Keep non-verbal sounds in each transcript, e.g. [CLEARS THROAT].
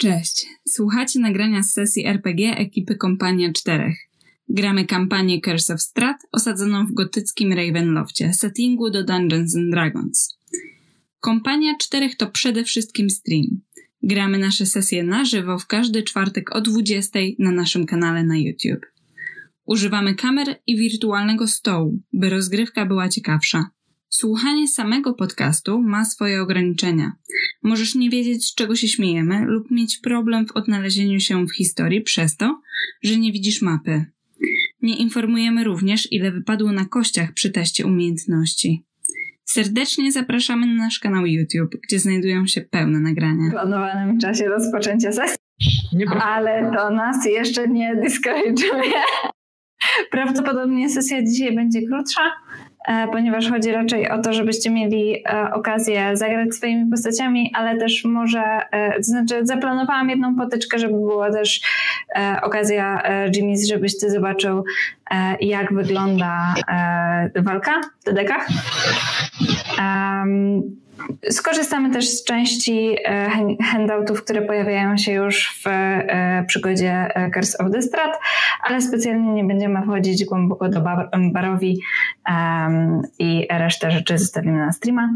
Cześć. Słuchacie nagrania z sesji RPG ekipy Kompania Czterech. Gramy kampanię Curse of Strat osadzoną w gotyckim Ravenloftie, settingu do Dungeons and Dragons. Kompania Czterech to przede wszystkim stream. Gramy nasze sesje na żywo w każdy czwartek o 20 na naszym kanale na YouTube. Używamy kamer i wirtualnego stołu, by rozgrywka była ciekawsza. Słuchanie samego podcastu ma swoje ograniczenia. Możesz nie wiedzieć, z czego się śmiejemy, lub mieć problem w odnalezieniu się w historii przez to, że nie widzisz mapy. Nie informujemy również, ile wypadło na kościach przy teście umiejętności. Serdecznie zapraszamy na nasz kanał YouTube, gdzie znajdują się pełne nagrania. W planowanym czasie rozpoczęcia sesji, ale to nas jeszcze nie discourage'uje. [LAUGHS] Prawdopodobnie sesja dzisiaj będzie krótsza, ponieważ chodzi raczej o to, żebyście mieli e, okazję zagrać swoimi postaciami, ale też może, e, to znaczy zaplanowałam jedną potyczkę, żeby była też okazja Jimmy, żebyś ty zobaczył jak wygląda walka w dedekach. Skorzystamy też z części e, handoutów, które pojawiają się już w e, przygodzie e, Curse of the Strat, ale specjalnie nie będziemy wchodzić głęboko do barowi i resztę rzeczy zostawimy na streama.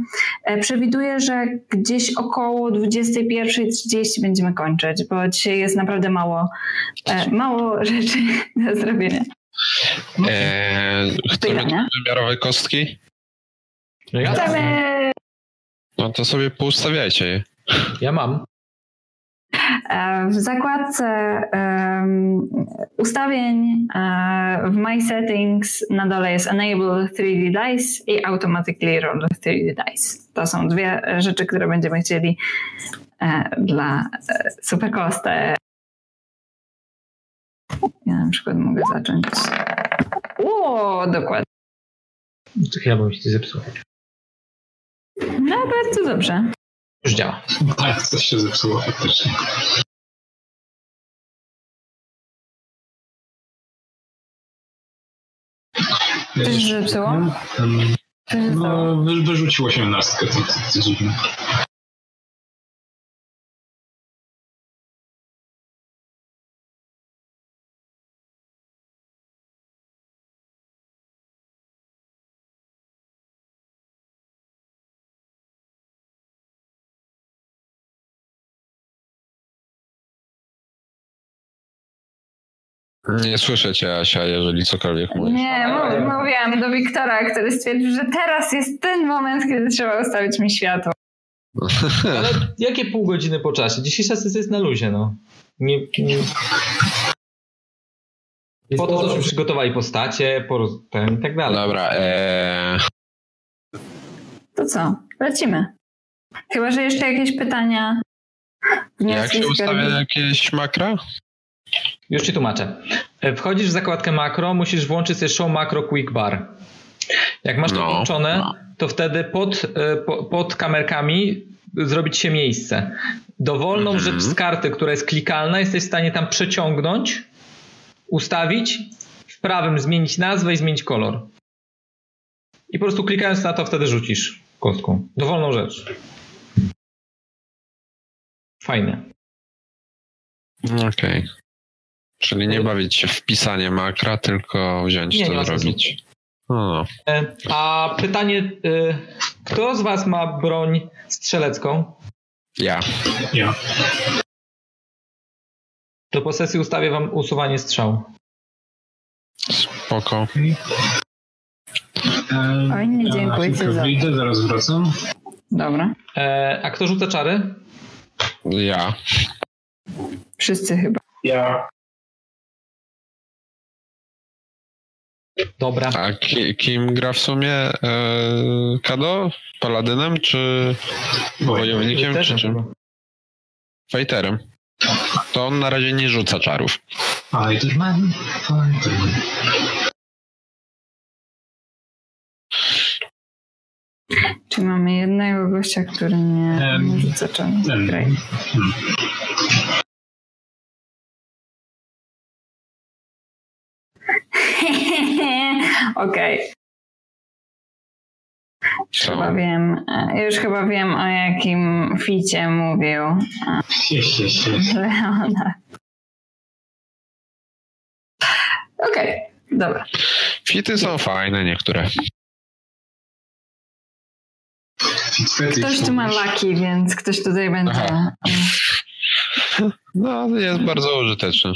Przewiduję, że gdzieś około 21.30 będziemy kończyć, bo dzisiaj jest naprawdę mało, mało rzeczy [LAUGHS] do zrobienia. Eee, chcemy wymiarowe kostki? Chcemy no to sobie poustawiajcie je. Ja mam. E, w zakładce um, ustawień uh, w My Settings na dole jest Enable 3D Dice i Automatically Roll 3D Dice. To są dwie rzeczy, które będziemy chcieli uh, dla uh, Supercosta. Ja na przykład mogę zacząć. O, dokładnie. To chyba bym się zepsuł. No, bardzo dobrze. Już działa. Tak, coś się zepsuło faktycznie. Coś się zepsuło? No, wyrzuciło się nastkę, to, to, to dziwne. Nie słyszę cię, Asia, jeżeli cokolwiek mówisz. Nie, mówiłam do Wiktora, który stwierdził, że teraz jest ten moment, kiedy trzeba ustawić mi światło. [LAUGHS] Ale jakie pół godziny po czasie? Dzisiejsza sesja jest na luzie, no. Nie, nie... Po to, żeśmy przygotowali postacie, po ten i tak dalej. Dobra, ee... To co? Lecimy. Chyba, że jeszcze jakieś pytania. Jak się ustawia jakieś makra? Już ci tłumaczę. E, wchodzisz w zakładkę makro, musisz włączyć sobie show macro quick bar. Jak masz to no, włączone, no. to wtedy pod, e, pod kamerkami zrobić się miejsce. Dowolną mhm. rzecz z karty, która jest klikalna, jesteś w stanie tam przeciągnąć, ustawić, w prawym zmienić nazwę i zmienić kolor. I po prostu klikając na to wtedy rzucisz kostką. Dowolną rzecz. Fajne. Okej. Okay. Czyli nie bawić się w pisanie makra, tylko wziąć nie, to nie zrobić. O. E, a pytanie, e, kto z was ma broń strzelecką? Ja. Ja. To po sesji ustawię wam usuwanie strzału. Spoko. Oj, nie dziękuję ci za... Wyjdę, zaraz wracam. Dobra. E, a kto rzuca czary? Ja. Wszyscy chyba. Ja. Dobra. A ki, kim gra w sumie e, Kado? Paladynem czy wojownikiem? Czy czym? Fighterem. To on na razie nie rzuca czarów. Fighterman? Fighterman. Czy mamy jednego gościa, który nie, nie rzuca czarów? Hmm. [LAUGHS] Okej. Okay. Już chyba wiem, e, już chyba wiem o jakim ficie mówił. [LAUGHS] Leona. Okej, okay, dobra. Fity są fajne niektóre. Ktoś tu ma laki, więc ktoś tutaj będzie. Aha. No, jest bardzo użyteczny.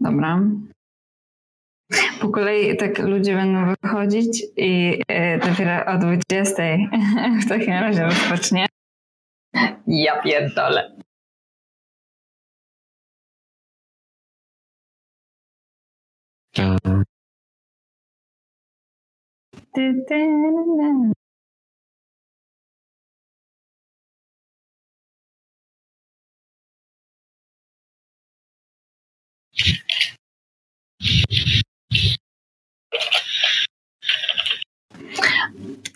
Dobra. Po kolei tak ludzie będą wychodzić i e, dopiero o 20 [LAUGHS] w takim razie rozpocznie. Ja pierdolę. Ty, ty,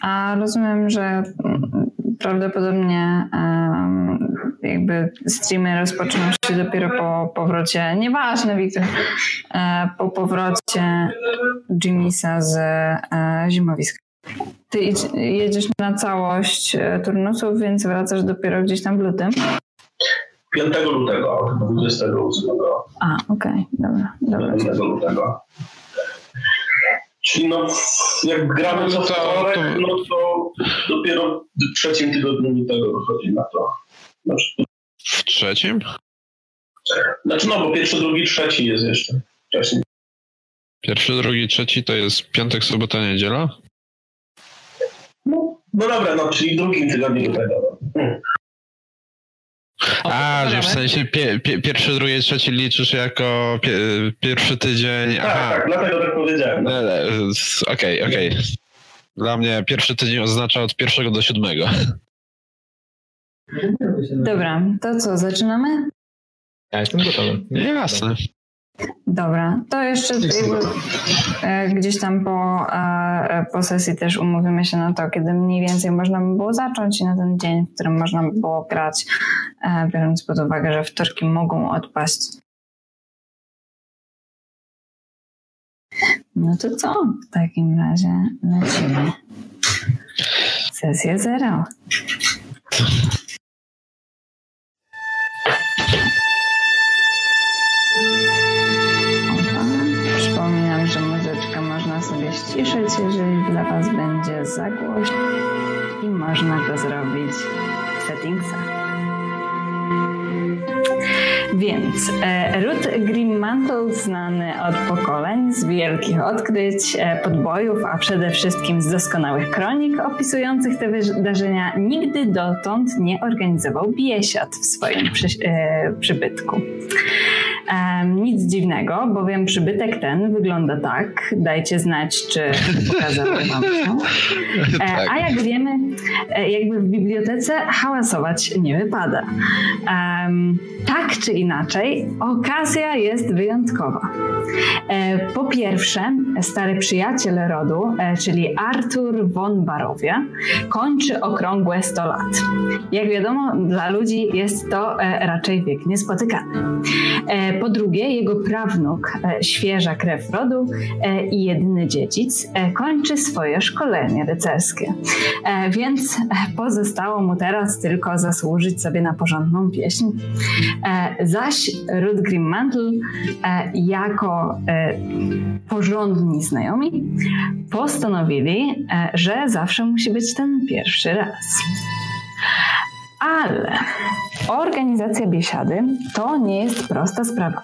A rozumiem, że prawdopodobnie um, jakby streamy rozpoczną się dopiero po powrocie, nieważne Wiktor, e, po powrocie Jimmysa z e, zimowiska. Ty jedziesz na całość e, turnusów, więc wracasz dopiero gdzieś tam w lutym? 5 lutego, 28. A, okej, okay. dobra, dobra. 5 lutego. Czyli no, jak gramy co wtorek, no to dopiero w trzecim tygodniu tego wychodzi na to. Znaczy, w trzecim? Znaczy no, bo pierwszy, drugi, trzeci jest jeszcze wcześniej. Pierwszy, drugi, trzeci to jest piątek, sobota, niedziela? No, no dobra, no czyli drugim tygodniu do tego. Hmm. A, że w sensie pie, pie, pierwszy, drugi, trzeci liczysz jako pie, pierwszy tydzień. Tak, Aha. tak, dlatego tak powiedziałem. Okej, no. okej. Okay, okay. Dla mnie pierwszy tydzień oznacza od pierwszego do siódmego. Dobra, to co, zaczynamy? Ja jestem gotowy. Jasne. Dobra, to jeszcze e, gdzieś tam po, po sesji też umówimy się na to, kiedy mniej więcej można by było zacząć i na ten dzień, w którym można by było grać, e, biorąc pod uwagę, że wtorki mogą odpaść. No to co? W takim razie lecimy. Sesja zero. Ściszyć, jeżeli dla Was będzie za głośno i można to zrobić w settingsach. Więc e, Ruth Grimmantle znany od pokoleń z wielkich odkryć, e, podbojów, a przede wszystkim z doskonałych kronik opisujących te wydarzenia, nigdy dotąd nie organizował biesiad w swoim przy, e, przybytku. Nic dziwnego, bowiem przybytek ten wygląda tak. Dajcie znać, czy pokazałem wam. [LAUGHS] E, tak. A jak wiemy, e, jakby w bibliotece hałasować nie wypada. Tak czy inaczej, okazja jest wyjątkowa. E, po pierwsze, stary przyjaciel rodu, czyli Artur von Barowie, kończy okrągłe 100 lat. Jak wiadomo, dla ludzi jest to raczej wiek niespotykany. Po drugie, jego prawnuk, e, świeża krew rodu e, i jedyny dziedzic, e, kończy swoje szkolenie rycerskie. Więc pozostało mu teraz tylko zasłużyć sobie na porządną pieśń. Zaś Ruth Grimmantle jako porządni znajomi postanowili, że zawsze musi być ten pierwszy raz. Ale organizacja biesiady to nie jest prosta sprawa.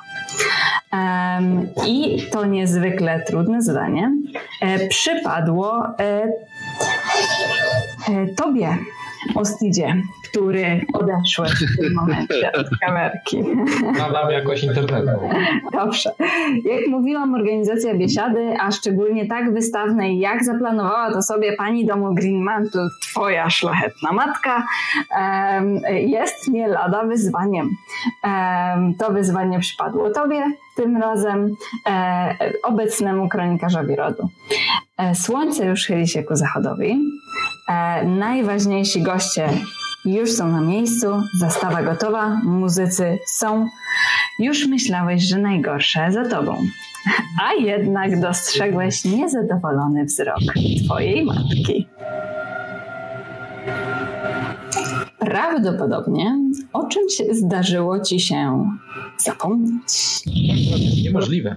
I to niezwykle trudne zadanie e, przypadło e, e, tobie, Ostidzie, który odeszły w tym momencie od kamerki. Nadam jakoś internetu. Dobrze. Jak mówiłam, organizacja biesiady, a szczególnie tak wystawnej, jak zaplanowała to sobie pani domu Greenmantle, twoja szlachetna matka, jest nie lada wyzwaniem. To wyzwanie przypadło tobie, tym razem e, obecnemu kronikarzowi rodu. E, słońce już chyli się ku zachodowi. E, najważniejsi goście Już są na miejscu, zastawa gotowa, muzycy są. Już myślałeś, że najgorsze za tobą. A jednak dostrzegłeś niezadowolony wzrok twojej matki. Prawdopodobnie o czymś zdarzyło ci się zapomnieć. Niemożliwe.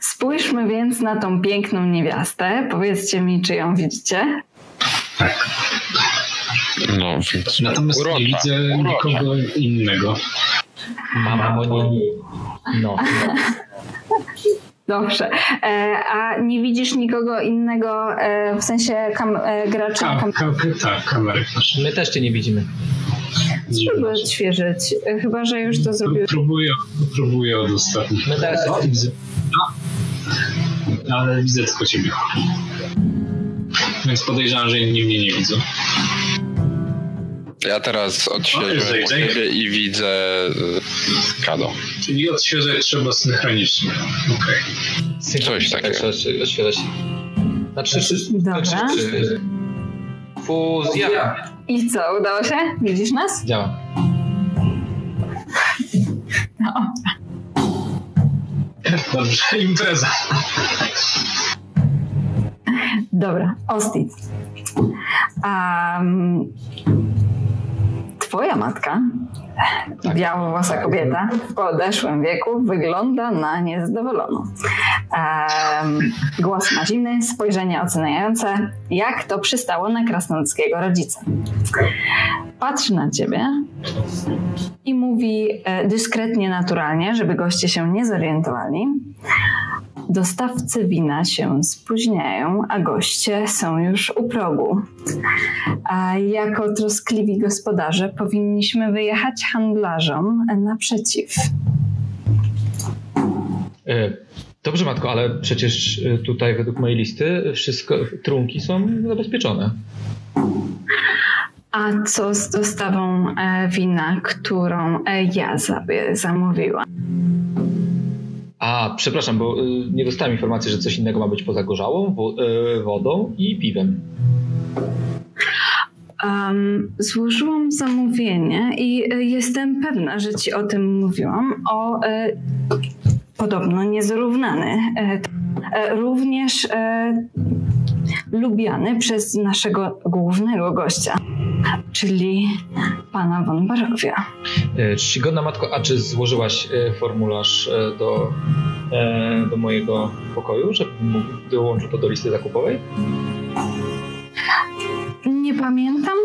Spójrzmy więc na tą piękną niewiastę. Powiedzcie mi, czy ją widzicie? Tak. No, więc Natomiast urocza, nie widzę urocza. nikogo innego. Mama Monini. No. Dobrze. E, a nie widzisz nikogo innego, e, w sensie kam, e, gracza? A, Kam, ka, ka, tak, kamery. proszę. My też cię nie widzimy. Spróbuj odświeżyć. Chyba, że już to zrobiłeś. Próbuję, próbuję od ostatnich. My też. O, widzę. No. Ale widzę tylko ciebie. Więc podejrzewam, że inni mnie nie widzą. Ja teraz odświeżyłem siebie i widzę y, Kado. Czyli odświeżać trzeba synchronicznie. Okej. Coś takiego. Tak, trzeba oświetlać. Znaczy, Dobra. znaczy, fuzja. I co, udało się? Widzisz nas? Działa. No. Dobrze, impreza. Dobra, Ostit. Um, twoja matka, białowłosa kobieta w podeszłym wieku, wygląda na niezadowoloną. Um, głos ma zimny, spojrzenie oceniające, jak to przystało na krasnoludzkiego rodzica. Patrzy na ciebie i mówi e, dyskretnie, naturalnie, żeby goście się nie zorientowali. Dostawcy wina się spóźniają, a goście są już u progu. A jako troskliwi gospodarze powinniśmy wyjechać handlarzom naprzeciw. E, Dobrze, matko, ale przecież e, tutaj według mojej listy wszystko, trunki są zabezpieczone. A co z dostawą e, wina, którą ja sobie zamówiłam? A, przepraszam, bo e, nie dostałem informacji, że coś innego ma być poza gorzałą, e, wodą i piwem. Um, złożyłam zamówienie i e, jestem pewna, że ci o tym mówiłam. O podobno niezrównany. E, e, również e, lubiany przez naszego głównego gościa, czyli pana von Barowia. E, Czcigodna matko, a czy złożyłaś e, formularz e, do, do mojego pokoju, żebym dołączył to do listy zakupowej? Nie pamiętam,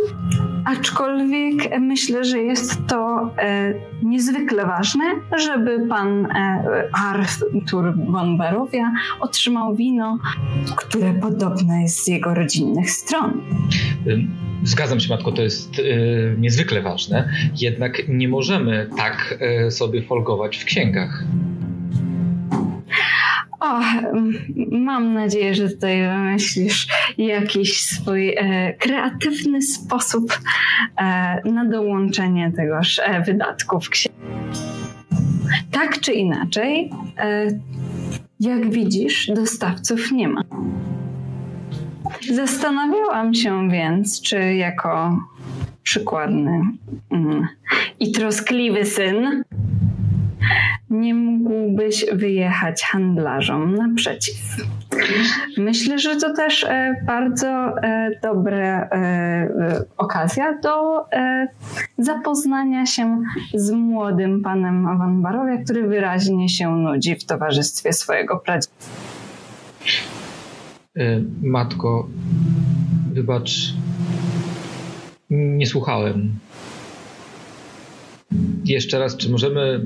aczkolwiek myślę, że jest to e, niezwykle ważne, żeby pan e, Artur von otrzymał wino, które podobne jest z jego rodzinnych stron. Zgadzam się, matko, to jest y, niezwykle ważne, jednak nie możemy tak y, sobie folgować w księgach. O, mam nadzieję, że tutaj wymyślisz jakiś swój e, kreatywny sposób e, na dołączenie tegoż e, wydatku w. Tak czy inaczej, e, jak widzisz, dostawców nie ma. Zastanawiałam się więc, czy jako przykładny mm, i troskliwy syn nie mógłbyś wyjechać handlarzom naprzeciw. Myślę, że to też e, bardzo e, dobra e, okazja do zapoznania się z młodym panem Van Barowia, który wyraźnie się nudzi w towarzystwie swojego pradziadka. Matko, wybacz, nie słuchałem. Jeszcze raz, czy możemy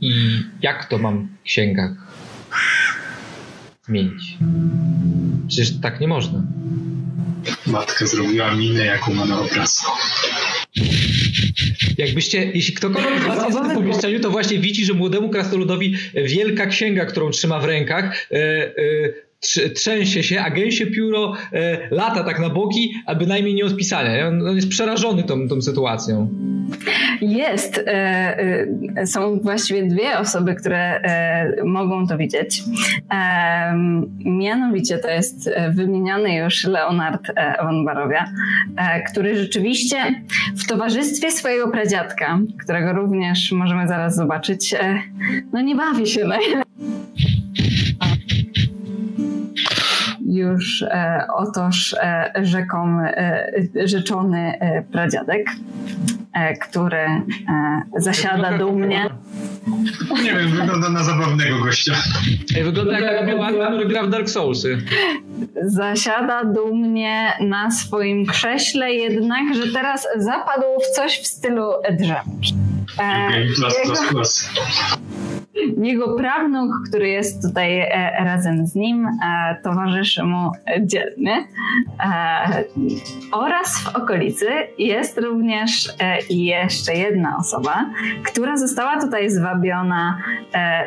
i jak to mam w księgach zmienić? Przecież tak nie można. Matka zrobiła minę, jaką ma na obrazku. Jakbyście, jeśli ktokolwiek z was jest w tym pomieszczeniu, to właśnie widzi, że młodemu krasnoludowi wielka księga, którą trzyma w rękach, e, e, trzęsie się, a gęsie pióro e, lata tak na boki, a bynajmniej nie od pisania. On, on jest przerażony tą, tą sytuacją. Jest. E, e, są właściwie dwie osoby, które e, mogą to widzieć. E, mianowicie to jest wymieniony już Leonard e, von Barowia, który rzeczywiście w towarzystwie swojego pradziadka, którego również możemy zaraz zobaczyć, no nie bawi się najlepiej. Już e, otoż e, rzeką e, rzeczony e, pradziadek, e, który e, zasiada dumnie. Nie wiem, wygląda na zabawnego gościa. Wygląda jak Obi-Wan, który gra w Dark Soulsy. Zasiada dumnie na swoim krześle, jednak, że teraz zapadł w coś w stylu drzemki. Okay, plus, plus, plus. Jego prawnuk, który jest tutaj e, razem z nim, e, towarzyszy mu dzielnie. E, oraz w okolicy jest również jeszcze jedna osoba, która została tutaj zwabiona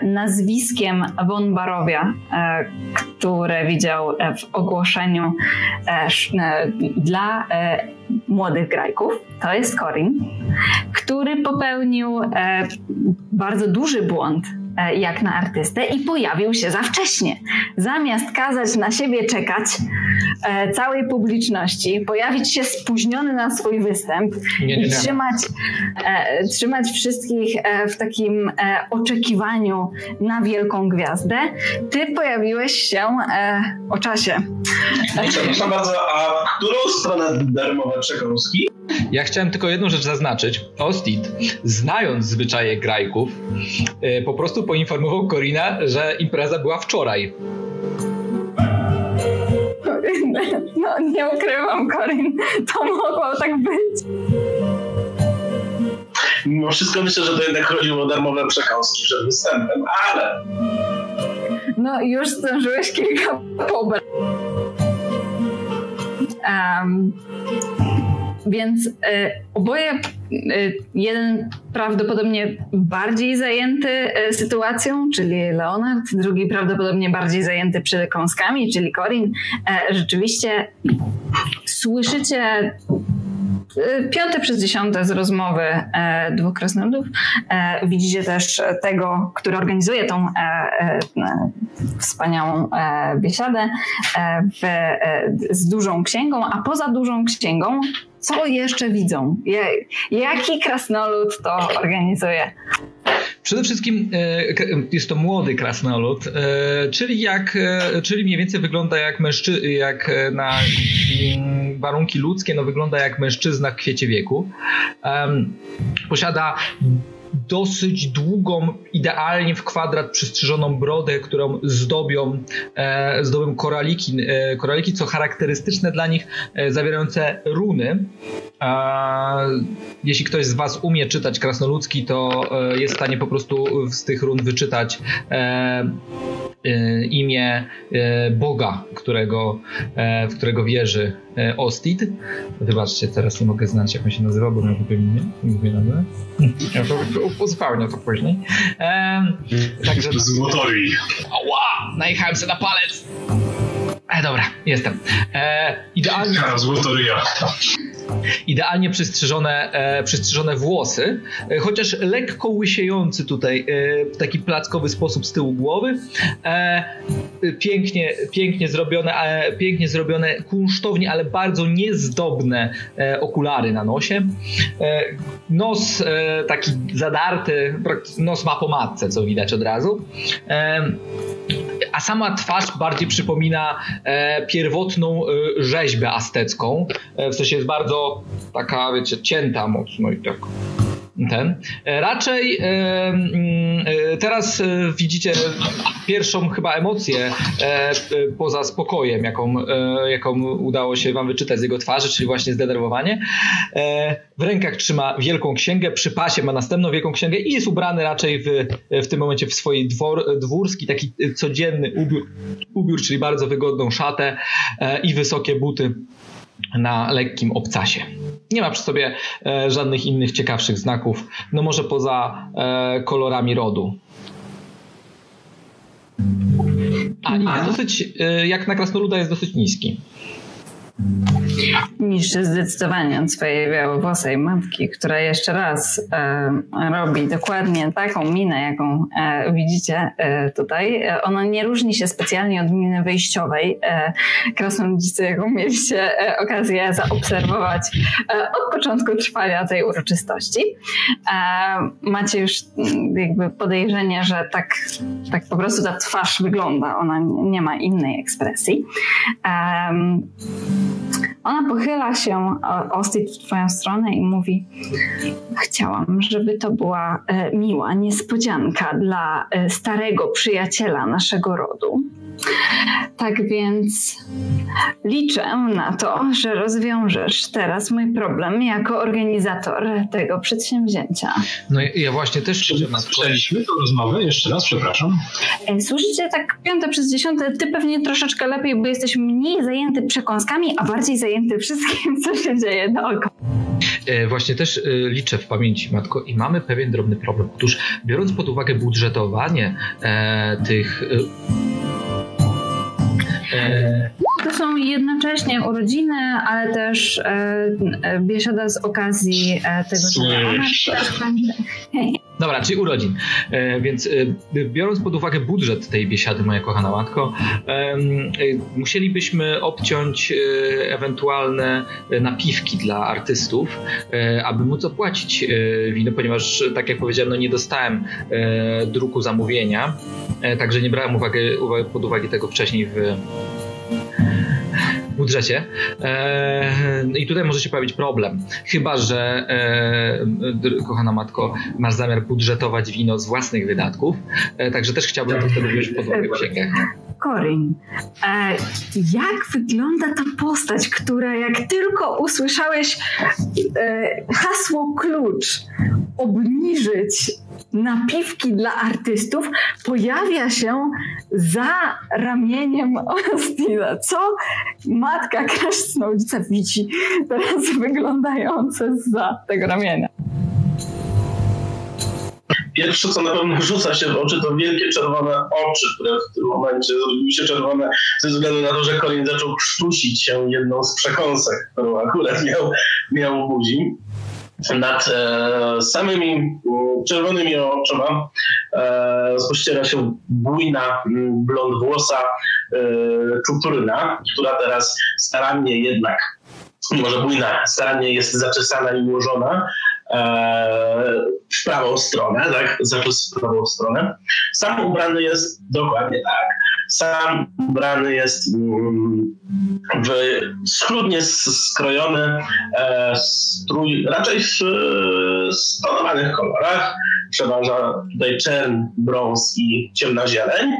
nazwiskiem von Barowia, które widział w ogłoszeniu dla młodych grajków. To jest Corin, który popełnił bardzo duży błąd E, jak na artystę i pojawił się za wcześnie. Zamiast kazać na siebie czekać e, całej publiczności, pojawić się spóźniony na swój występ nie, nie, nie. i trzymać, e, trzymać wszystkich e, w takim e, oczekiwaniu na wielką gwiazdę, ty pojawiłeś się e, o czasie. Przepraszam bardzo, a którą stronę darmowe przekąski? Ja chciałem tylko jedną rzecz zaznaczyć. Ostit, znając zwyczaje grajków, po prostu poinformował Korina, że impreza była wczoraj. No, nie ukrywam, Korin. To mogło tak być. Mimo wszystko myślę, że to jednak chodziło o darmowe przekąski przed występem, ale... No, już zdążyłeś kilka pobrań. Um, więc y, oboje, y, jeden prawdopodobnie bardziej zajęty y, sytuacją, czyli Leonard, drugi prawdopodobnie bardziej zajęty przekąskami, czyli Corin. Rzeczywiście słyszycie piąte przez dziesiąte z rozmowy e, dwóch krasnoludów. E, widzicie też tego, który organizuje tą e, e, wspaniałą e, biesiadę e, w, z dużą księgą, a poza dużą księgą co jeszcze widzą? Jaki krasnolud to organizuje? Przede wszystkim jest to młody krasnolud, czyli, jak, czyli mniej więcej wygląda jak mężczyzna, jak na mm, warunki ludzkie, no wygląda jak mężczyzna w kwiecie wieku. Posiada dosyć długą, idealnie w kwadrat przystrzyżoną brodę, którą zdobią, e, zdobią koraliki, e, koraliki, co charakterystyczne dla nich, e, zawierające runy. E, jeśli ktoś z Was umie czytać krasnoludzki, to e, jest w stanie po prostu z tych run wyczytać e, imię Boga, którego, w którego wierzy Ostid. Wybaczcie, teraz nie mogę znać, jak on się nazywa, bo miał zupełnie nie mówię nazwę. Ja to uzupełnię to później. także... Złotori. Ała! Najechałem sobie na palec! E, dobra, jestem. E, idealnie... Idealnie przystrzyżone, e, przystrzyżone włosy, e, chociaż lekko łysiejący tutaj e, w taki plackowy sposób z tyłu głowy. E, pięknie, pięknie zrobione, e, pięknie zrobione kunsztownie, ale bardzo niezdobne e, okulary na nosie. nos taki zadarty, nos ma po matce, co widać od razu a sama twarz bardziej przypomina e, pierwotną e, rzeźbę aztecką. E, w sensie jest bardzo taka, wiecie, cięta mocno i tak ten. E, raczej e, mm, e, teraz widzicie pierwszą chyba emocję poza spokojem, jaką, jaką udało się wam wyczytać z jego twarzy, czyli właśnie zdenerwowanie. W rękach trzyma wielką księgę, przy pasie ma następną wielką księgę i jest ubrany raczej w, w tym momencie w swój dwor, dwórski, taki codzienny ubiór, ubiór, czyli bardzo wygodną szatę i wysokie buty na lekkim obcasie. Nie ma przy sobie e, żadnych innych ciekawszych znaków, no może poza e, kolorami rodu. A, nie, dosyć, y, jak na krasnoluda jest dosyć niski. Niższy zdecydowanie od swojej białowłosej matki, która jeszcze raz e, robi dokładnie taką minę, jaką e, widzicie e, tutaj. E, ona nie różni się specjalnie od miny wyjściowej e, jaką mieliście e, okazję zaobserwować od początku trwania tej uroczystości. macie już mm, jakby podejrzenie, że tak, tak po prostu ta twarz wygląda. Ona nie ma innej ekspresji. Ona pochyla się Ostit w twoją stronę i mówi chciałam, żeby to była e, miła niespodzianka dla e, starego przyjaciela naszego rodu. Tak więc liczę na to, że rozwiążesz teraz mój problem jako organizator tego przedsięwzięcia. No ja właśnie też. Słyszeliśmy tę rozmowę? Jeszcze raz, przepraszam. E, słyszycie tak piąte przez dziesiąte, ty pewnie troszeczkę lepiej, bo jesteś mniej zajęty przekąskami, a bardziej zajęty wszystkim, co się dzieje dookoła. E, właśnie też e, liczę w pamięci, Matko, i mamy pewien drobny problem. Otóż biorąc pod uwagę budżetowanie e, tych E, to są jednocześnie urodziny, ale też e, biesiada z okazji e, tego, że ona. Dobra, czyli urodzin. E, więc e, biorąc pod uwagę budżet tej biesiady, moja kochana matko, e, musielibyśmy obciąć ewentualne napiwki dla artystów, aby móc opłacić wino, ponieważ, tak jak powiedziałem, no nie dostałem druku zamówienia, także nie brałem uwagi, pod uwagę tego wcześniej w budżecie. E, I tutaj może się pojawić problem. Chyba, że e, kochana matko, masz zamiar budżetować wino z własnych wydatków. E, także też chciałbym to wtedy wziąć pod uwagę w księgach. Korin, e, jak wygląda ta postać, która jak tylko usłyszałeś e, hasło klucz, obniżyć napiwki dla artystów pojawia się za ramieniem [LAUGHS] Ostina. Co matka krasnoludzica widzi teraz wyglądające za tego ramienia? Pierwsze, co na pewno rzuca się w oczy, to wielkie czerwone oczy, które w tym momencie zrobiły się czerwone ze względu na to, że Colin zaczął krztusić się jedną z przekąsek, którą akurat miał, miał w buzi. Nad e, samymi mm, czerwonymi oczyma e, rozpościera się bujna blond włosa e, która teraz starannie jednak, może bujna, starannie jest zaczesana i ułożona e, w prawą stronę, tak, zaczes w prawą stronę. Sam ubrany jest dokładnie tak sam ubrany jest mm, w schludnie skrojony e, strój, raczej w stonowanych kolorach. Przeważa tutaj czern, brąz i ciemna zieleń.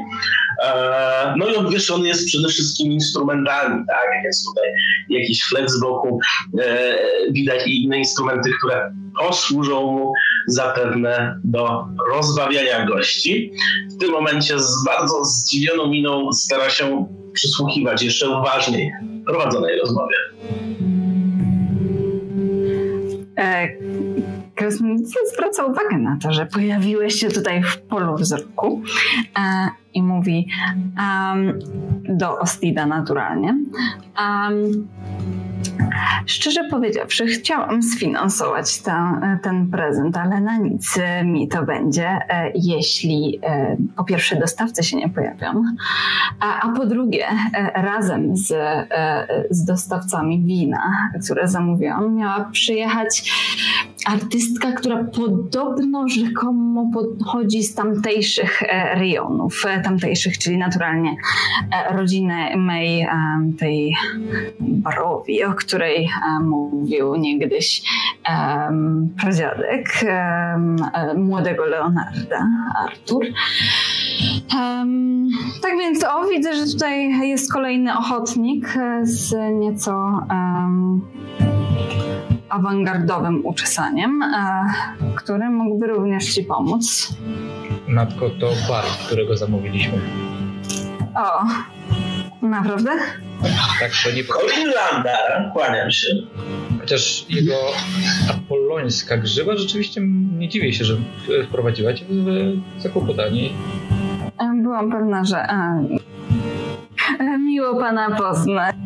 E, no i obwieszony jest przede wszystkim instrumentami, tak? Jest tutaj jakiś flet z boku, e, widać i inne instrumenty, które posłużą mu zapewne do rozbawiania gości. W tym momencie z bardzo zdziwioną miną stara się przysłuchiwać jeszcze uważniej prowadzonej rozmowie. E, Krasnoludzic zwraca uwagę na to, że pojawiłeś się tutaj w polu wzroku i mówi um, do Ostida naturalnie. Um, Szczerze powiedziawszy, chciałam sfinansować ten, prezent, ale na nic mi to będzie, e, jeśli e, po pierwsze dostawcy się nie pojawią, a, a po drugie e, razem z, z dostawcami wina, które zamówiłam, miała przyjechać artystka, która podobno rzekomo pochodzi z tamtejszych rejonów, tamtejszych, czyli naturalnie rodziny May, tej Barowi, o której e, mówił niegdyś pradziadek młodego Leonarda, Artur. Um, tak więc, o, widzę, że tutaj jest kolejny ochotnik z nieco um, awangardowym uczesaniem, e, który mógłby również Ci pomóc. Matko, to bar, którego zamówiliśmy. O, naprawdę? Tak, to nie... Colin Landa, kłaniam się. Chociaż jego apolońska grzywa rzeczywiście nie dziwię się, że wprowadziła cię w zakłopotanie. Byłam pewna, że Miło pana poznać.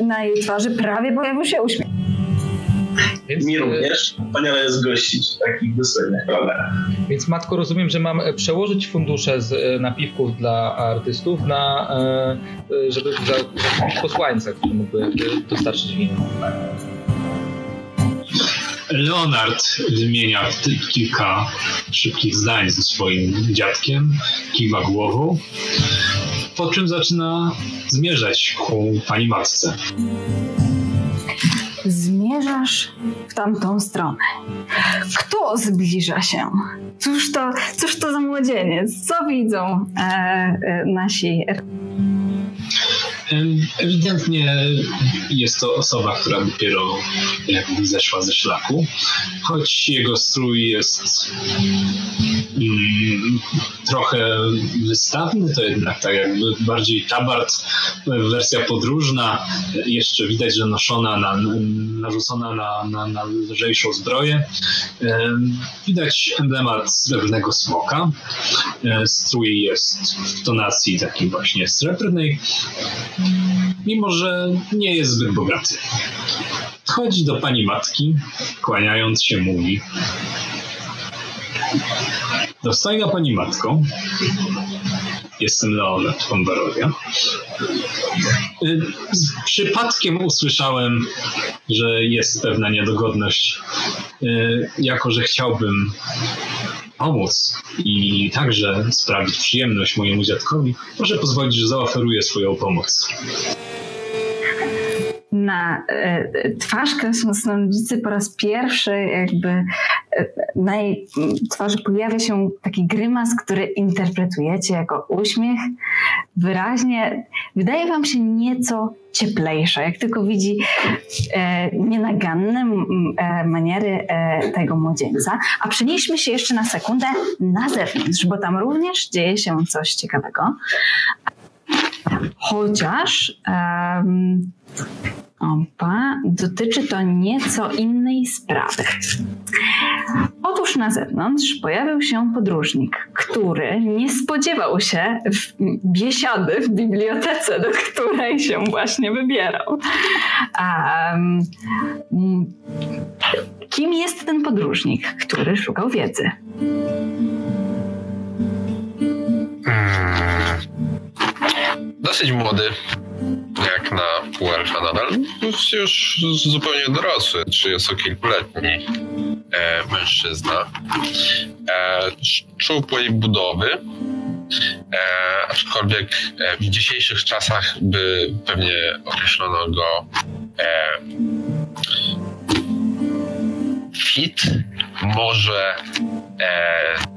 Na jej twarzy prawie pojawił się uśmiech. Więc, Mi również. Wspaniale jest gościć takich dostojnych prawda? Więc Matko, rozumiem, że mam przełożyć fundusze z e, napiwków dla artystów na, e, żeby za, posłańca, który mógłby dostarczyć wino. Leonard wymienia kilka szybkich zdań ze swoim dziadkiem, kiwa głową, po czym zaczyna zmierzać ku pani matce. Zmierzasz w tamtą stronę. Kto zbliża się? Cóż to, cóż to za młodzieniec? Co widzą e, e, nasi Ewidentnie jest to osoba, która dopiero jakby zeszła ze szlaku, choć jego strój jest mm, trochę wystawny, to jednak tak jakby bardziej tabart, wersja podróżna, jeszcze widać, że noszona, na, narzucona na, na, na lżejszą zbroję. Widać emblemat srebrnego smoka. E, strój jest w tonacji takiej właśnie srebrnej mimo że nie jest zbyt bogaty. Chodzi do pani matki, kłaniając się mówi. Dostajna pani matko, jestem Leonard von Barovia. Y, przypadkiem usłyszałem, że jest pewna niedogodność, y, jako że chciałbym pomóc i także sprawić przyjemność mojemu dziadkowi, proszę pozwolić, że zaoferuję swoją pomoc na e, twarz krasnoludzicy po raz pierwszy jakby e, na jej twarzy pojawia się taki grymas, który interpretujecie jako uśmiech. Wyraźnie wydaje wam się nieco cieplejsza, jak tylko widzi e, nienaganne e, maniery e, tego młodzieńca. A przenieśmy się jeszcze na sekundę na zewnątrz, bo tam również dzieje się coś ciekawego. Chociaż Opa, dotyczy to nieco innej sprawy. Otóż na zewnątrz pojawił się podróżnik, który nie spodziewał się biesiady w bibliotece, do której się właśnie wybierał. Um, kim jest ten podróżnik, który szukał wiedzy? Hmm. Dosyć młody jak na półelfa nadal, już zupełnie dorosły, trzydziestokilkuletni e, mężczyzna. E, szczupłej budowy, e, aczkolwiek e, w dzisiejszych czasach by pewnie określono go e, fit, może e,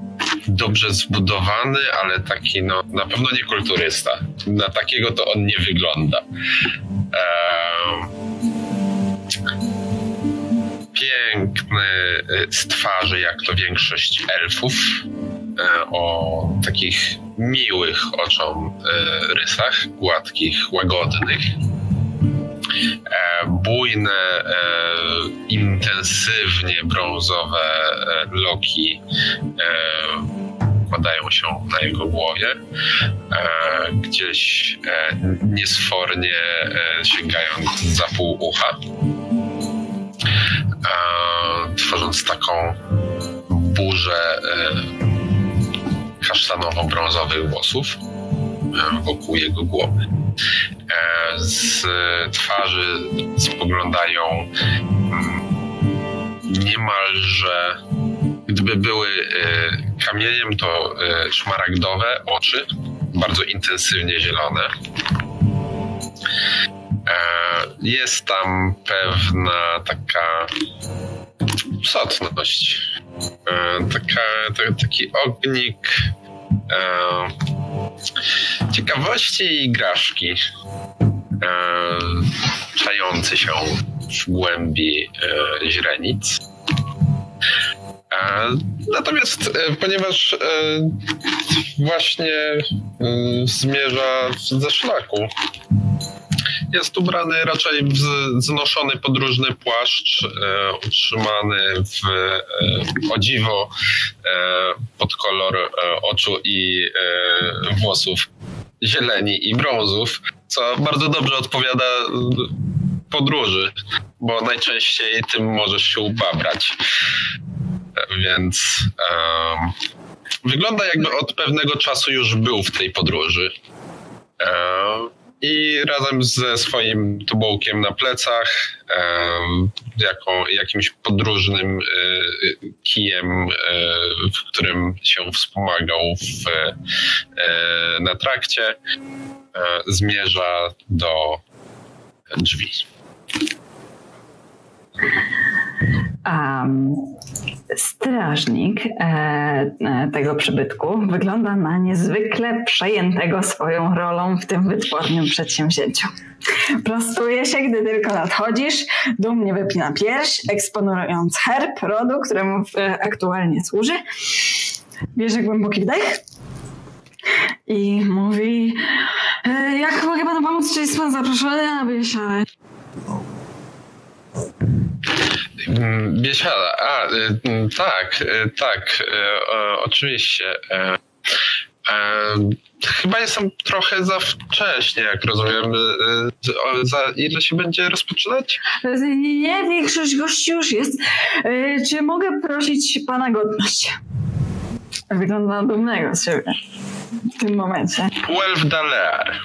dobrze zbudowany, ale taki no, na pewno nie kulturysta. Na takiego to on nie wygląda. Piękny y, z twarzy, jak to większość elfów, e, o takich miłych oczom e, rysach, gładkich, łagodnych. E, bujne, intensywnie brązowe loki układają się na jego głowie, gdzieś niesfornie sięgając za pół ucha, tworząc taką burzę kasztanowo-brązowych włosów wokół jego głowy. E, z twarzy spoglądają mm, niemalże, gdyby były e, kamieniem, to e, szmaragdowe oczy, bardzo intensywnie zielone. Jest tam pewna taka sotność, taka, taki ognik ciekawości i igraszki e, czający się w głębi e, źrenic. E, natomiast e, ponieważ e, właśnie e, zmierza ze szlaku, jest ubrany raczej w znoszony podróżny płaszcz, e, utrzymany w e, o e, pod kolor e, oczu i e, włosów zieleni i brązów, co bardzo dobrze odpowiada podróży, bo najczęściej tym możesz się ubabrać. Więc um, wygląda jakby od pewnego czasu już był w tej podróży. Um, i razem ze swoim tubołkiem na plecach, jaką, jakimś podróżnym e, kijem, e, w którym się wspomagał w, e, na trakcie, zmierza do drzwi. Um, strażnik e, e, tego przybytku wygląda na niezwykle przejętego swoją rolą w tym wytwornym przedsięwzięciu. Prostuje się, gdy tylko nadchodzisz, dumnie wypina pierś, eksponując herb rodu, któremu e, aktualnie służy. Bierze głęboki wdech i mówi jak mogę panu pomóc, czy jest pan zaproszony na wysiadek? Mm, Biesiada, a y, mm, tak, y, tak, y, oczywiście. Chyba jestem trochę za wcześnie, jak rozumiem. Za ile się będzie rozpoczynać? Nie, nie, większość gości już jest. Czy mogę prosić pana godność? Wygląda na dumnego z siebie w tym momencie. Twelve Daler.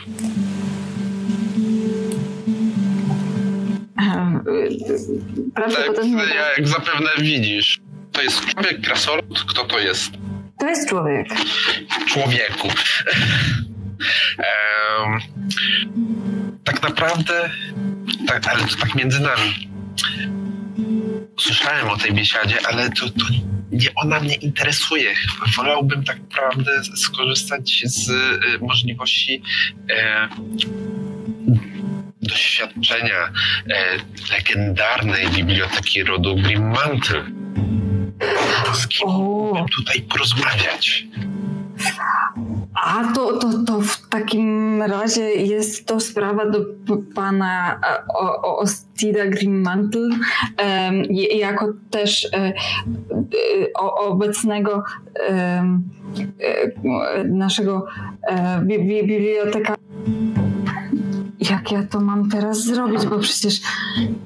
Prawdopodobnie. Tak, jak zapewne widzisz, to jest człowiek, krasolud, kto to jest? To jest człowiek. Człowieku. um, tak naprawdę, tak, ale to tak między nami. Słyszałem o tej biesiadzie, ale to, to nie ona mnie interesuje. Wolałbym tak naprawdę skorzystać z y, możliwości y, doświadczenia e, legendarnej biblioteki rodu Grimmantle. Z kim mógłbym tutaj porozmawiać? A to, to, to w takim razie jest to sprawa do pana o, Ostida Grimmantle, jako też o, obecnego naszego biblioteka jak ja to mam teraz zrobić, bo przecież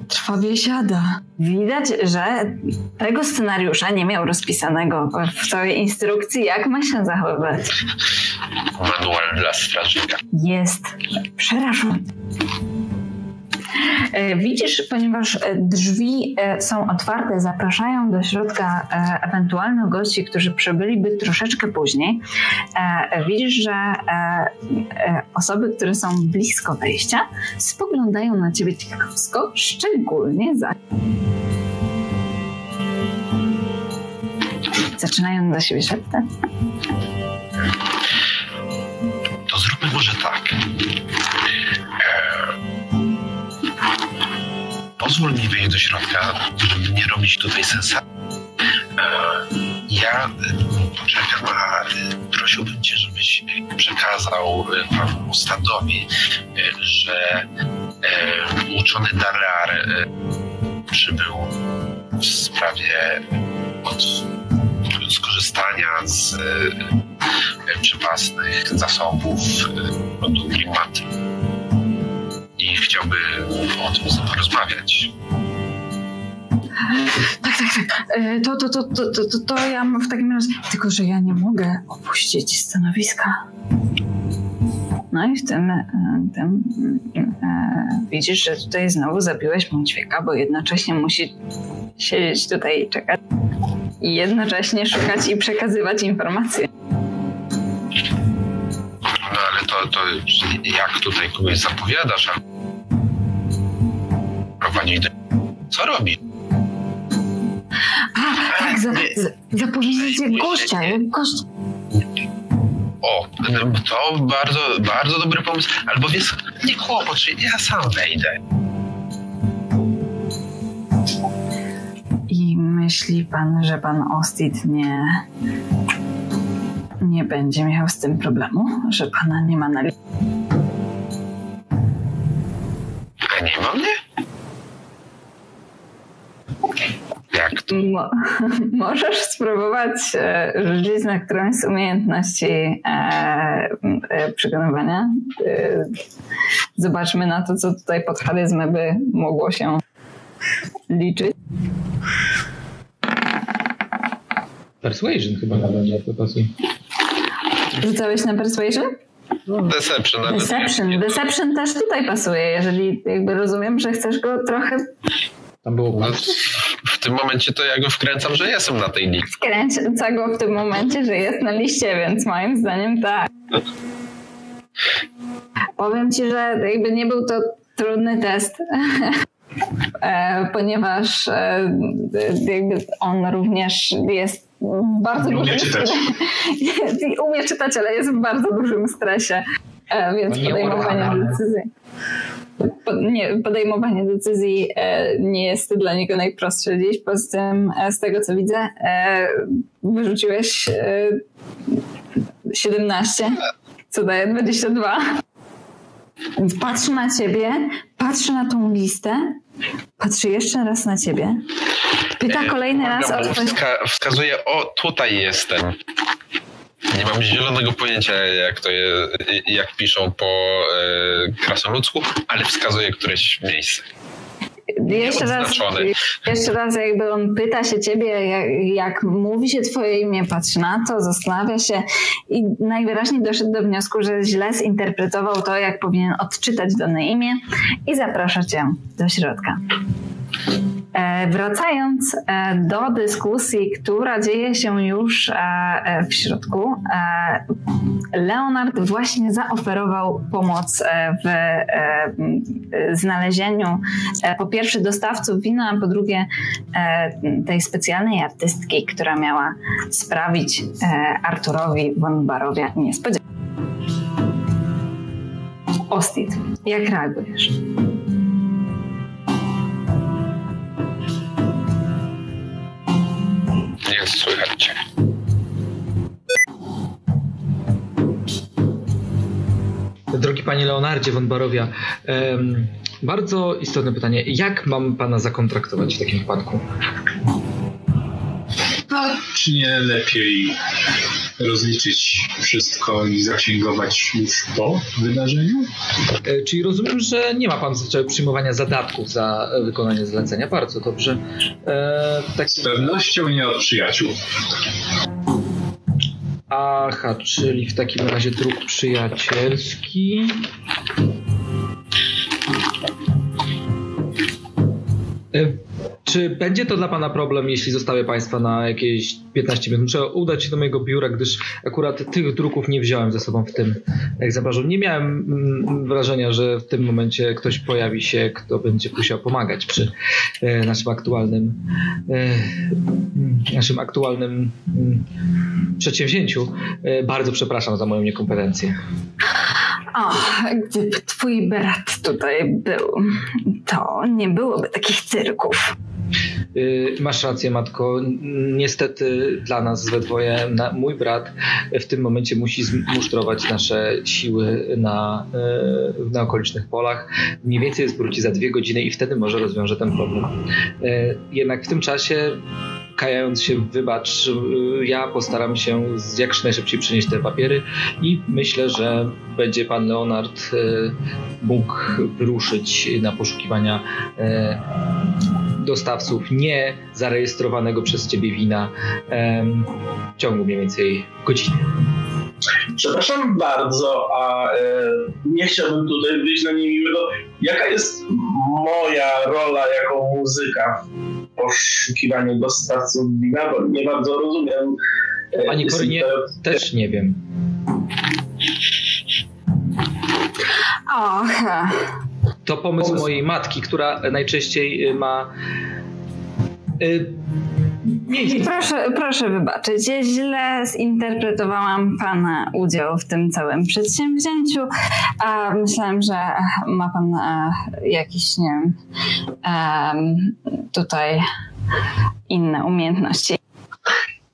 trwa biesiada. Widać, że tego scenariusza nie miał rozpisanego w całej instrukcji, jak ma się zachowywać. Manual dla strażnika. Jest przerażony. E, widzisz, ponieważ e, drzwi e, są otwarte, zapraszają do środka ewentualnych gości, którzy przybyliby troszeczkę później. Widzisz, że osoby, które są blisko wejścia, spoglądają na ciebie ciekawsko, szczególnie za. Zaczynają do siebie szeptać. To zróbmy może tak. Pozwól mi wejść do środka, żeby nie robić tutaj sensacji. E, ja e, poczekam, a e, prosiłbym cię, żebyś przekazał panu Stadowi, że uczony Dalar przybył w sprawie od skorzystania z przepasnych zasobów rodu Grimaty i chciałby o tym porozmawiać. Tak, tak, tak. E, to, to, to, to, to, to ja w takim razie. Tylko, że ja nie mogę opuścić stanowiska. No i w tym, e, tym e, widzisz, że tutaj znowu zabiłeś ćwieka, bo jednocześnie musi siedzieć tutaj i czekać i jednocześnie szukać i przekazywać informacje to, to jak tutaj kogoś zapowiadasz, a Co robi? A, tak, za, za, zapowiedzieć jak gościa, gościa. O, to bardzo, bardzo dobry pomysł. Albo wiesz, nie kłopot, ja sam wejdę. I myśli pan, że pan Ostit nie nie będzie miał z tym problemu, że pana nie ma na liście. A nie ma mnie? Jak to? Mo [LAUGHS] możesz spróbować e, rzucić na którąś z umiejętności e, e, przekonywania. E, zobaczmy na to, co tutaj pod charyzmę by mogło się liczyć. Persuasion chyba nawet to pasuje. Rzucałeś na persuasion? Deception. Deception. Deception też tutaj pasuje, jeżeli jakby rozumiem, że chcesz go trochę Tam było No, w tym momencie to ja go wkręcam, że jestem na tej liście. wkręca go w tym momencie, że jest na liście, więc moim zdaniem tak. Powiem ci, że jakby nie był to trudny test, [LAUGHS] e, ponieważ e, jakby on również jest w bardzo umie dużym czytać. stresie. [LAUGHS] umie czytać, ale jest w bardzo dużym stresie, e, więc No nie podejmowanie decyzji. Po, nie, podejmowanie decyzji e, nie jest dla niego najprostsze dziś. Poza tym, e, z tego co widzę, e, wyrzuciłeś e, 17, co daje 22. Więc patrzy na ciebie, patrzy na tą listę, patrzy jeszcze raz na ciebie, pyta kolejny raz o twoje... wska wskazuje, o tutaj jestem. Nie mam zielonego pojęcia, jak to je, jak piszą po e, krasnoludzku, ale wskazuje któreś miejsce. Jeszcze raz, jeszcze raz jakby on pyta się ciebie, jak, jak mówi się twoje imię, patrzy na to, zastanawia się i najwyraźniej doszedł do wniosku, że źle zinterpretował to, jak powinien odczytać dane imię i zaprasza cię do środka. E, Wracając e, do dyskusji, która dzieje się już e, w środku, Leonard właśnie zaoferował pomoc w znalezieniu po pierwsze dostawców wina, a po drugie e, tej specjalnej artystki, która miała sprawić e, Arturowi von Barowia niespodziankę. Ostit, jak reagujesz? Nie słychać cię. Drogi panie Leonardzie von Barowia, bardzo istotne pytanie. Jak mam pana zakontraktować w takim wypadku? Czy nie lepiej rozliczyć wszystko i zaksięgować już po wydarzeniu? E, Czyli rozumiem, że nie ma pan przyjmowania zadatków za e, wykonanie zlecenia. Bardzo dobrze. E, tak, Z pewnością nie od przyjaciół. aha, czyli w takim razie druk przyjacielski. E, Czy będzie to dla Pana problem, jeśli zostawię Państwa na jakieś 15 minut? Muszę udać się do mojego biura, gdyż akurat tych druków nie wziąłem ze sobą w tym egzemplarzu. Nie miałem mm, wrażenia, że w tym momencie ktoś pojawi się, kto będzie musiał pomagać przy e, naszym aktualnym e, naszym aktualnym mm, przedsięwzięciu. E, Bardzo przepraszam za moją niekompetencję. O, gdyby twój brat tutaj był, to nie byłoby takich cyrków. Y, Masz rację, matko. Niestety dla nas we dwoje, na, mój brat w tym momencie musi zmusztrować nasze siły na, y, na okolicznych polach. Mniej więcej wróci za dwie godziny i wtedy może rozwiąże ten problem. Y, Jednak w tym czasie kajając się, wybacz, ja postaram się jak najszybciej przynieść te papiery i myślę, że będzie pan Leonard mógł wyruszyć na poszukiwania dostawców nie zarejestrowanego przez ciebie wina em, w ciągu mniej więcej godziny. Przepraszam bardzo, a e, nie chciałbym tutaj wyjść na niemiłego. Jaka jest moja rola jako muzyka w poszukiwaniu dostawców wina? Bo nie bardzo rozumiem. e, Pani Korynie, to- też nie wiem. Och, To pomysł mojej matki, która najczęściej y, ma y, nie, proszę, proszę wybaczyć, ja źle zinterpretowałam Pana udział w tym całym przedsięwzięciu, a myślałem, że ma Pan e, jakiś, nie wiem, em, tutaj inne umiejętności.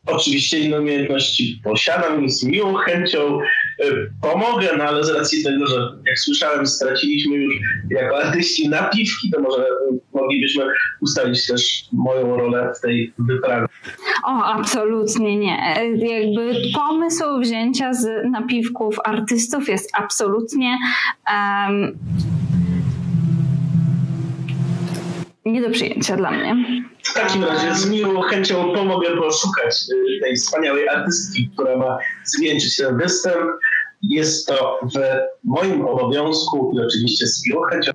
Oczywiście inne umiejętności posiadam i z miłą chęcią pomogę, no ale z racji tego, że jak słyszałem, straciliśmy już jako artyści napiwki, to może moglibyśmy ustalić też moją rolę w tej wyprawie. O, absolutnie nie. Jakby pomysł wzięcia z napiwków artystów jest absolutnie um, nie do przyjęcia dla mnie. W takim razie z miłą chęcią pomogę poszukać y, tej wspaniałej artystki, która ma zwieńczyć ten występ. Jest to w moim obowiązku i oczywiście z miłą chęcią.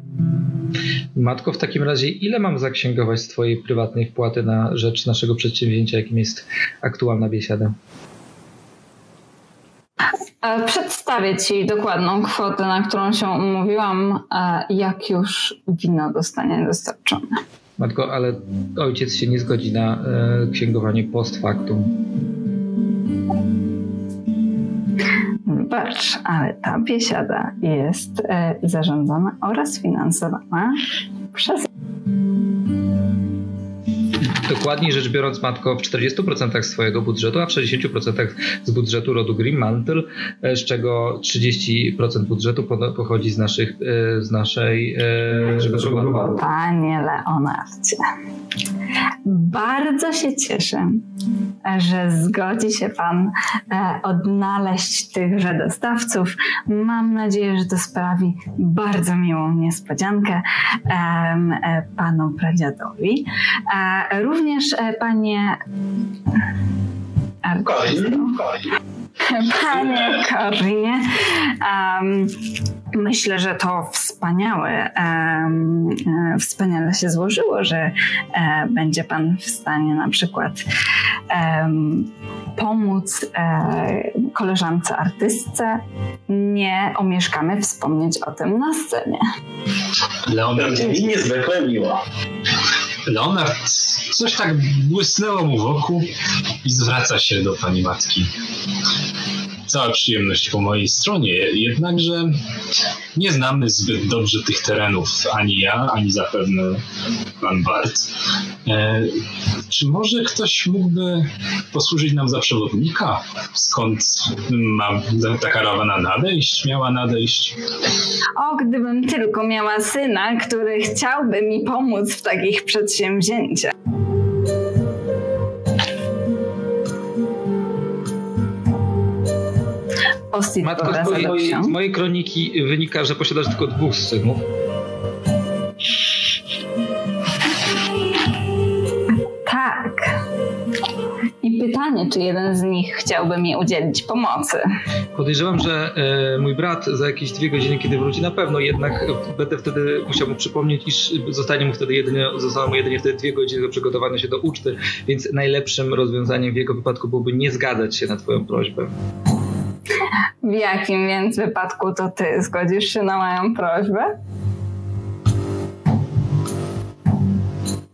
Matko, w takim razie ile mam zaksięgować z Twojej prywatnej wpłaty na rzecz naszego przedsięwzięcia, jakim jest aktualna biesiada? E, przedstawię Ci dokładną kwotę, na którą się umówiłam, e, jak już wino dostanie dostarczone. Matko, ale ojciec się nie zgodzi na e, księgowanie post factum. Wybacz, ale ta biesiada jest zarządzana oraz finansowana przez Dokładniej rzecz biorąc, matko, w 40% swojego budżetu, a w 60% z budżetu rodu Green Mantle, e, z czego 30% budżetu pochodzi z, naszych, e, z naszej e, Panie Leonardzie, bardzo się cieszę, że zgodzi się Pan odnaleźć tychże dostawców. Mam nadzieję, że to sprawi bardzo miłą niespodziankę Panu pradziadowi. Również również e, panie. Panie Korinie, um, myślę, że to wspaniałe, um, wspaniale się złożyło, że um, będzie Pan w stanie na przykład pomóc koleżance artystce. Nie omieszkamy wspomnieć o tym na scenie. Leonard mi niezwykle miło. Leonard coś tak błysnęło mu wokół i zwraca się do pani matki cała przyjemność po mojej stronie, jednakże nie znamy zbyt dobrze tych terenów, ani ja, ani zapewne pan Bart. E, czy może ktoś mógłby posłużyć nam za przewodnika? Skąd ma ta karawana nadejść, miała nadejść? O, gdybym tylko miała syna, który chciałby mi pomóc w takich przedsięwzięciach. Ostit Matko, z mojej, z mojej kroniki wynika, że posiadasz tylko dwóch synów. Tak. I pytanie, czy jeden z nich chciałby mi udzielić pomocy. Podejrzewam, że e, mój brat za jakieś dwie godziny, kiedy wróci, na pewno jednak będę wtedy musiał mu przypomnieć, iż zostanie mu wtedy jedynie, zostaną mu jedynie wtedy dwie godziny do przygotowania się do uczty, więc najlepszym rozwiązaniem w jego wypadku byłoby nie zgadzać się na twoją prośbę. W jakim więc wypadku to ty zgodzisz się na moją prośbę?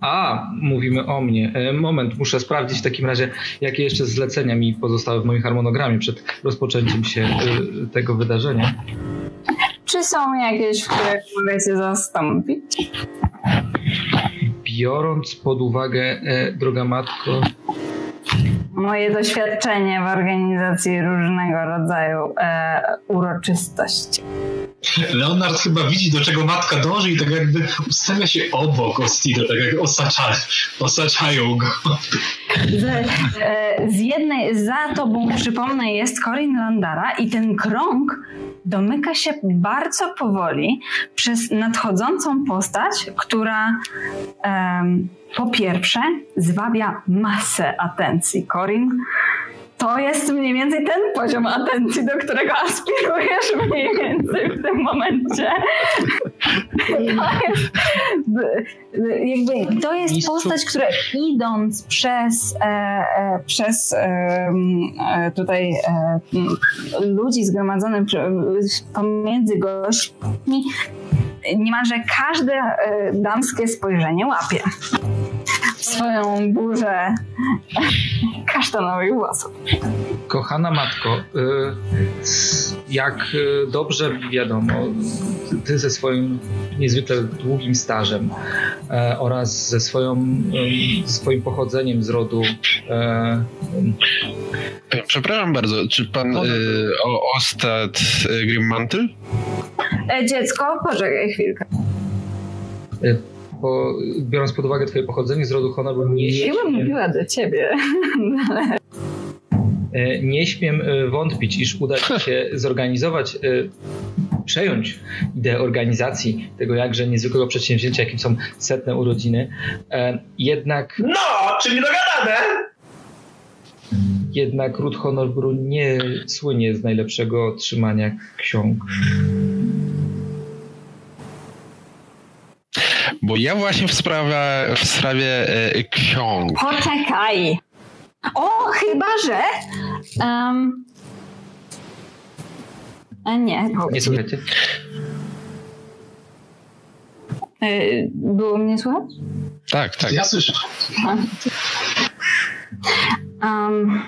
A, mówimy o mnie. E, moment, muszę sprawdzić w takim razie, jakie jeszcze zlecenia mi pozostały w moim harmonogramie przed rozpoczęciem się e, tego wydarzenia. Czy są jakieś, w których mogę się zastąpić? Biorąc pod uwagę, e, droga matko, moje doświadczenie w organizacji różnego rodzaju e, uroczystości. Leonard chyba widzi, do czego matka dąży i tak jakby ustawia się obok Ostido, tak jak osacza, osaczają go. Z, e, z jednej, za tobą, przypomnę, jest Corin Landara i ten krąg domyka się bardzo powoli przez nadchodzącą postać, która um, po pierwsze zwabia masę atencji. Corin to jest mniej więcej ten poziom atencji, do którego aspirujesz mniej więcej w tym momencie. To jest, jakby, to jest postać, która idąc przez, e, e, przez e, tutaj ludzi zgromadzonych pomiędzy gośćmi, niemalże każde damskie spojrzenie łapie swoją burzę [LAUGHS] kasztanowych włosów. Kochana matko, jak dobrze wiadomo, ty ze swoim niezwykle długim stażem oraz ze swoją, swoim pochodzeniem z rodu. Przepraszam bardzo, czy pan o Ostad Grimmantle? Dziecko, poczekaj chwilkę bo biorąc pod uwagę twoje pochodzenie z rodu Honor, nie śmiem... mówiła do ciebie, [LAUGHS] ale... E, nie śmiem e, wątpić, iż uda ci się [LAUGHS] zorganizować, e, przejąć ideę organizacji tego jakże niezwykłego przedsięwzięcia, jakim są setne urodziny. Jednak... No, czyli dogadane! Jednak ród Honorbru nie słynie z najlepszego trzymania ksiąg. Bo ja właśnie w sprawie, w sprawie e, ksiąg. Poczekaj. O, chyba że. Um, a nie. Nie słuchajcie. E, było mnie słuchać? Tak, tak. Ja słyszę. Um,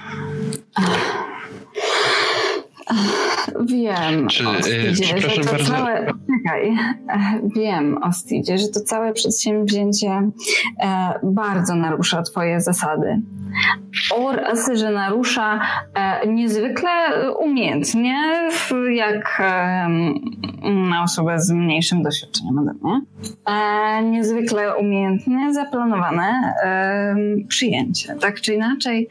[LAUGHS] Wiem, Czy, Ostidzie, że to bardzo... całe... Czekaj. [LAUGHS] Wiem, Ostidzie, że to całe przedsięwzięcie e, bardzo narusza twoje zasady. Oraz, że narusza e, niezwykle umiejętnie, jak e, na osobę z mniejszym doświadczeniem ode mnie. E, niezwykle umiejętnie zaplanowane e, przyjęcie. Tak czy inaczej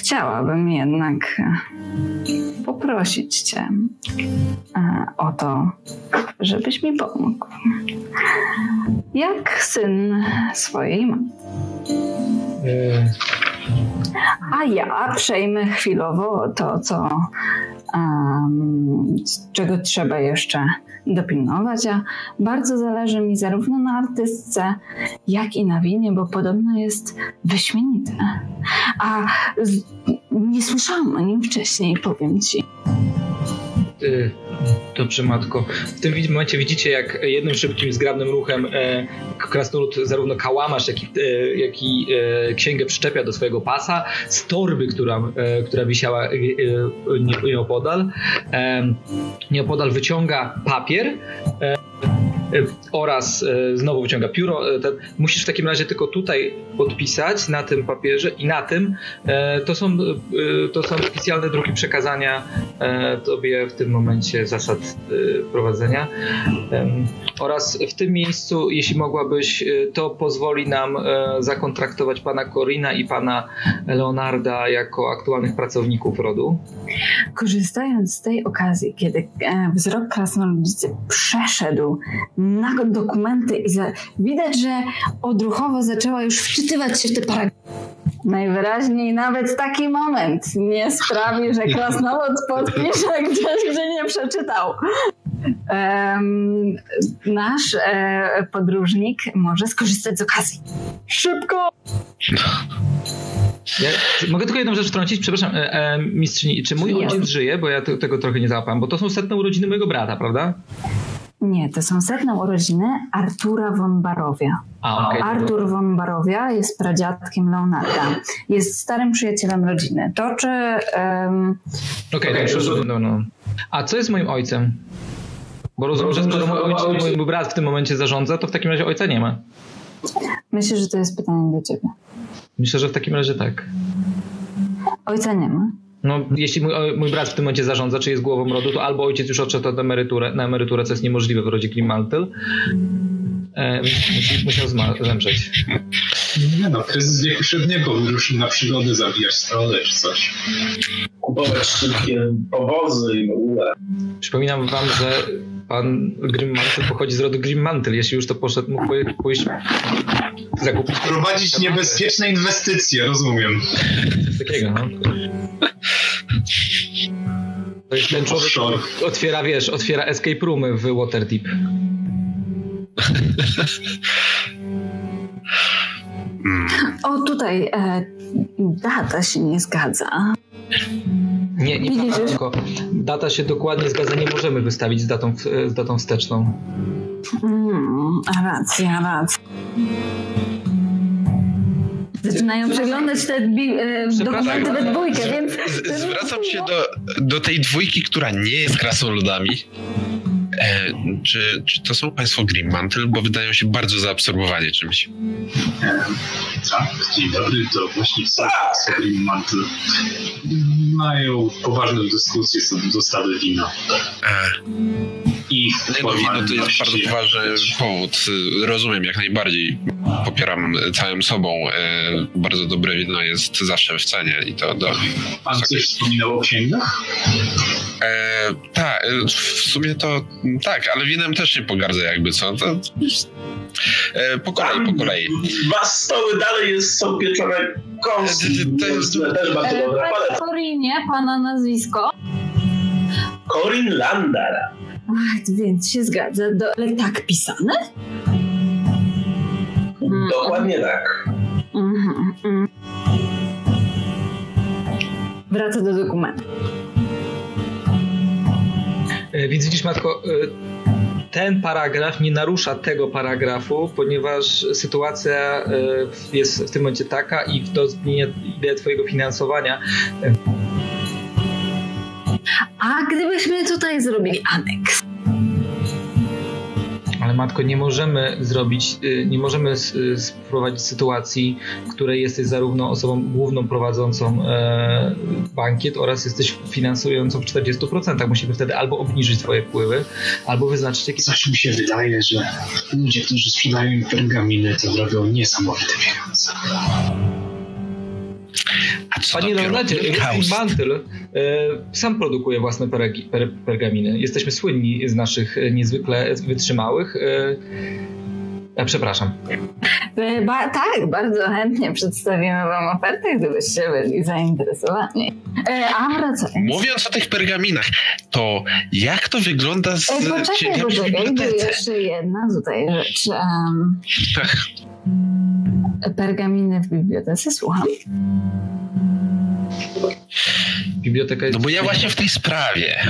chciałabym jednak e, poprosić Cię e, o to, żebyś mi pomógł. Jak syn swojej mamy. A ja przejmę chwilowo to, co um, czego trzeba jeszcze dopilnować, a bardzo zależy mi zarówno na artystce, jak i na winie, bo podobno jest wyśmienite. A z, nie słyszałam o nim wcześniej, powiem ci. Y Dobrze, matko. W tym momencie widzicie, jak jednym szybkim, zgrabnym ruchem e, krasnolud zarówno kałamarz, jak i, e, jak i e, księgę przyczepia do swojego pasa z torby, która, e, która wisiała e, e, nieopodal. Nieopodal wyciąga papier E, oraz e, znowu wyciąga pióro. E, musisz w takim razie tylko tutaj podpisać na tym papierze i na tym to są, to są oficjalne druki przekazania tobie w tym momencie zasad prowadzenia. Oraz w tym miejscu, jeśli mogłabyś, to pozwoli nam zakontraktować pana Corina i pana Leonarda jako aktualnych pracowników rodu. Korzystając z tej okazji, kiedy wzrok krasnoludzicy przeszedł na dokumenty i za... widać, że odruchowo zaczęła już wczytywać się w te paragrafy. Najwyraźniej nawet taki moment nie sprawi, że krasnolud [LAUGHS] podpisze gdzieś, gdzie nie przeczytał. Um, nasz e, podróżnik może skorzystać z okazji. Szybko! Ja, mogę tylko jedną rzecz wtrącić? Przepraszam, e, e, mistrzyni, czy mój ojciec żyje? Bo ja tego trochę nie załapałem, bo to są setne urodziny mojego brata, prawda? Nie, to są setne urodziny Artura von Barowia. A, okay. Artur von Barowia jest pradziadkiem Leonarda. Jest starym przyjacielem rodziny. To czy... Um... Okej, okay, okay, no, no. A co jest moim ojcem? Bo rozumiem, że skoro mój, ojciec, mój brat w tym momencie zarządza, to w takim razie ojca nie ma. Myślę, że to jest pytanie do ciebie. Myślę, że w takim razie tak. Ojca nie ma. No, jeśli mój, mój, brat w tym momencie zarządza, czy jest głową rodu, to albo ojciec już odszedł na emeryturę, na emeryturę co jest niemożliwe w rodzie Grimmantle, e, musiał zemrzeć. Nie no, kryzys wieku średniego wyruszył na przygody zabijać strony czy coś. Kupować szybkie powozy i w ogóle. Przypominam wam, że pan Grimmantle pochodzi z rodu Grimmantle. Jeśli już to poszedł, mógł pójść zakupić... Prowadzić niebezpieczne inwestycje, rozumiem. Coś takiego, no. To jest ten człowiek, który otwiera, wiesz, otwiera escape roomy w Waterdeep. O, tutaj e, data się nie zgadza. Nie, nie Widzisz, tylko data się dokładnie zgadza, nie możemy wystawić z datą, z datą wsteczną. Mm, racja, racja. zaczynają przeglądać te e, dokumenty we dwójkę, więc... Zwracam się do, do tej dwójki, która nie jest krasnoludami. E, czy, czy to są Państwo Green Bo wydają się bardzo zaabsorbowani czymś. E, tak, dzień dobry, to właśnie są Państwo Green Mają poważną dyskusję co do dostawy wina. E ich no, no to jest bardzo poważny powód. Rozumiem jak najbardziej. Popieram całym sobą. E, bardzo dobre wino jest zawsze w cenie i to do... Pan coś wspominał o księgach? E, tak, e, w sumie to tak, ale winem też nie pogardzę jakby co. To, e, po kolei, po kolei. Dwa stoły dalej jest, są pieczone kąski. To jest też bardzo dobre. Korinie, pana nazwisko? Corin Landar. Ach, więc się zgadza, do, ale tak pisane? Dokładnie tak. Mhm, mhm. Wraca do dokumentu. E, więc widzisz, Matko, e, ten paragraf nie narusza tego paragrafu, ponieważ sytuacja e, jest w tym momencie taka i to zmienia ideę Twojego finansowania. A gdybyśmy tutaj zrobili aneks? Matko, nie możemy zrobić, y, nie możemy wprowadzić sytuacji, w której jesteś zarówno osobą główną prowadzącą e, bankiet oraz jesteś finansującą w 40%. Musimy wtedy albo obniżyć swoje wpływy, albo wyznaczyć jakieś... Coś mi się wydaje, że ludzie, którzy sprzedają im pergaminy, to robią niesamowite pieniądze. Panie Leonardzie, Mantle e, sam produkuje własne pergi, per, pergaminy. Jesteśmy słynni z naszych e, niezwykle wytrzymałych. E, przepraszam. Ba tak, bardzo chętnie przedstawimy Wam ofertę, gdybyście byli zainteresowani. A wracając. Mówiąc o tych pergaminach, to jak to wygląda z Poczekaj, poczekaj, jeszcze jedna tutaj rzecz. Um, pergaminy w bibliotece, słucham. Biblioteka jest... No bo ja właśnie w tej sprawie.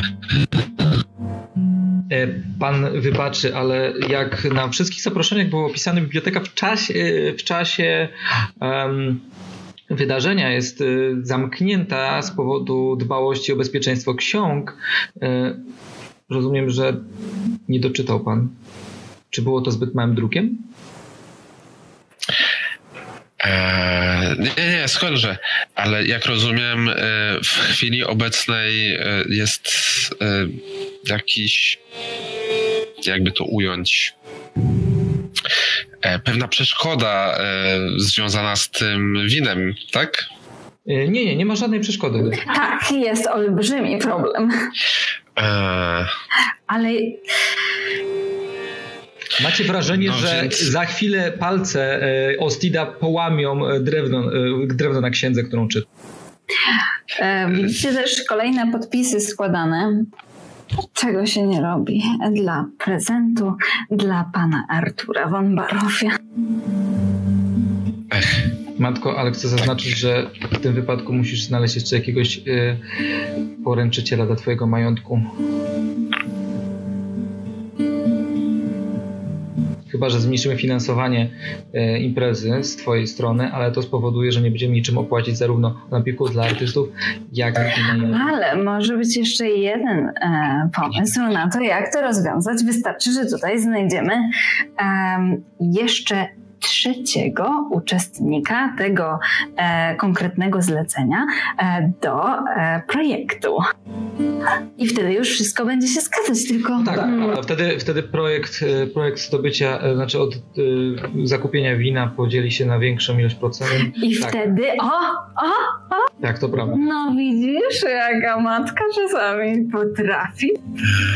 E, pan wybaczy, ale jak na wszystkich zaproszeniach było opisane, biblioteka w czasie, w czasie um, wydarzenia jest e, zamknięta z powodu dbałości o bezpieczeństwo ksiąg. E, rozumiem, że nie doczytał pan. Czy było to zbyt małym drukiem? Eee, nie, nie, skądże. Ale jak rozumiem, e, w chwili obecnej e, jest e, jakiś, jakby to ująć, pewna przeszkoda związana z tym winem, tak? Nie, nie, nie ma żadnej przeszkody. Tak, jest olbrzymi problem. Eee... Ale Macie wrażenie, no, że więc... za chwilę palce e, Ostida połamią e, drewno, e, drewno na księdze, którą czyta. Widzicie też kolejne podpisy składane. Czego się nie robi dla prezentu dla pana Artura von Barofia. Ech. Matko, ale chcę zaznaczyć, że w tym wypadku musisz znaleźć jeszcze jakiegoś y, poręczyciela dla twojego majątku. Chyba że zmniejszymy finansowanie e, imprezy z Twojej strony, ale to spowoduje, że nie będziemy niczym opłacić zarówno napiwków dla artystów, jak i Ale może być jeszcze jeden e, pomysł na to, jak to rozwiązać. Wystarczy, że tutaj znajdziemy e, jeszcze trzeciego uczestnika tego e, konkretnego zlecenia e, do e, projektu. I wtedy już wszystko będzie się zgadzać, tylko... Tak, hmm. a wtedy, wtedy projekt, e, projekt zdobycia, e, znaczy od e, zakupienia wina podzieli się na większą ilość procent. I tak. wtedy, o, o, o! Tak, to prawda. No widzisz, jaka matka czasami potrafi.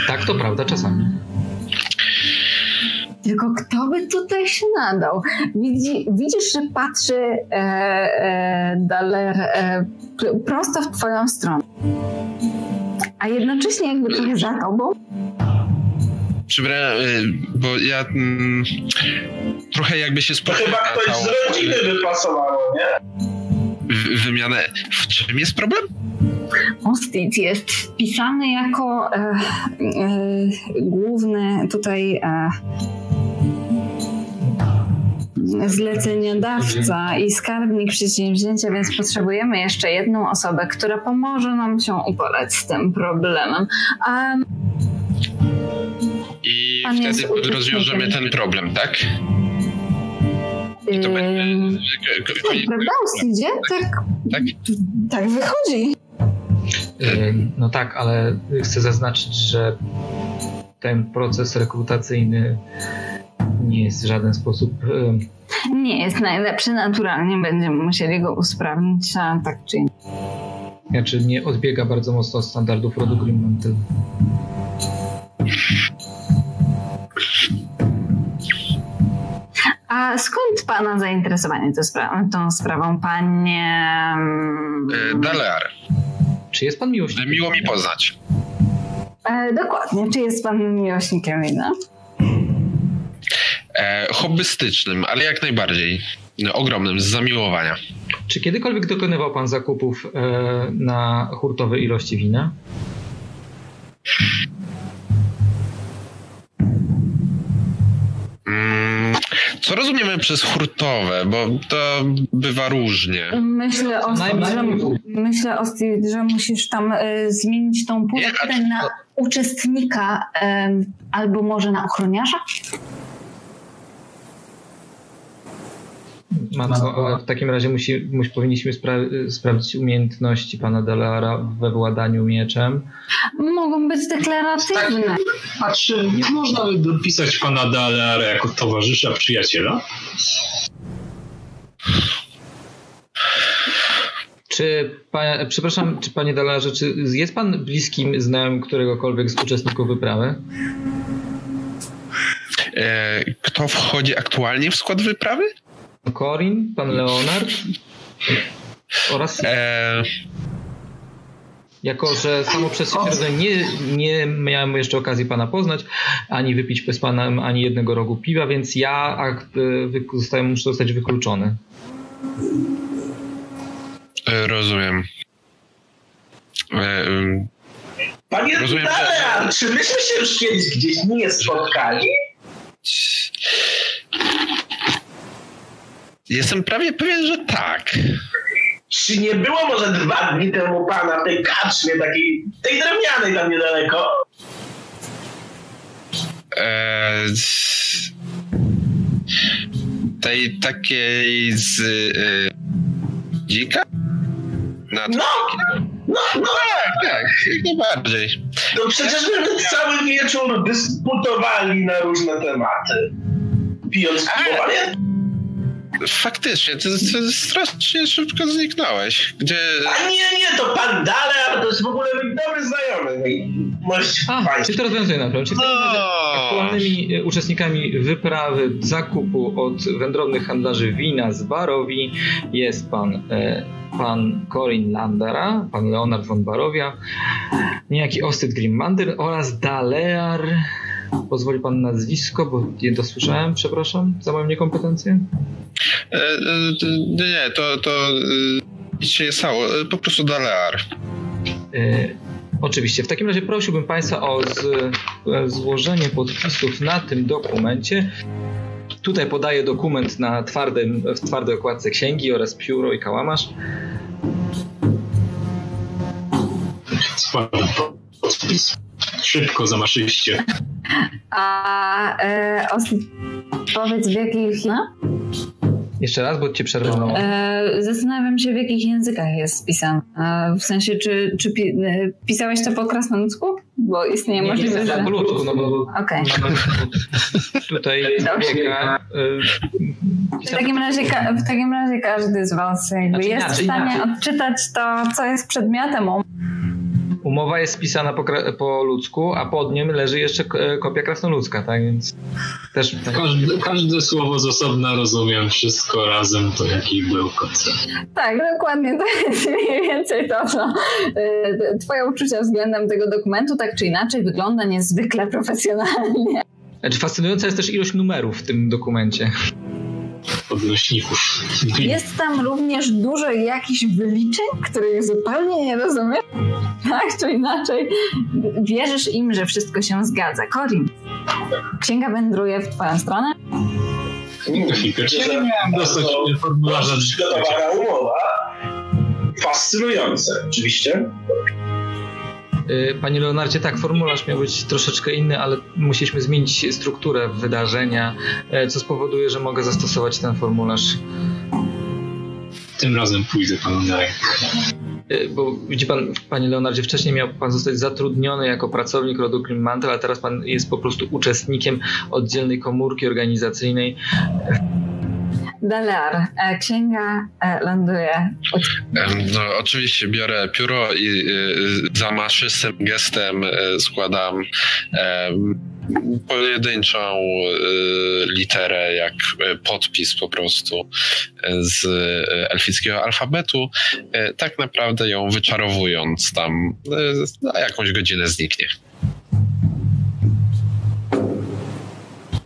Tak, to prawda, czasami. Tylko kto by tutaj się nadał? Widzi, widzisz, że patrzy e, e, Daler e, prosto w twoją stronę. A jednocześnie jakby trochę za tobą. Przepraszam, bo ja mm, trochę jakby się spotkał. Chyba ktoś z rodziny wypasowało, nie? wymianę. W czym jest problem? Ostit jest wpisany jako e, e, główny tutaj e, zleceniodawca i skarbnik przedsięwzięcia, więc potrzebujemy jeszcze jedną osobę, która pomoże nam się uporać z tym problemem. A I wtedy rozwiążemy ten problem, tak? I to będzie... Prawda, Ostidzie? Tak, tak? tak wychodzi. No tak, ale chcę zaznaczyć, że ten proces rekrutacyjny nie jest w żaden sposób. Nie jest najlepszy, naturalnie będziemy musieli go usprawnić, a tak czy inaczej. Znaczy nie odbiega bardzo mocno od standardów rodu Greenmantle. A skąd pana zainteresowanie tą, spra- tą sprawą, panie... E, Dalear. Czy jest pan miłośnikiem? Miło mi poznać. E, dokładnie. Czy jest pan miłośnikiem wina? E, hobbystycznym, ale jak najbardziej. Ogromnym, z zamiłowania. Czy kiedykolwiek dokonywał pan zakupów e, na hurtowe ilości wina? Mm, co rozumiemy przez hurtowe, bo to bywa różnie. Myślę o, że, myślę o że musisz tam y, zmienić tą pulę na uczestnika y, albo może na ochroniarza? Matko, w takim razie musi, musi, powinniśmy spra sprawdzić umiejętności pana Delara we władaniu mieczem. Mogą być deklaratywne. Tak, a czy nie można by dopisać pana Delara jako towarzysza, przyjaciela? Czy, panie, przepraszam, czy panie Dalarze, czy jest pan bliskim znajomym któregokolwiek z uczestników wyprawy? E, kto wchodzi aktualnie w skład wyprawy? Corin, pan Leonard oraz... E... Jako, że samo przez się nie, nie miałem jeszcze okazji pana poznać, ani wypić z panem ani jednego rogu piwa, więc ja akt, zostaję, muszę zostać wykluczony. E, rozumiem. E, Panie Rozumiem, że... czy myśmy się już kiedyś gdzieś nie spotkali? Jestem prawie pewien, że tak. Czy nie było może dwa dni temu pana w tej kaczmie, takiej, tej drewnianej tam niedaleko? Eee, tej takiej z y, dzika? Na no, no, no, tak, tak, jak najbardziej. No przecież my cały wieczór dyskutowali na różne tematy. Pijąc piwo, pamiętam? Faktycznie, ty, ty, strasznie szybko zniknąłeś. Gdzie... A nie, nie, to pan Dale, to jest w ogóle mój dobry znajomy. A, czy to rozwiązuje na. Czy no. aktualnymi e, uczestnikami wyprawy zakupu od wędrownych handlarzy wina z Barowi jest pan, e, pan Corin Landera, pan Leonard von Barowia, niejaki Ostyd Grimmander oraz Dalear Pozwoli pan nazwisko, bo nie dosłyszałem, przepraszam za moją niekompetencję. E, e, nie, to, to e, nic się nie stało, po prostu Dalear. E, oczywiście. W takim razie prosiłbym Państwa o z, złożenie podpisów na tym dokumencie. Tutaj podaję dokument na twardym, w twardej okładce księgi oraz pióro i kałamarz. Podpis. Szybko, zamaszyście. A e, powiedz w jakich... No? Jeszcze raz, bo cię przerwano. E, zastanawiam się, w jakich językach jest spisane. E, w sensie, czy, czy pi, e, pisałeś to po krasnoludzku? Bo istnieje nie, możliwość, że... po ludzku, no bo okay. tutaj biega... W takim, razie, w takim razie każdy z was jakby znaczy, jest w stanie inaczej. odczytać to, co jest przedmiotem Umowa jest spisana po, po ludzku, a pod nim leży jeszcze kopia krasnoludzka, tak więc też... Tak. Każde, każde słowo z osobna rozumiem, wszystko razem to jaki był koncept. Tak, dokładnie, to jest mniej więcej to, co y, twoje uczucia względem tego dokumentu tak czy inaczej wygląda niezwykle profesjonalnie. Znaczy fascynująca jest też ilość numerów w tym dokumencie odnośników. Jest tam również dużo jakichś wyliczeń, których zupełnie nie rozumiem. Tak czy inaczej, wierzysz im, że wszystko się zgadza. Corin, księga wędruje w twoją stronę. Chwilkę, czy ja nie miałem dostać formularza? Przygotowana umowa. Fascynujące, oczywiście. Y, panie Leonardzie, tak, formularz miał być troszeczkę inny, ale musieliśmy zmienić strukturę wydarzenia, e, co spowoduje, że mogę zastosować ten formularz. Tym razem pójdę panu na rękę. Y, bo widzi pan, panie Leonardzie, wcześniej miał pan zostać zatrudniony jako pracownik rodu Mantel, a teraz pan jest po prostu uczestnikiem oddzielnej komórki organizacyjnej. Delear, e, księga e, ląduje. No, oczywiście biorę pióro i za maszystym gestem składam pojedynczą literę, jak podpis po prostu z elfickiego alfabetu, tak naprawdę ją wyczarowując tam na jakąś godzinę zniknie.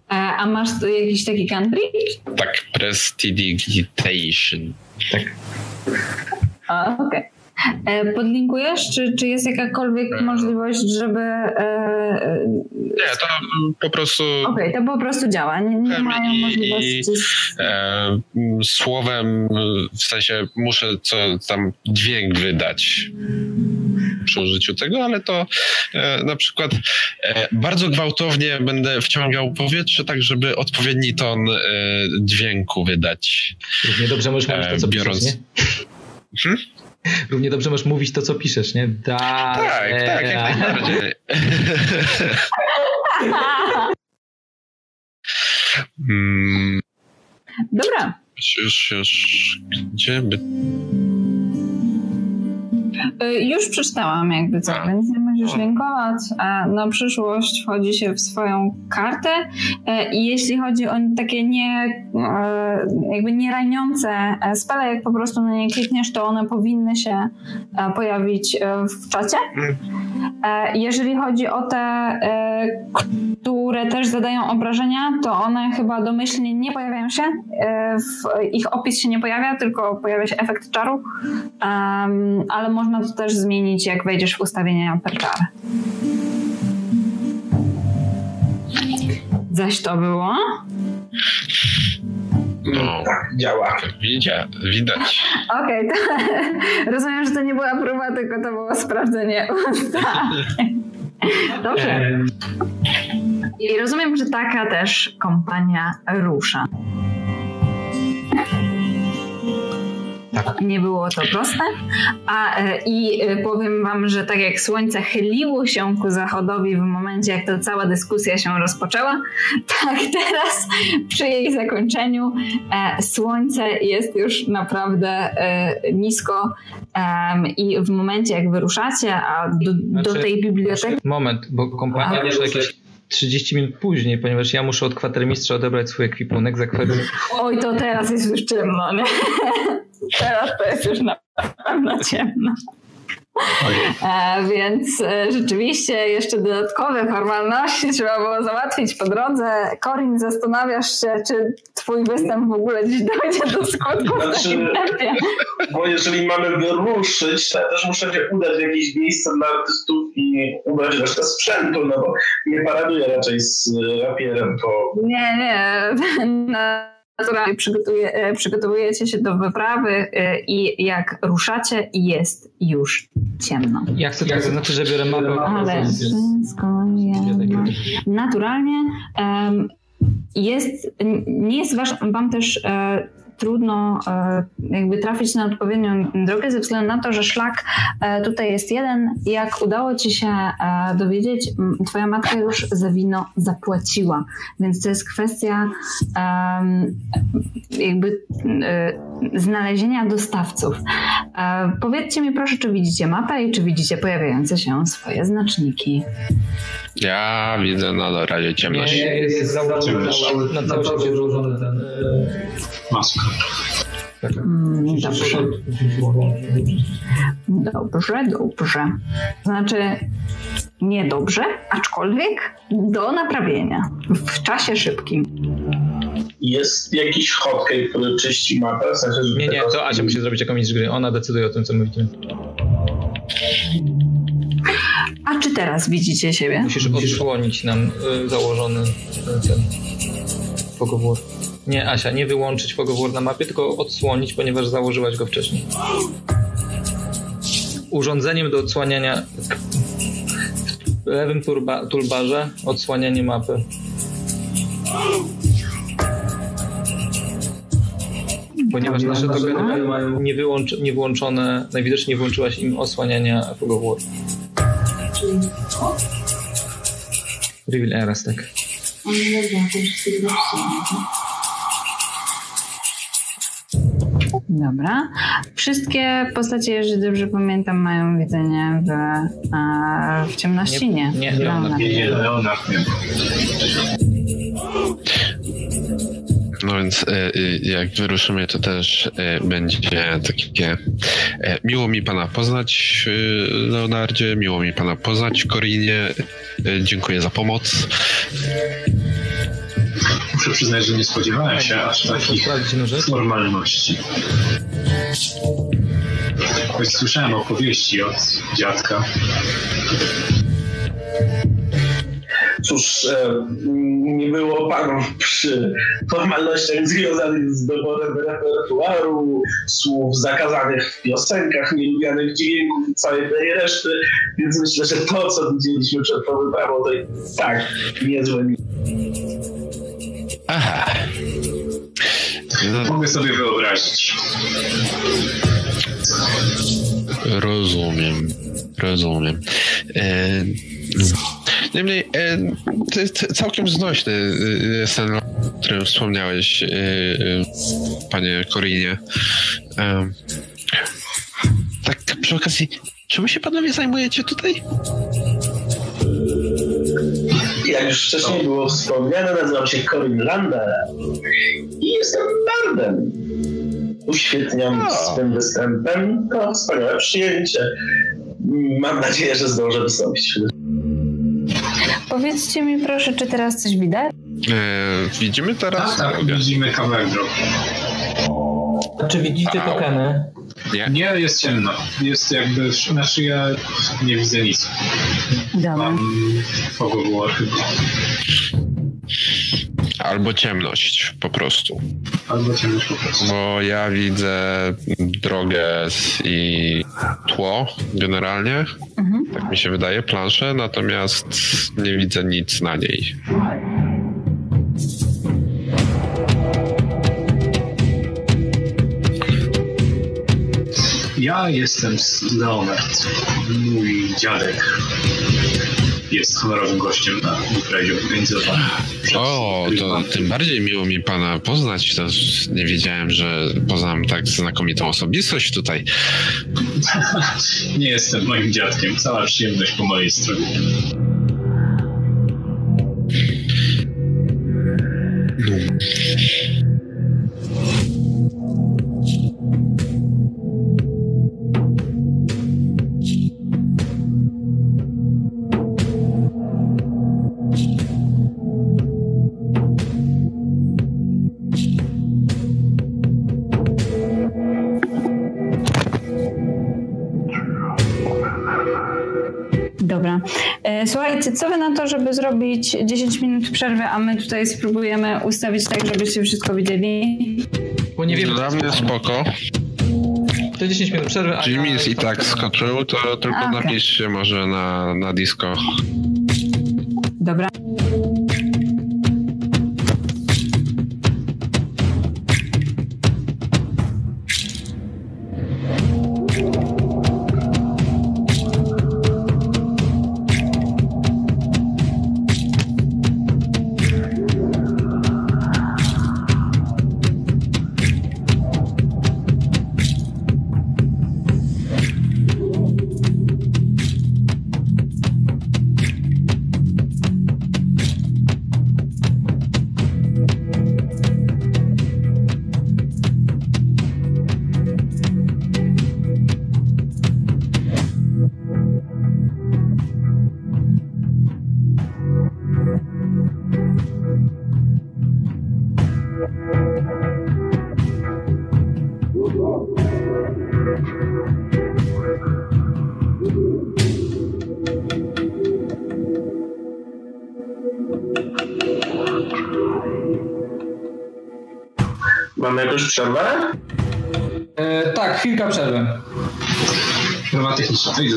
A masz tu jakiś taki country? Tak, prestidigitation. Tak. Okej. Okay. E, podlinkujesz, czy, czy jest jakakolwiek e. możliwość, żeby. E, nie, to po prostu. Okej, okay, to po prostu działa. Nie, nie mają możliwości. E, słowem, w sensie muszę co tam dźwięk wydać przy użyciu tego, ale to e, na przykład e, bardzo gwałtownie będę wciągał powietrze, tak żeby odpowiedni ton dźwięku wydać. Równie dobrze możesz mówić to, co biorąc... piszesz, nie? Hmm? Równie dobrze możesz mówić to, co piszesz, nie? Da, tak, e, tak, jak najbardziej. [LAUGHS] hmm. Dobra. Już, już, gdzie by... Y, już przeczytałam jakby co, więc nie musisz linkować. Na przyszłość wchodzi się w swoją kartę y, i jeśli chodzi o takie nie y, jakby nie raniące spele, jak po prostu na nie klikniesz, to one powinny się pojawić w czacie. Mm. Jeżeli chodzi o te, które też zadają obrażenia, to one chyba domyślnie nie pojawiają się. Ich opis się nie pojawia, tylko pojawia się efekt czaru, ale można to też zmienić, jak wejdziesz w ustawienia Perchar. Zaś to było? No, tak, działa. Widzia, widać. Okej, okay, [LAUGHS] rozumiem, że to nie była próba, tylko to było sprawdzenie [LAUGHS] Dobrze. I rozumiem, że taka też kompania rusza. Tak. Nie było to proste. A, e, I e, powiem Wam, że tak jak słońce chyliło się ku zachodowi w momencie, jak ta cała dyskusja się rozpoczęła, [LAUGHS] tak teraz przy jej zakończeniu e, słońce jest już naprawdę nisko i w momencie, jak wyruszacie, a do, do znaczy, tej biblioteki. Moment, bo kompania już jakieś 30 minut później, ponieważ ja muszę od kwatermistrza odebrać swój ekwipunek za kwater... Oj, to teraz jest już ciemno, nie? [LAUGHS] Teraz to jest już na pewno ciemno. [LAUGHS] E, więc e, rzeczywiście jeszcze dodatkowe formalności [LAUGHS] trzeba było załatwić po drodze. Korin, zastanawiasz się, czy twój występ w ogóle dziś dojdzie do skutku znaczy, Bo jeżeli mamy wyruszyć, to ja też muszę się udać w jakieś miejsce dla artystów i ubrać resztę sprzętu, no bo nie paraduję raczej z rapierem po... Nie, nie. [LAUGHS] Na naturalnie przygotuje, przygotowujecie się do wyprawy e, i jak ruszacie jest już ciemno. Ja chcę tak zaznaczyć, że biorę mapę. Ale wszystko jest... Naturalnie um, jest, nie jest wasz, wam też e, trudno e, jakby trafić na odpowiednią drogę ze względu na to, że szlak e, tutaj jest jeden. Jak udało ci się e, dowiedzieć, twoja matka już za wino zapłaciła, więc to jest kwestia jakby znalezienia dostawców. Powiedzcie mi proszę, czy widzicie mapę i czy widzicie pojawiające się swoje znaczniki. Ja widzę na razie ciemność. Nie, jest założony na cały świecie złożony ten maska. Mm, dobrze. Dobrze, dobrze. Znaczy niedobrze, aczkolwiek do naprawienia w czasie szybkim. Jest jakiś hotkey, który czyści mapę? W sensie, nie, nie, to Asia musi zrobić jakąś gry. Ona decyduje o tym, co my widzimy. A czy teraz widzicie siebie? Musisz odsłonić nam y, założony ten, ten pogowór. Nie, Asia, nie wyłączyć Fogowar na mapie, tylko odsłonić, ponieważ założyłaś go wcześniej. Urządzeniem do odsłaniania w lewym turba, toolbarze odsłanianie mapy. Ponieważ nasze tokeny mają niewyłączone, najwidoczniej nie włączyłaś im osłaniania Fogowar. Reveal Eras, tak. Dobra. Wszystkie postacie, jeżeli dobrze pamiętam, mają widzenie w, a, w ciemności? Nie. Nie, nie, Leonard. Nie, nie. No więc e, e, jak wyruszymy, to też e, będzie takie miło mi pana poznać, Leonardzie, miło mi pana poznać, Korinie. Dziękuję za pomoc. Muszę przyznać, że nie spodziewałem się aż takich jedną rzecz. formalności. Choć słyszałem opowieści od dziadka. Cóż, e, nie było panów przy formalnościach związanych z doborem repertuaru, słów zakazanych w piosenkach, nielubianych dźwięków i całej tej reszty, więc myślę, że to, co widzieliśmy przed tą to i tak niezłe Aha. No, Mogę sobie wyobrazić. rozumiem, rozumiem. E, niemniej, e, to jest całkiem znośny e, ten, o którym wspomniałeś, e, e, panie Korinie. E, tak przy okazji, czym się panowie zajmujecie tutaj? Jak już wcześniej było wspomniane, nazywam się Corin Lander i jestem bardem. Uświetniam swym występem to wspaniałe przyjęcie. Mam nadzieję, że zdążę wystąpić. Powiedzcie mi proszę, czy teraz coś widać? E, widzimy teraz? Tak, tak, widzimy drogi. Czy widzicie Au. tokeny? Nie? Nie, jest ciemno. Jest jakby na szyję, nie widzę nic. Dobra. Mam Fogowar chyba. Albo ciemność po prostu. Albo ciemność po prostu. Bo ja widzę drogę i tło generalnie. Mhm. Tak mi się wydaje, planszę, natomiast nie widzę nic na niej. Ja jestem Leonard. Mój dziadek jest honorowym gościem na imprezie organizowanej. O, to tym bardziej miło mi pana poznać. To nie wiedziałem, że poznam tak znakomitą osobistość tutaj. [LAUGHS] Nie jestem moim dziadkiem. Cała przyjemność po mojej stronie. Żeby zrobić 10 minut przerwy, a my tutaj spróbujemy ustawić tak, żebyście wszystko widzieli? Bo nie wiem, Dla mnie spoko. to 10 minut przerwy, a Jimmy's ja- i tak skoczył, to tylko okej. napiszcie może na, na disco. Dobra.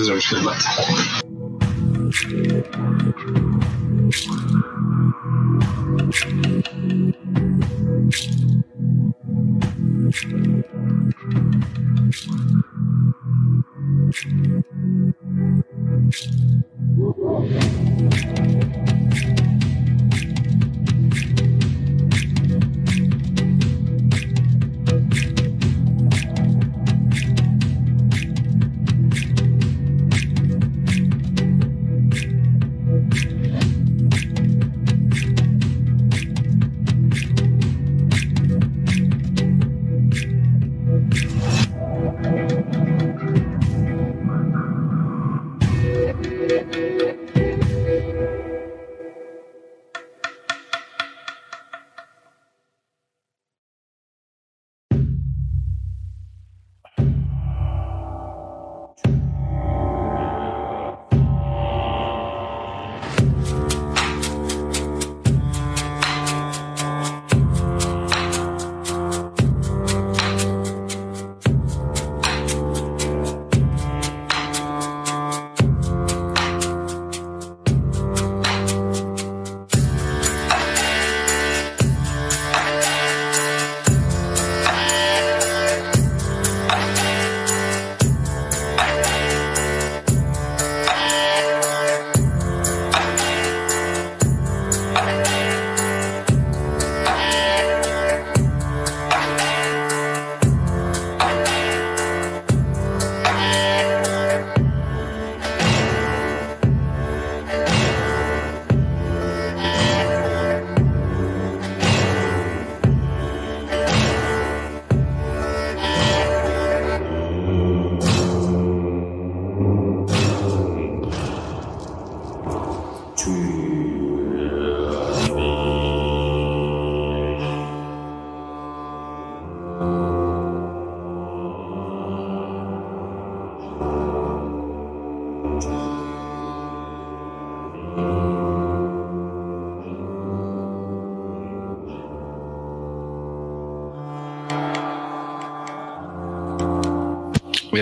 Techniczna, to idę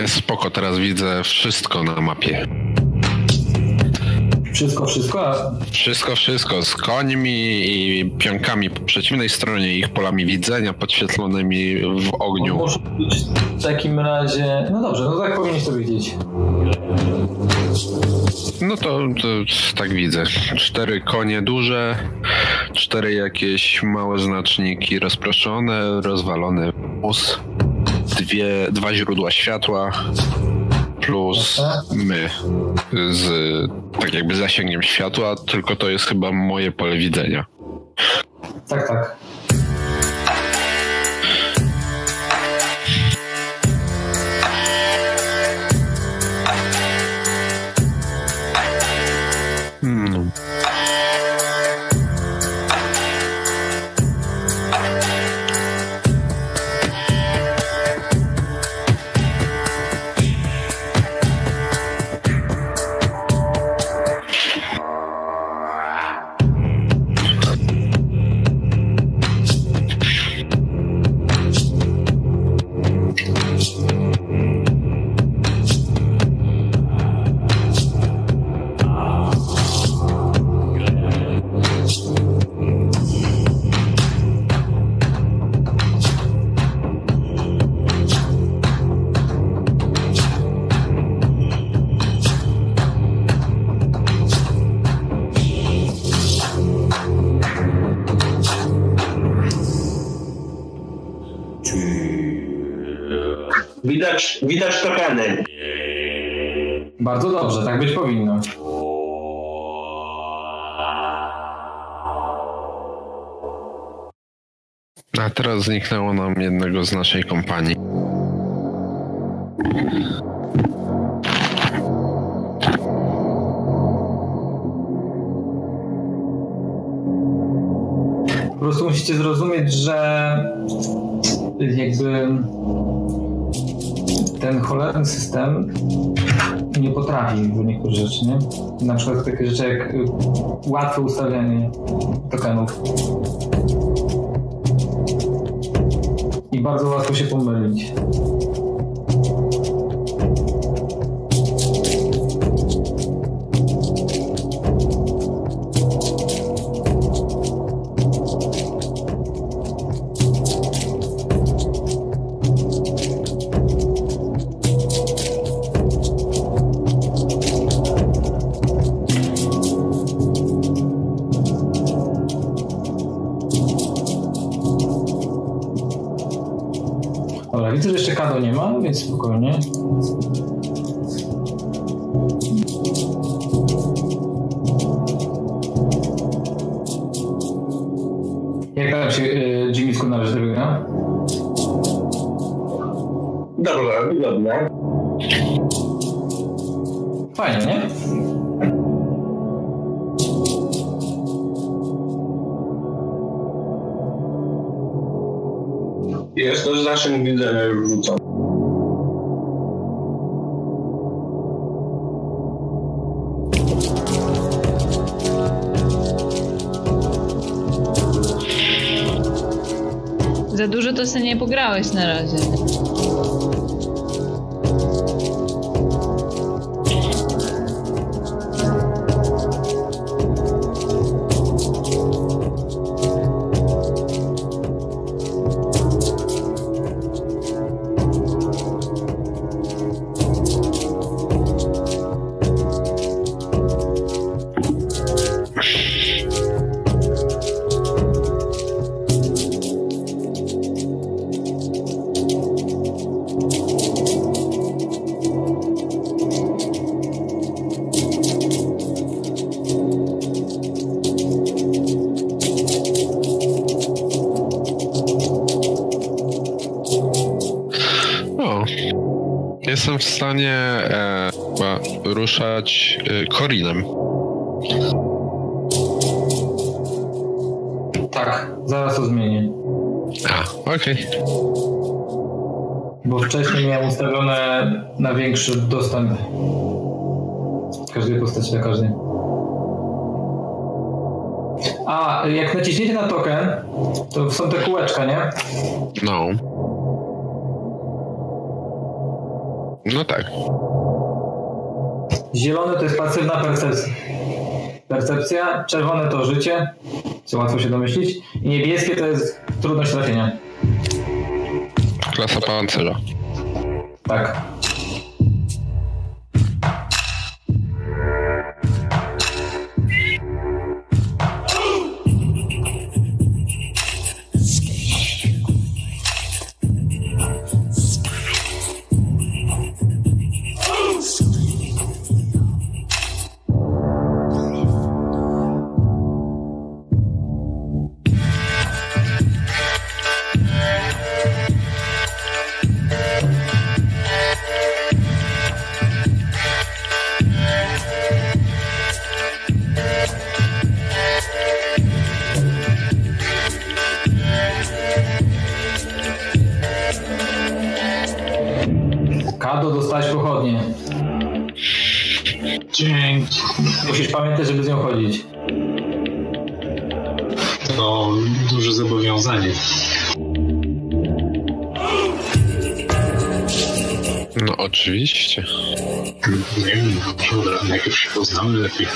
Jest spoko, teraz widzę wszystko na mapie. Wszystko, wszystko? Wszystko, wszystko. Z końmi i pionkami po przeciwnej stronie, ich polami widzenia podświetlonymi w ogniu. Może być w takim razie... No dobrze, no tak powinieneś to widzieć. No to, to tak widzę. Cztery konie duże, cztery jakieś małe znaczniki rozproszone, rozwalony wóz, dwie, dwa źródła światła plus my z tak jakby zasięgiem światła, tylko to jest chyba moje pole widzenia. Tak, tak. Zniknęło nam jednego z naszej kompanii. Po prostu musicie zrozumieć, że jakby ten cholerny system nie potrafi w niektórych rzeczy, nie? Na przykład takie rzeczy jak łatwe ustawianie tokenów. I bardzo łatwo się pomylić. Widzenia już rzucony. Za dużo to sobie nie pograłeś na razie. Jestem w stanie e, ruszać e, Korinem. Tak, zaraz to zmienię. A, okej. Okay. Bo wcześniej miałem ustawione na większy dostęp każdej postaci do każdej. A, jak naciśniecie na token, to są te kółeczka, nie? No Czerwone to życie, co łatwo się domyślić, i niebieskie to jest trudność trafienia. Klasa pancerza. Tak. Oczywiście. Nie wiem, dobra, najpierw się poznamy lepiej.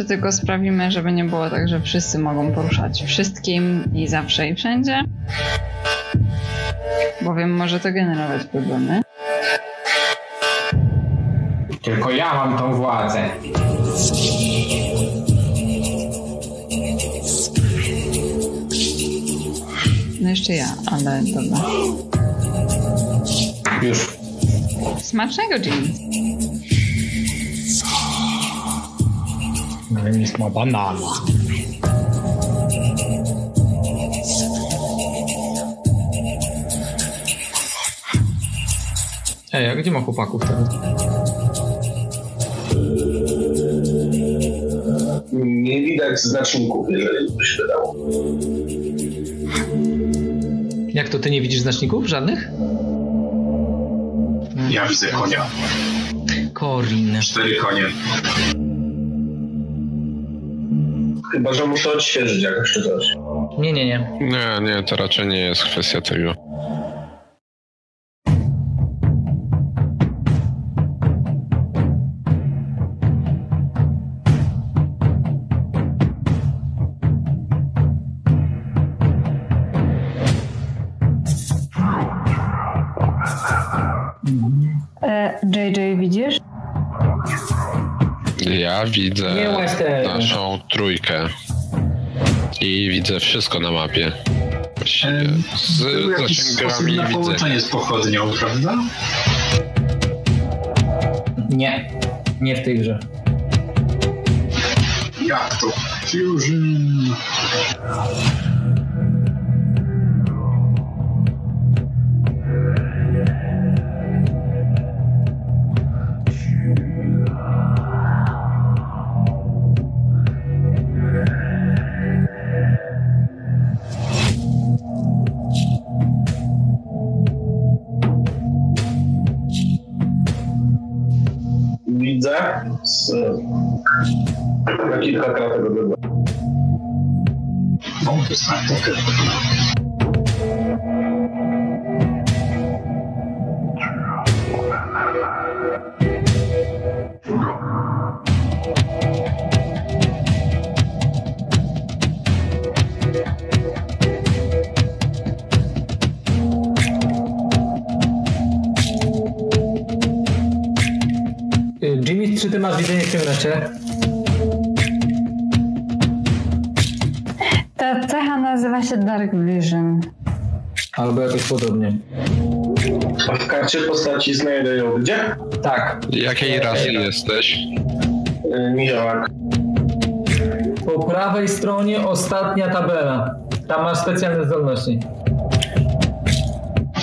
Jeszcze tylko sprawimy, żeby nie było tak, że wszyscy mogą poruszać wszystkim i zawsze i wszędzie. Bowiem może to generować problemy. Tylko ja mam tą władzę. No jeszcze ja, ale dobra. Już. Smacznego, Jimmy. Jest ma banana. Ej, a gdzie ma chłopaków teraz? Nie widać znaczników, jeżeli by się wydało. Jak to, ty nie widzisz znaczników żadnych? Ja widzę konia. Korin. Cztery konie. Chyba, że muszę odświeżyć jakoś czy coś. Nie, nie, nie. Nie, nie, to raczej nie jest kwestia tego. E, JJ, widzisz? Ja widzę widzę wszystko na mapie. Właściwie z Był jakiś sposób zasięgami na widzę. połączenie z pochodnią, prawda? Nie. Nie w tej grze. Jak to? Fusion. No, to jest tak. Y, Jimmy, czy ty masz widzenie w ciemnocie? Ta nazywa się Dark Vision. Albo jakoś podobnie. A w karcie postaci znajdę ją gdzie? Tak. Jakiej rasy jesteś? Yy, Niziołak. Po prawej stronie ostatnia tabela. Tam masz specjalne zdolności.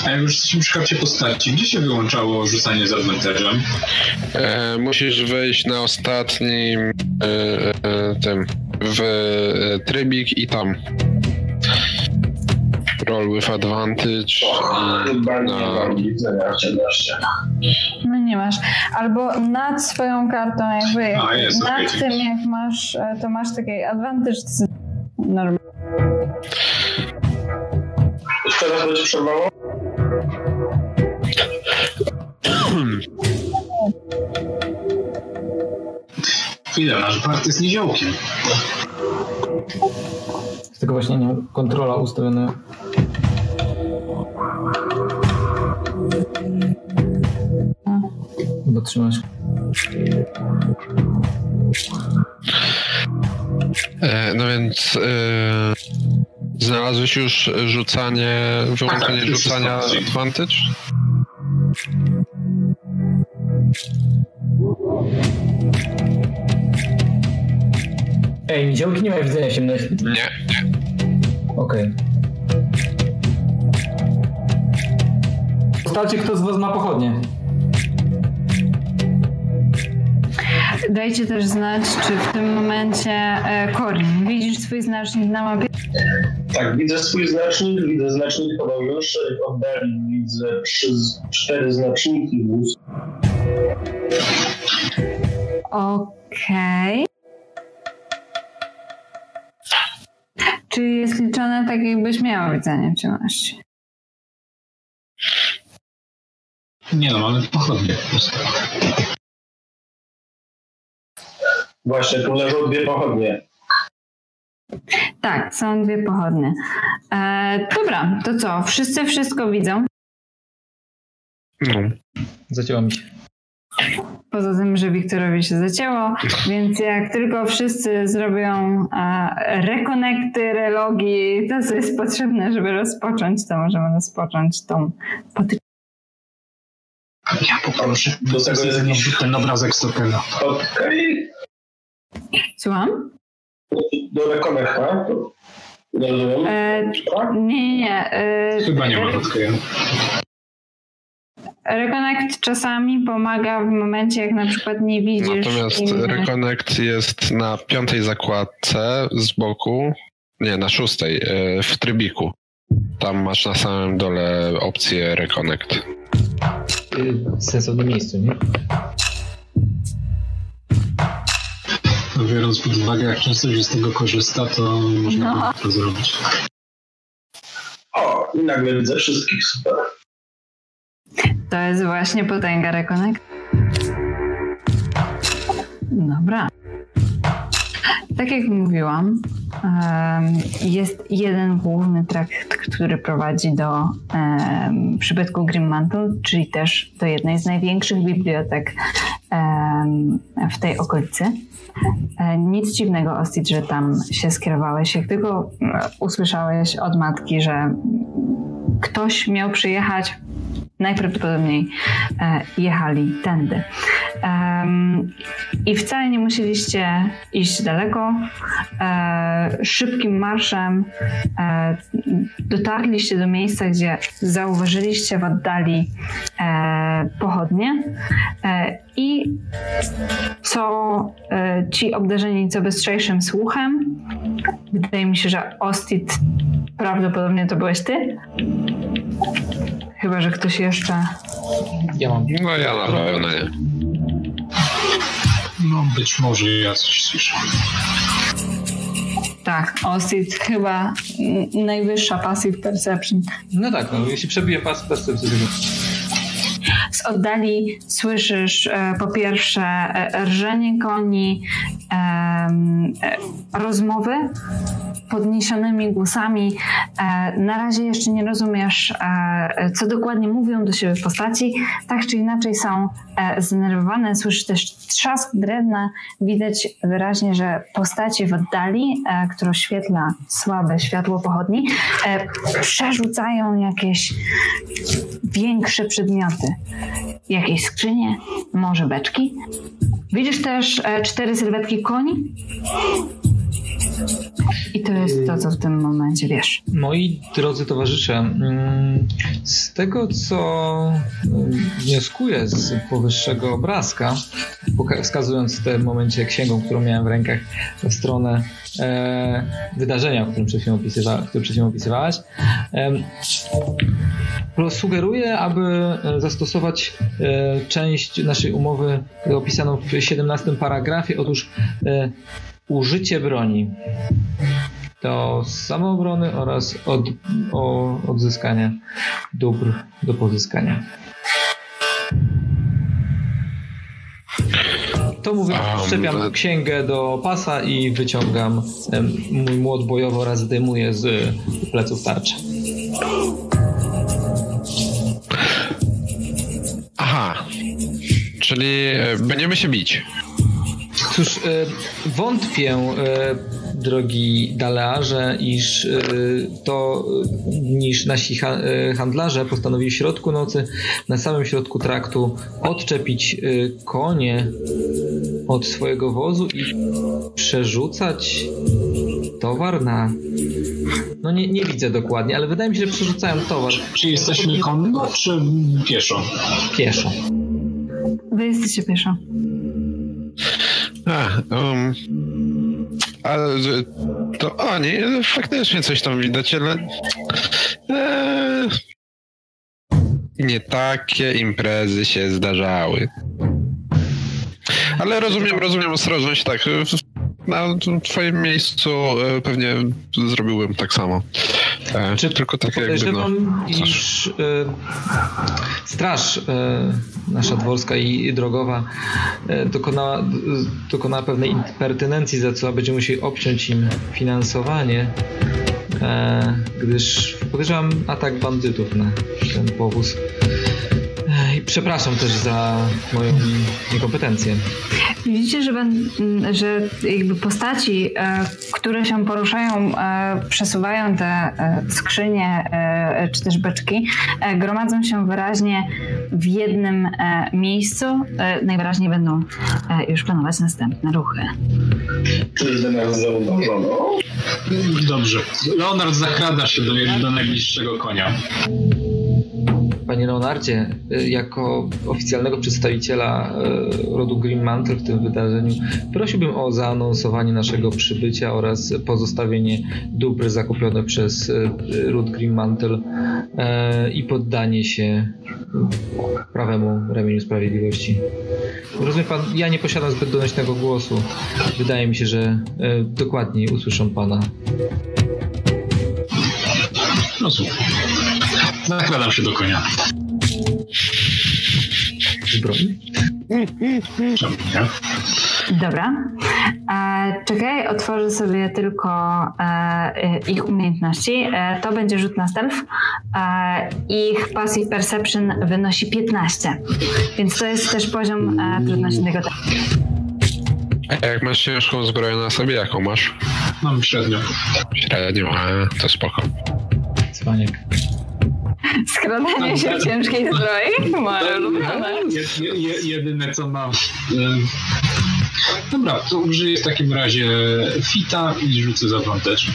A jak już jesteśmy przy karcie postaci, gdzie się wyłączało rzucanie z advantage'em? E, musisz wejść na ostatnim e, e, tym w e, trybik i tam. Roll with advantage i nie na... No nie masz. Albo nad swoją kartą, jakby A, jest, nad okej. tym jak masz, e, to masz taki advantage z- normalny. Jeszcze raz będzie przerwało? Chwilę, nasz Bart jest niziołkiem. Z tego właśnie nie kontrola ustawiona. Chyba trzymasz. E, no więc e, znalazłeś już rzucanie, wyłączenie Tak, tak, rzucania jest opcji. advantage? Ej, niziołki nie mają widzenia w ciemności. Nie, nie. Okej. Ustalcie, kto z was ma pochodnie. Dajcie też znać, czy w tym momencie e, Corin, widzisz swój znacznik na mapie? Tak, widzę swój znacznik, widzę znacznik podał już, w oddali widzę trzy, cztery znaczniki wóz. Okej. Czy jest liczone tak, jakbyś miała widzenie w ciemności? Nie no, mamy pochodnie po prostu. Właśnie, tu leżą dwie pochodnie. Tak, są dwie pochodnie. E, dobra, to co? Wszyscy wszystko widzą? No. Zacięło mi się. Poza tym, że Wiktorowi się zacięło, [LAUGHS] więc jak tylko wszyscy zrobią e, rekonekty, relogi, to co jest potrzebne, żeby rozpocząć, to możemy rozpocząć tą potyczkę. Ja poproszę. Do tego jest jakiś ten obrazek z tokena. Okej. Słucham? Do rekonekta. rozumiem. E, nie, nie, nie. E, Chyba nie ma tokena. Reconnect czasami pomaga w momencie, jak na przykład nie widzisz. Natomiast innych- Reconnect jest na piątej zakładce z boku, nie, na szóstej, e, w trybiku. Tam masz na samym dole opcję Reconnect. Y, W sensownym miejscu, nie? Biorąc pod uwagę, jak często się z tego korzysta, to można No. by to zrobić. O, i nagle widzę wszystkich, super. To jest właśnie potęga Reconnect. Dobra. Tak jak mówiłam, jest jeden główny trakt, który prowadzi do przybytku Grimmantle, czyli też do jednej z największych bibliotek w tej okolicy. E, Nic dziwnego, Ostit, że tam się skierowałeś. Jak tylko e, usłyszałeś od matki, że ktoś miał przyjechać, najprawdopodobniej e, jechali tędy. I wcale nie musieliście iść daleko. E, szybkim marszem e, dotarliście do miejsca, gdzie zauważyliście w oddali pochodnie i co e, ci obdarzeni co bystrzejszym słuchem, wydaje mi się, że Ostit prawdopodobnie to byłeś ty. Chyba, że ktoś jeszcze. Ja mam. No ja na pewno nie. No być może ja coś słyszę. Tak, Ostit chyba najwyższa passive perception. No tak, no, jeśli przebiję pas percepcji, to Z oddali słyszysz e, po pierwsze e, rżenie koni, e, rozmowy podniesionymi głosami. Na razie jeszcze nie rozumiesz, co dokładnie mówią do siebie postaci. Tak czy inaczej są zdenerwowane. Słyszysz też trzask drewna. Widać wyraźnie, że postaci w oddali, które oświetla słabe światło pochodni, przerzucają jakieś większe przedmioty. Jakieś skrzynie, może beczki. Widzisz też e, cztery sylwetki koni. I to jest to, co w tym momencie wiesz. Moi drodzy towarzysze, mm, z tego co mm, wnioskuję z powyższego obrazka, wskazując w tym momencie księgą, którą miałem w rękach w stronę e, wydarzenia, o którym przed chwilą, opisywa, które przed chwilą opisywałaś, pro- sugeruję, aby e, zastosować e, część naszej umowy opisaną w 17 paragrafie. Otóż e, użycie broni do samoobrony oraz od, o, odzyskania dóbr do pozyskania. To mówiąc, Um, wszczepiam e- księgę do pasa i wyciągam em, mój młot bojowy oraz zdejmuję z pleców tarczę. Aha. Czyli e, będziemy się bić. Cóż, e, wątpię, e, drogi Dalearze, iż e, to, niż nasi ha- handlarze postanowili w środku nocy, na samym środku traktu, odczepić konie od swojego wozu i przerzucać towar na... No nie, nie widzę dokładnie, ale wydaje mi się, że przerzucają towar Czy jesteśmy konno, czy pieszo? pieszo. Wy jesteście pieszo. A, um, ale to o nie, faktycznie coś tam widać, ale e, nie takie imprezy się zdarzały. Ale rozumiem, rozumiem ostrożność, tak. Na twoim miejscu e, pewnie zrobiłbym tak samo. Tak, czy tylko tak jakby no, iż y, straż nasza dworska i, drogowa dokonała, dokonała pewnej impertynencji, za co będziemy musieli obciąć im finansowanie, e, gdyż podejrzewam atak bandytów na ten powóz. Przepraszam też za moją niekompetencję. Widzicie, że, że jakby postaci, e, które się poruszają, e, przesuwają te e, skrzynie czy też beczki, gromadzą się wyraźnie w jednym miejscu. Najwyraźniej będą już planować następne ruchy. Czyżby nas zauważono? Dobrze. Leonard zakrada się do, do najbliższego konia. Panie Leonardzie, y, jako oficjalnego przedstawiciela y, rodu Green Mantle w tym wydarzeniu, prosiłbym o zaanonsowanie naszego przybycia oraz pozostawienie dóbr zakupione przez y, ród Green Mantle i poddanie się prawemu ramieniu sprawiedliwości. Rozumie pan, ja nie posiadam zbyt donośnego głosu. Wydaje mi się, że dokładniej usłyszą pana. Rozumiem. Nakładam się do konia. Dobra. E, czekaj, otworzę sobie tylko e, ich umiejętności. E, to będzie rzut na stealth. E, ich passive perception wynosi 15. Więc to jest też poziom e, trudności tego testu. A jak masz ciężką zbroję na sobie, jaką masz? Mam średnią. Średnią, a to spoko. Cwaniak. [LAUGHS] Skradanie się w ciężkiej zbroi? Moje ulubione. Jedyne co mam. Dobra, to użyję w takim razie fita i rzucę za też.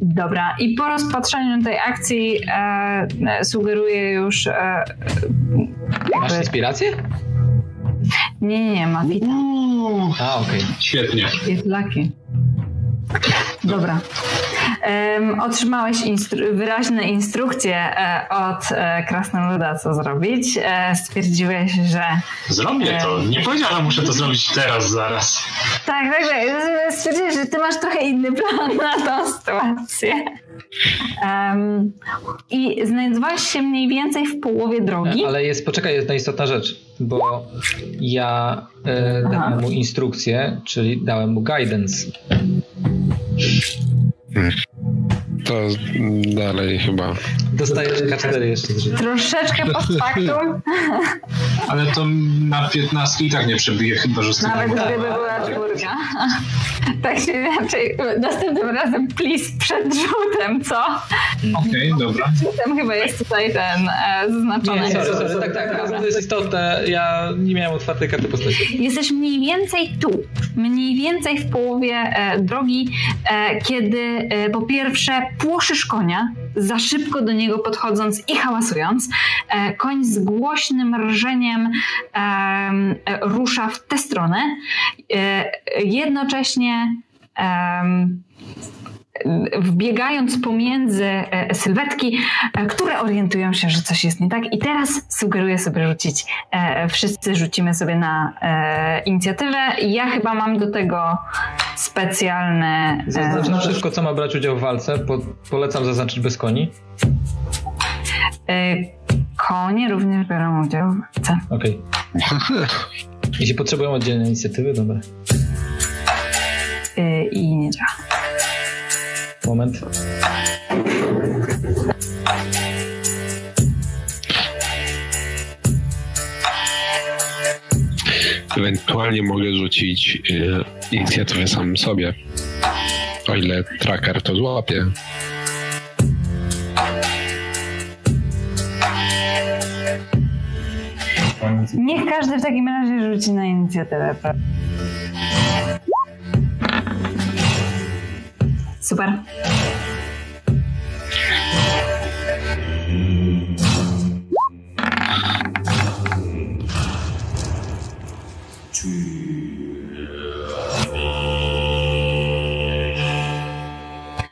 Dobra, i po rozpatrzeniu tej akcji e, sugeruję już. E, Masz inspirację? Nie, nie, nie, ma fita. A, okej. Okay. Świetnie. Jest lucky. Dobra. Um, otrzymałeś instru wyraźne instrukcje e, od e, Krasnoluda, co zrobić. E, stwierdziłeś, że... Zrobię to. Nie powiedziałem, muszę to zrobić teraz, zaraz. Tak, tak, tak. Stwierdziłeś, że ty masz trochę inny plan na tą sytuację. Um, I znajdowałeś się mniej więcej w połowie drogi. Ale jest, poczekaj, jest istotna rzecz, bo ja e, dałem mu instrukcję, czyli dałem mu guidance. To dalej chyba. Dostajesz K4 jeszcze z Troszeczkę [LAUGHS] post factum. Ale to na 15 i tak nie przebije, chyba że Nawet gdyby była czwórka. [LAUGHS] tak się inaczej. Następnym razem please przed rzutem, co? Okej, okay, dobra. Rzutem chyba jest tutaj ten e, zaznaczony. Nie, sorry, sorry, tak, tak, tak. To jest istotne. Ja nie miałem otwartej karty postaci. Jesteś mniej więcej tu. Mniej więcej w połowie e, drogi, e, kiedy e, po pierwsze płoszysz konia, za szybko do niego podchodząc i hałasując. E, koń z głośnym rżeniem e, rusza w tę stronę. E, jednocześnie wbiegając pomiędzy sylwetki, które orientują się, że coś jest nie tak. I teraz sugeruję sobie rzucić. Wszyscy rzucimy sobie na inicjatywę. Ja chyba mam do tego specjalne. Zaznacz wszystko, co ma brać udział w walce. Po, polecam zaznaczyć bez koni. Konie również biorą udział w walce. Okej. Okay. [LAUGHS] Jeśli potrzebują oddzielnej inicjatywy, dobra. I nie działa. Moment. Ewentualnie mogę rzucić y, inicjatywę sam sobie, o ile tracker to złapie. Niech każdy w takim razie rzuci na inicjatywę. Super.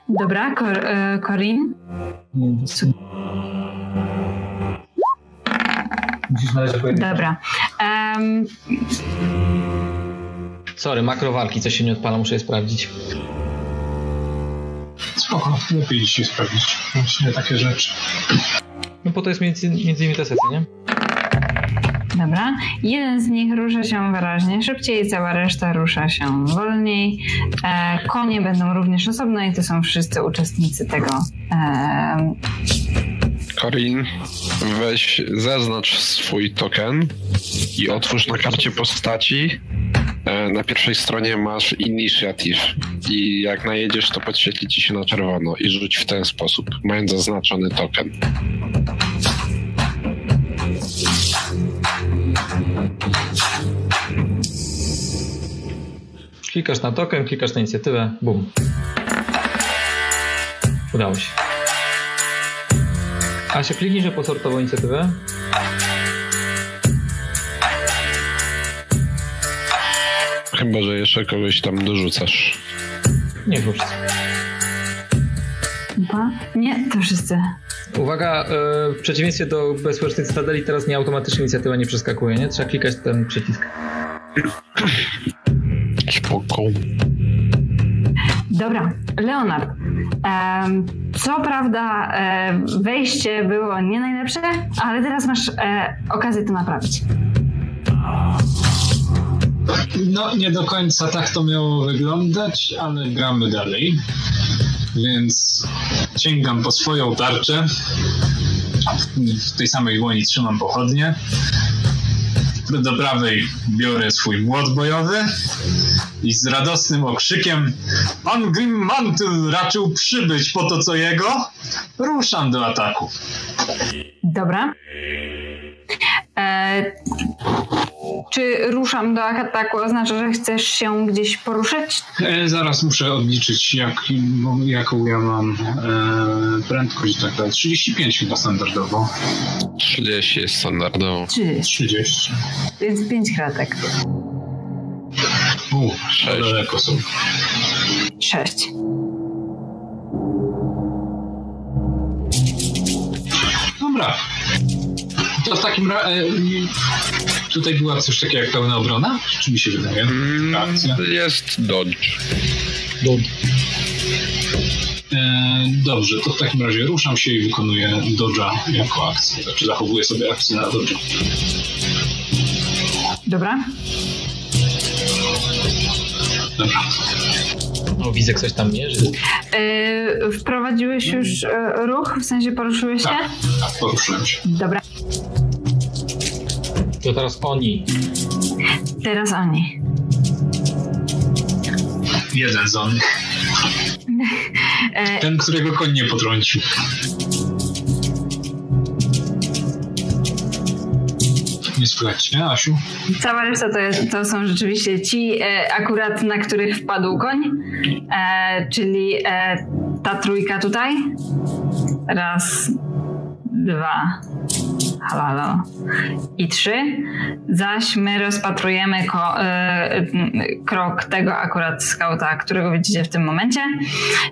Dobra, Kor e, Corin. Musisz znaleźć Dobra. Um... Sorry, makrowalki, coś się nie odpala, muszę je sprawdzić. Spoko, lepiej dzisiaj sprawdzić. Właśnie takie rzeczy. No po to jest między, między innymi ta sesja, nie? Dobra. Jeden z nich rusza się wyraźnie szybciej, cała reszta rusza się wolniej. E, konie będą również osobno i to są wszyscy uczestnicy tego. E, Karin, weź, zaznacz swój token i otwórz na karcie postaci. E, Na pierwszej stronie masz Initiative i jak najedziesz, to podświetli ci się na czerwono i rzuć w ten sposób, mając zaznaczony token. Klikasz na token, klikasz na inicjatywę, bum. Udało się. Asia, kliknij, że posortował inicjatywę. Chyba, że jeszcze kogoś tam dorzucasz. Nie, chyba wszyscy. dwa. Nie, to wszyscy. Uwaga, e, w przeciwieństwie do bezpiecznej Cytadeli teraz nie automatycznie inicjatywa nie przeskakuje, nie? Trzeba klikać ten przycisk. Spoko. Dobra, Leonard. co prawda e, wejście było nie najlepsze, ale teraz masz e, okazję to naprawić. No, nie do końca tak to miało wyglądać, ale gramy dalej. Więc sięgam po swoją tarczę. W tej samej dłoni trzymam pochodnie. Do prawej biorę swój młot bojowy i z radosnym okrzykiem Pan Grim Mantle raczył przybyć po to, co jego. Ruszam do ataku. Dobra. E, czy ruszam do ataku oznacza, że chcesz się gdzieś poruszyć? E, zaraz muszę odliczyć, jak, jaką ja mam e, prędkość. Tak, dalej. 35 chyba standardowo. 30 jest standardowo. Czy 30. więc pięć kratek. U, daleko są. Sześć. Dobra. To w takim razie... Tutaj była coś takiego jak pełna obrona? Czy mi się wydaje? Mm, Akcja. jest dodge. E, dobrze, to w takim razie ruszam się i wykonuję dodge'a jako akcję. Znaczy zachowuję sobie akcję na dodge'a. Dobra. Dobra. O, widzę, ktoś tam mierzy. E, wprowadziłeś już e, ruch, w sensie poruszyłeś się? Tak, tak, poruszyłem się. Dobra. To teraz oni. Teraz oni. Jeden z on. [LAUGHS] E, Ten, którego koń nie potrącił. Nie słychać cię, Asiu? Cała reszta to, jest, to są rzeczywiście ci e, akurat, na których wpadł koń, e, czyli e, ta trójka tutaj. Raz, dwa, halo. I trzy. Zaś my rozpatrujemy ko, e, m, krok tego akurat skauta, którego widzicie w tym momencie.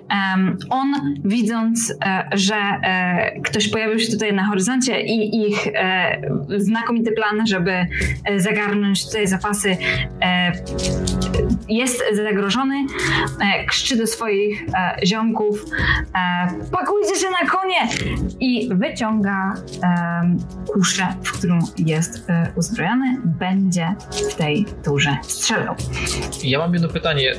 Em, on widząc, e, że e, ktoś pojawił się tutaj na horyzoncie i ich e, znakomity plan, żeby zagarnąć tutaj zapasy jest zagrożony, krzyczy do swoich ziomków pakujcie się na konie i wyciąga kuszę, w którą jest e, uzbrojony, będzie w tej turze strzelał. Ja mam jedno pytanie.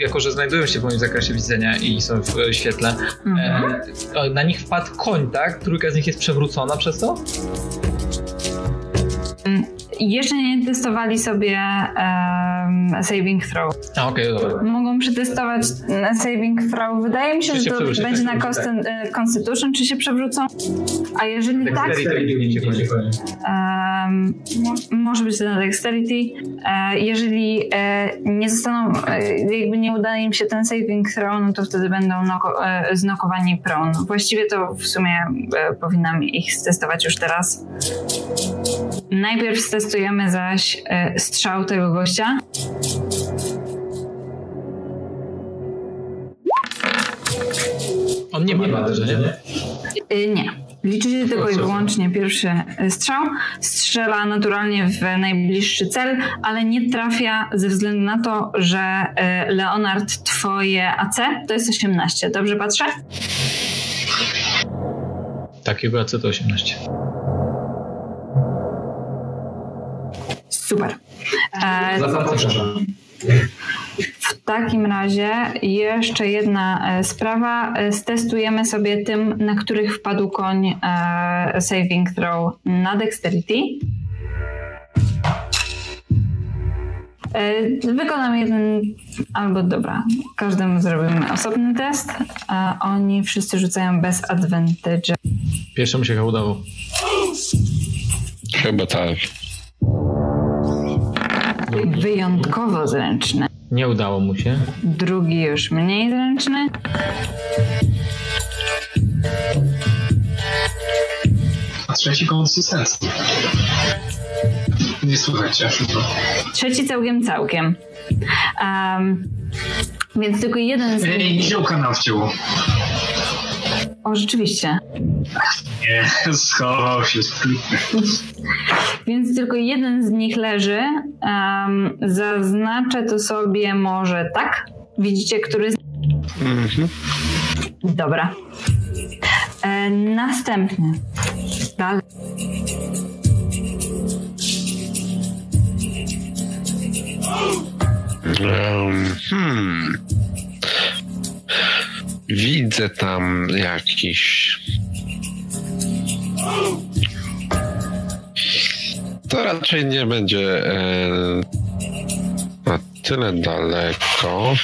Jako, że znajdują się w moim zakresie widzenia i są w e, świetle, Mhm. e, na nich wpadł koń, tak? Trójka z nich jest przewrócona przez to? Jeszcze nie testowali sobie em, saving throw. A, okej, dobra. Mogą przetestować na saving throw. Wydaje mi się, Czy że się to będzie tak, na tak. consti- e, Constitution, czy się przewrócą. A jeżeli tak, Dexterity, em, może być to na dexterity. E, jeżeli e, nie zostaną, e, jakby nie uda im się ten saving throw, no to wtedy będą noko- e, znokowani prone. Właściwie to w sumie e, powinnam ich stestować już teraz. Najpierw stestujemy zaś e, strzał tego gościa. On nie ma bandaży, nie? Y, nie. Liczy się tylko i wyłącznie pierwszy strzał. Strzela naturalnie w najbliższy cel, ale nie trafia ze względu na to, że e, Leonard, twoje AC to jest 18. Dobrze patrzę? Takiego AC to 18. Super. E, Zapraszam. W takim razie jeszcze jedna e, sprawa. E, stestujemy sobie tym, na których wpadł koń saving throw na dexterity. Wykonam jeden, albo dobra, każdemu zrobimy osobny test, a oni wszyscy rzucają bez advantage. Pierwszemu się chyba udało. Chyba tak. Wyjątkowo zręczny. Nie udało mu się. Drugi już mniej zręczny. A trzeci konsystencji. Nie słuchajcie. Trzeci całkiem całkiem. Um, więc tylko jeden z nich... Ej, ziołka nam wcięło. O, rzeczywiście. Nie, schował się. Więc tylko jeden z nich leży. Um, zaznaczę to sobie może tak. Widzicie, który z... Mhm. Dobra. E, następny. Dalej. Um, hmm. Widzę tam jakiś. To raczej nie będzie e, na tyle daleko,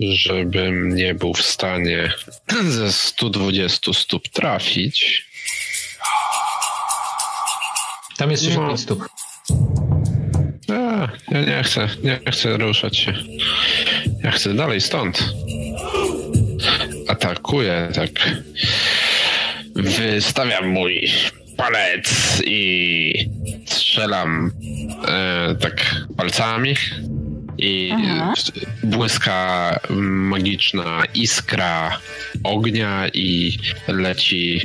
żebym nie był w stanie [CLEARS THROAT] ze 120 stóp trafić. Tam jest 65 no. stóp. A, ja nie chcę, nie chcę ruszać się. Ja chcę dalej stąd atakuję, tak wystawiam mój palec i strzelam e, tak palcami i Aha. błyska magiczna iskra ognia i leci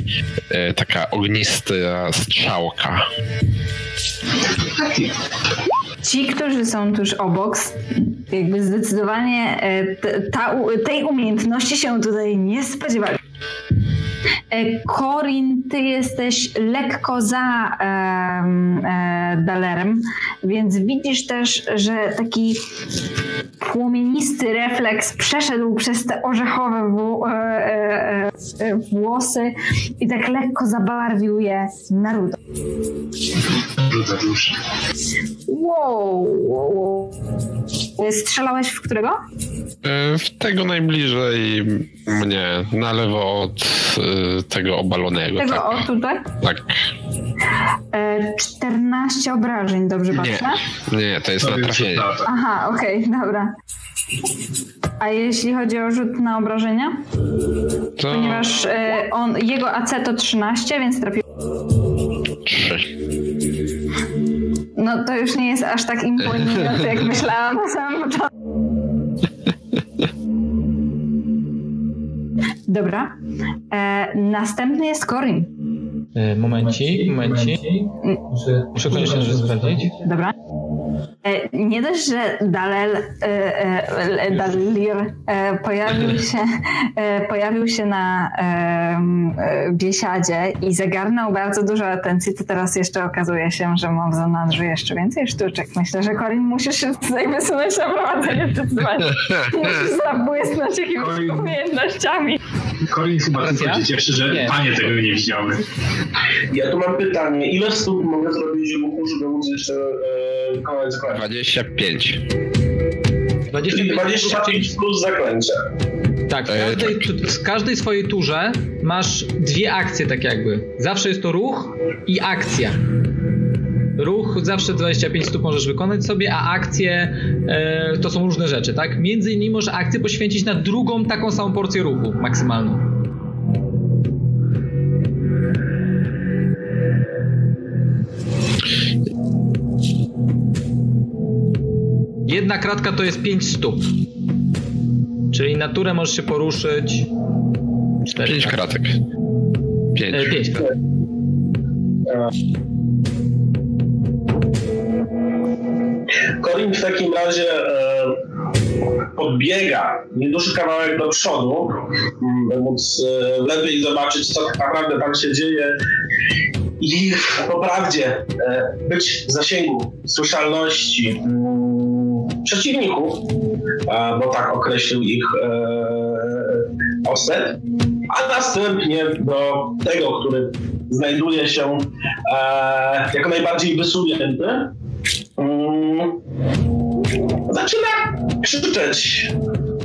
e, taka ognista strzałka. Ci, którzy są tuż obok, jakby zdecydowanie e, ta, tej umiejętności się tutaj nie spodziewali. Korin, ty jesteś lekko za e, e, Dalerem, więc widzisz też, że taki płomienisty refleks przeszedł przez te orzechowe w, e, e, e, włosy i tak lekko zabarwił je na rudo. Ruda dusza. Wow. Strzelałeś w którego? E, w tego najbliżej mnie, na lewo od e, tego obalonego. Tego tak. o tutaj? Tak. 14 obrażeń, dobrze patrzę? Nie, nie to jest to na trafienie. Aha, okej, okay, dobra. A jeśli chodzi o rzut na obrażenia? To... Ponieważ e, on, jego AC to 13, więc trafił. 3. No to już nie jest aż tak imponujące, jak [LAUGHS] myślałam na samym początku. Dobra. E, następny jest Corin. E, momencik, momencik. Muszę, koniecznie sprawdzić. Dobra. E, nie dość, że Dalel, e, Dalir pojawił się, pojawił się na biesiadzie i zagarnął bardzo dużo atencji, to teraz jeszcze okazuje się, że mam w zanadrzu jeszcze więcej sztuczek. Myślę, że Corin musisz się tutaj wysunąć na prowadzenie zdecydowanie. Musisz zabłysnąć jakimiś umiejętnościami. Corin chyba tylko cieszy, że nie. panie tego nie widziały. Ja tu mam pytanie. Ile stóp mogę zrobić żeby móc jeszcze e, wykonać zaklęcie? 25. 25, 25 plus zaklęcie. Tak, w każdej, w każdej swojej turze masz dwie akcje tak jakby. Zawsze jest to ruch i akcja. Ruch zawsze 25 stóp możesz wykonać sobie, a akcje e, to są różne rzeczy, tak? Między innymi możesz akcję poświęcić na drugą taką samą porcję ruchu maksymalną. Jedna kratka to jest 5 stóp. Czyli naturę możesz się poruszyć. 5 kratek. Pięć. E, pięć. Korin w takim razie e, podbiega nieduży kawałek do przodu, by móc e, lepiej zobaczyć, co tak naprawdę tam się dzieje i po prawdzie e, być w zasięgu słyszalności mm, przeciwników, a, bo tak określił ich e, Osted, a następnie do tego, który znajduje się e, jako najbardziej wysunięty, mm, zaczyna krzyczeć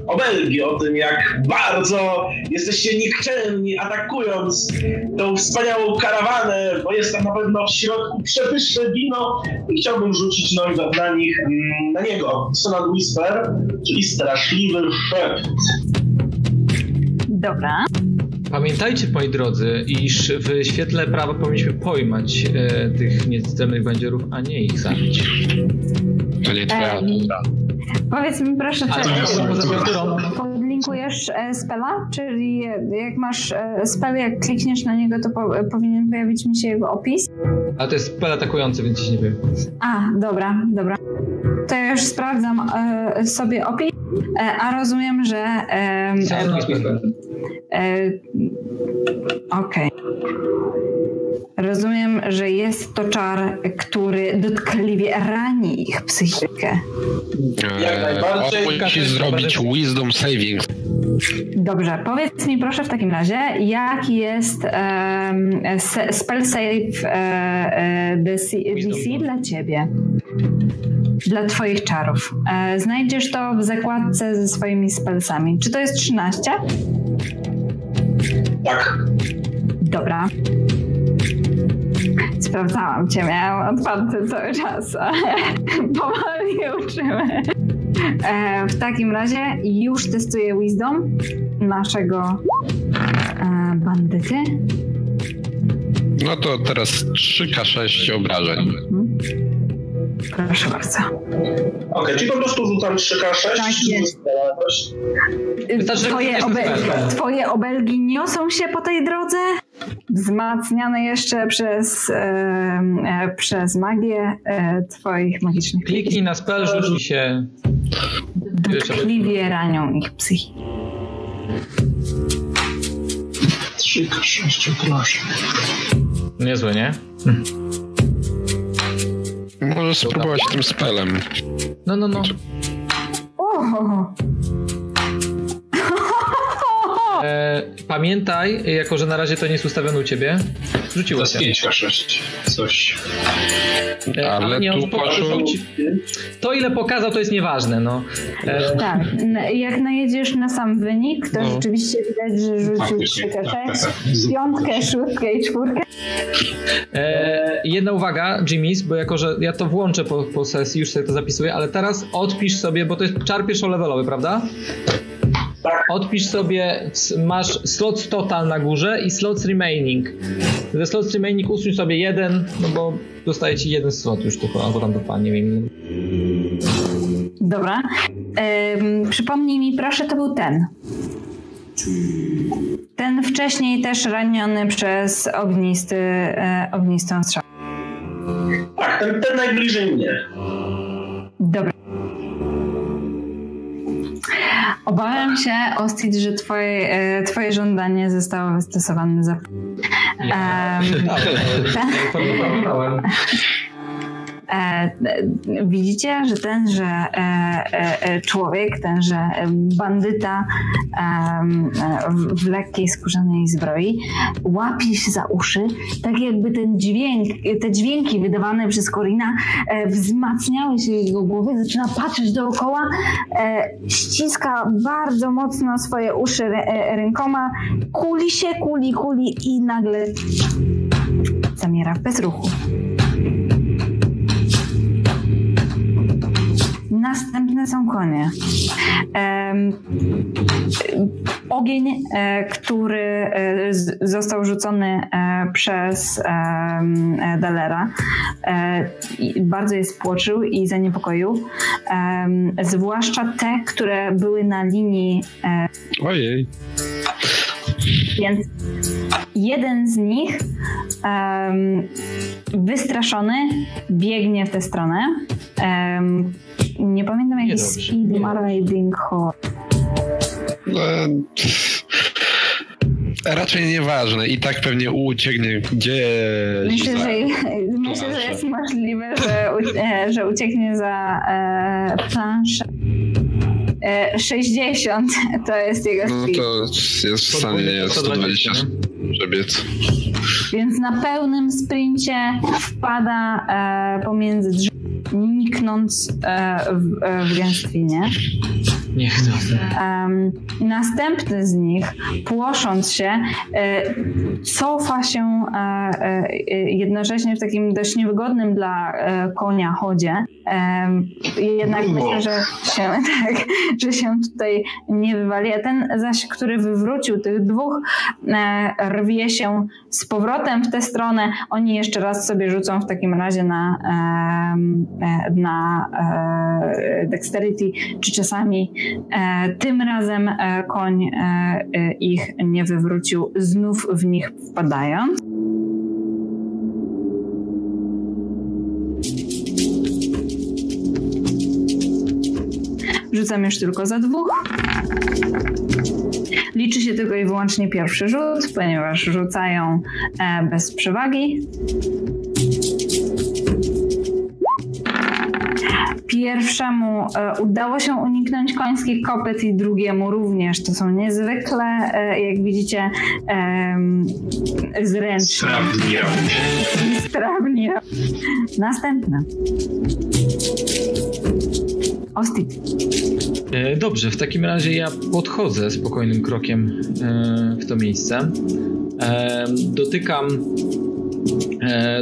obelgi o tym, jak bardzo jesteście nikczemni, atakując tą wspaniałą karawanę, bo jest tam na pewno w środku przepyszne wino i chciałbym rzucić na, na nich, mm, na niego, Sonat Whisper, czyli straszliwy szept. Dobra. Pamiętajcie, moi drodzy, iż w świetle prawa powinniśmy pojmać e, tych niezdolnych bandzierów, a nie ich zabić. To nie twoja natura. Powiedz mi proszę, czy podlinkujesz e, spela? Czyli jak masz e, spell, jak klikniesz na niego, to po, powinien pojawić mi się jego opis? Ale to jest spell atakujący, więc ci nie wiem. A, dobra, dobra. To ja już sprawdzam e, sobie opis, e, a rozumiem, że... E, e, Okej. Rozumiem, że jest to czar, który dotkliwie rani ich psychikę. Jak najbardziej. Musi zrobić wisdom saving. Dobrze, powiedz mi proszę w takim razie, jaki jest se- spell save e, e, DC, DC dla ciebie? Dla twoich czarów. E, znajdziesz to w zakładce ze swoimi spellsami. Czy to jest 13? Tak. Dobra. Sprawdzałam cię, miałam otwarty cały czas. [LAUGHS] Powoli uczymy. E, w takim razie już testuję Wisdom naszego e, bandyty. No to teraz 3K6 obrażeń. Proszę bardzo. Okej, czyli po prostu rzucam 3K6. Tak jest. Twoje, obe- twoje obelgi niosą się po tej drodze, wzmacniane jeszcze przez, e, przez magię e, twoich magicznych Kliknij na spell, rzuć i się... dotkliwie ranią ich psychikę. 3 6 proszę. Niezłe, nie? Możesz spróbować tym spelem. No, no, no. O! Pamiętaj, jako że na razie to nie jest ustawione u ciebie, rzuciło się. 5 6 Coś. E, Ale nie, on tu po- poszło- To ile pokazał, to jest nieważne, no. E, Tak, jak najedziesz na sam wynik, to No. rzeczywiście widać, że rzucił Faktycznie, trójkę, tak, tak, tak. piątkę, szóstkę i czwórkę. E, jedna uwaga, Jimmy's, bo jako, że ja to włączę po, po sesji, już sobie to zapisuję, ale teraz odpisz sobie, bo to jest czar pierwszolevelowy, prawda? Tak. Odpisz sobie, masz slots total na górze i slots remaining. Ze slots remaining usuń sobie jeden, no bo dostaje ci jeden slot już tylko, albo tam dwa, nie wiem. Dobra. Ym, przypomnij mi proszę, to był ten. Ten wcześniej też raniony przez ognisty, e, ognistą strzałę. Tak, ten, ten najbliżej mnie. Dobra. Obawiam się, Ostit, że twoje, e, twoje żądanie zostało wystosowane za... Informowałem. e, e, widzicie, że tenże e, e, e, człowiek, tenże e, bandyta e, w, lekkiej skórzanej zbroi łapie się za uszy, tak jakby ten dźwięk, te dźwięki wydawane przez Korina e, wzmacniały się jego głowy, zaczyna patrzeć dookoła, e, ściska bardzo mocno swoje uszy rę, e, rękoma, kuli się, kuli, kuli i nagle zamiera w bezruchu. Następne są konie. Ogień, e, który e, został rzucony e, przez Dalera, bardzo je spłoczył i zaniepokoił. Zwłaszcza te, które były na linii Ojej. Więc jeden z nich um, wystraszony biegnie w tę stronę. Um, nie pamiętam jaki speed ma Riding Horse. Raczej nieważne. I tak pewnie ucieknie gdzie. Myślę, że, myślę, że jest możliwe, że, e, że ucieknie za e, planszę. E, 60 [LAUGHS] to jest jego No to jest w stanie 120 przebiec. Więc na pełnym sprincie wpada e, pomiędzy drzwi, niknąc e, w, e, w gęstwinie. Niech to. Um, następny z nich, płosząc się, e, cofa się e, e, jednocześnie w takim dość niewygodnym dla konia chodzie. jednak myślę, że się, [LAUGHS] tak, że się tutaj nie wywali. A ten zaś, który wywrócił tych dwóch, rwie się z powrotem w tę stronę. Oni jeszcze raz sobie rzucą w takim razie na, na dexterity, czy czasami tym razem e, koń e, ich nie wywrócił, znów w nich wpadając. Rzucam już tylko za dwóch. Liczy się tylko i wyłącznie pierwszy rzut, ponieważ rzucają bez przewagi. Pierwszemu e, udało się uniknąć końskich kopyt i drugiemu również. To są niezwykle, e, jak widzicie, zręczne. Sprawni Sprawni Następne. Ostit. E, dobrze, w takim razie ja podchodzę spokojnym krokiem w to miejsce. Dotykam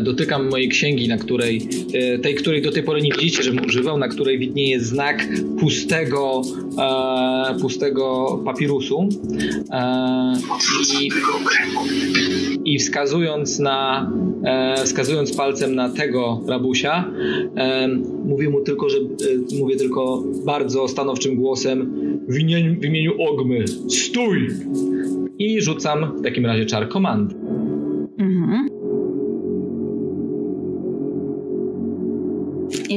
dotykam mojej księgi, na której, e, tej, której do tej pory nie widzicie, żebym używał, na której widnieje znak pustego, e, pustego papirusu. I, i wskazując na, wskazując palcem na tego rabusia, mówię mu tylko, że mówię tylko bardzo stanowczym głosem w imieniu, w imieniu Ogmy, stój! I rzucam w takim razie czar komandy. Mhm.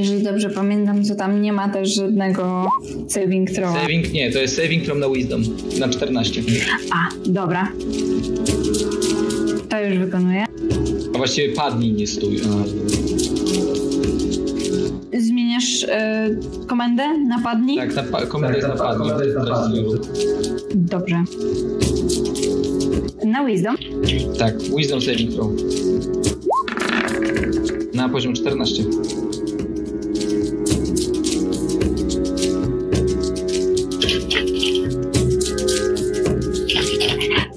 Jeżeli dobrze pamiętam, to tam nie ma też żadnego saving throw. Saving nie, to jest saving throw na wisdom na 14. A, dobra. To już wykonuję. A właściwie padnij, nie stój. Zmieniasz y, komendę? Napadnij? Tak, napa- komenda jest napadnij. Dobrze. Na wisdom? Tak, wisdom saving throw. Na poziom 14.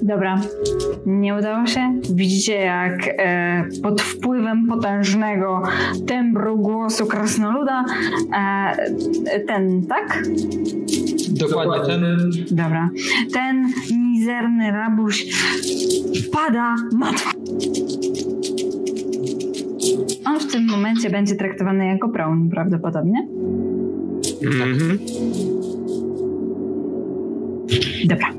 Dobra, nie udało się. Widzicie, jak e, pod wpływem potężnego tembru głosu krasnoluda e, ten, tak? Dokładnie ten. Dobra. Ten mizerny rabuś pada matwa. On w tym momencie będzie traktowany jako prone prawdopodobnie. Mhm. Dobra.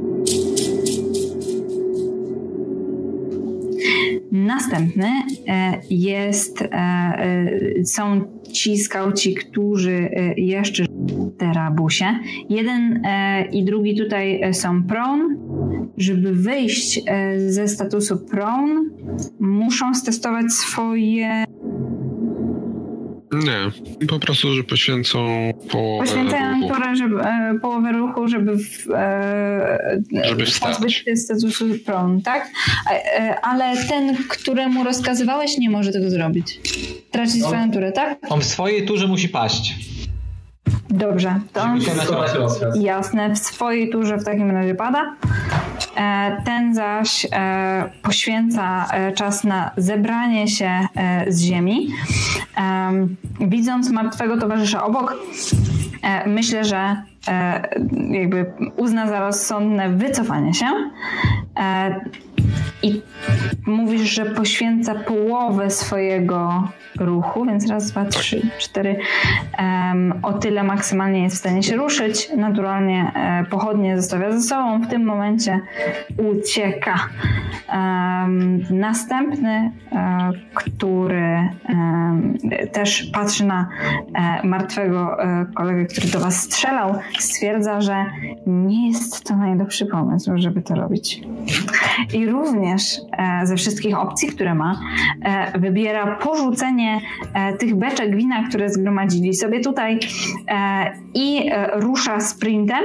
Następny e, jest, e, e, są ci skauci, którzy jeszcze terabusie. Jeden i drugi tutaj są prone. Żeby wyjść ze statusu prone, muszą stestować swoje nie, po prostu, że poświęcą połowę Poświęcają ruchu. Porę, żeby, e, połowę ruchu, żeby, w, e, żeby pozbyć się statusu tak? E, ale ten, któremu rozkazywałeś, nie może tego zrobić. Traci swoją turę, tak? On w swojej turze musi paść. Dobrze, to on, jasne, w swojej turze w takim razie pada. E, ten zaś e, poświęca e, czas na zebranie się z ziemi. Widząc martwego towarzysza obok, myślę, że jakby uzna za rozsądne wycofanie się i mówisz, że poświęca połowę swojego ruchu, więc raz, dwa, trzy, cztery. Um, o tyle maksymalnie jest w stanie się ruszyć. Naturalnie e, pochodnie zostawia ze sobą. W tym momencie ucieka. Um, następny, e, który też patrzy na e, martwego e, kolegę, który do was strzelał, stwierdza, że nie jest to najlepszy pomysł, żeby to robić. I również e, ze wszystkich opcji, które ma, e, wybiera porzucenie e, tych beczek wina, które zgromadzili sobie tutaj i rusza sprintem.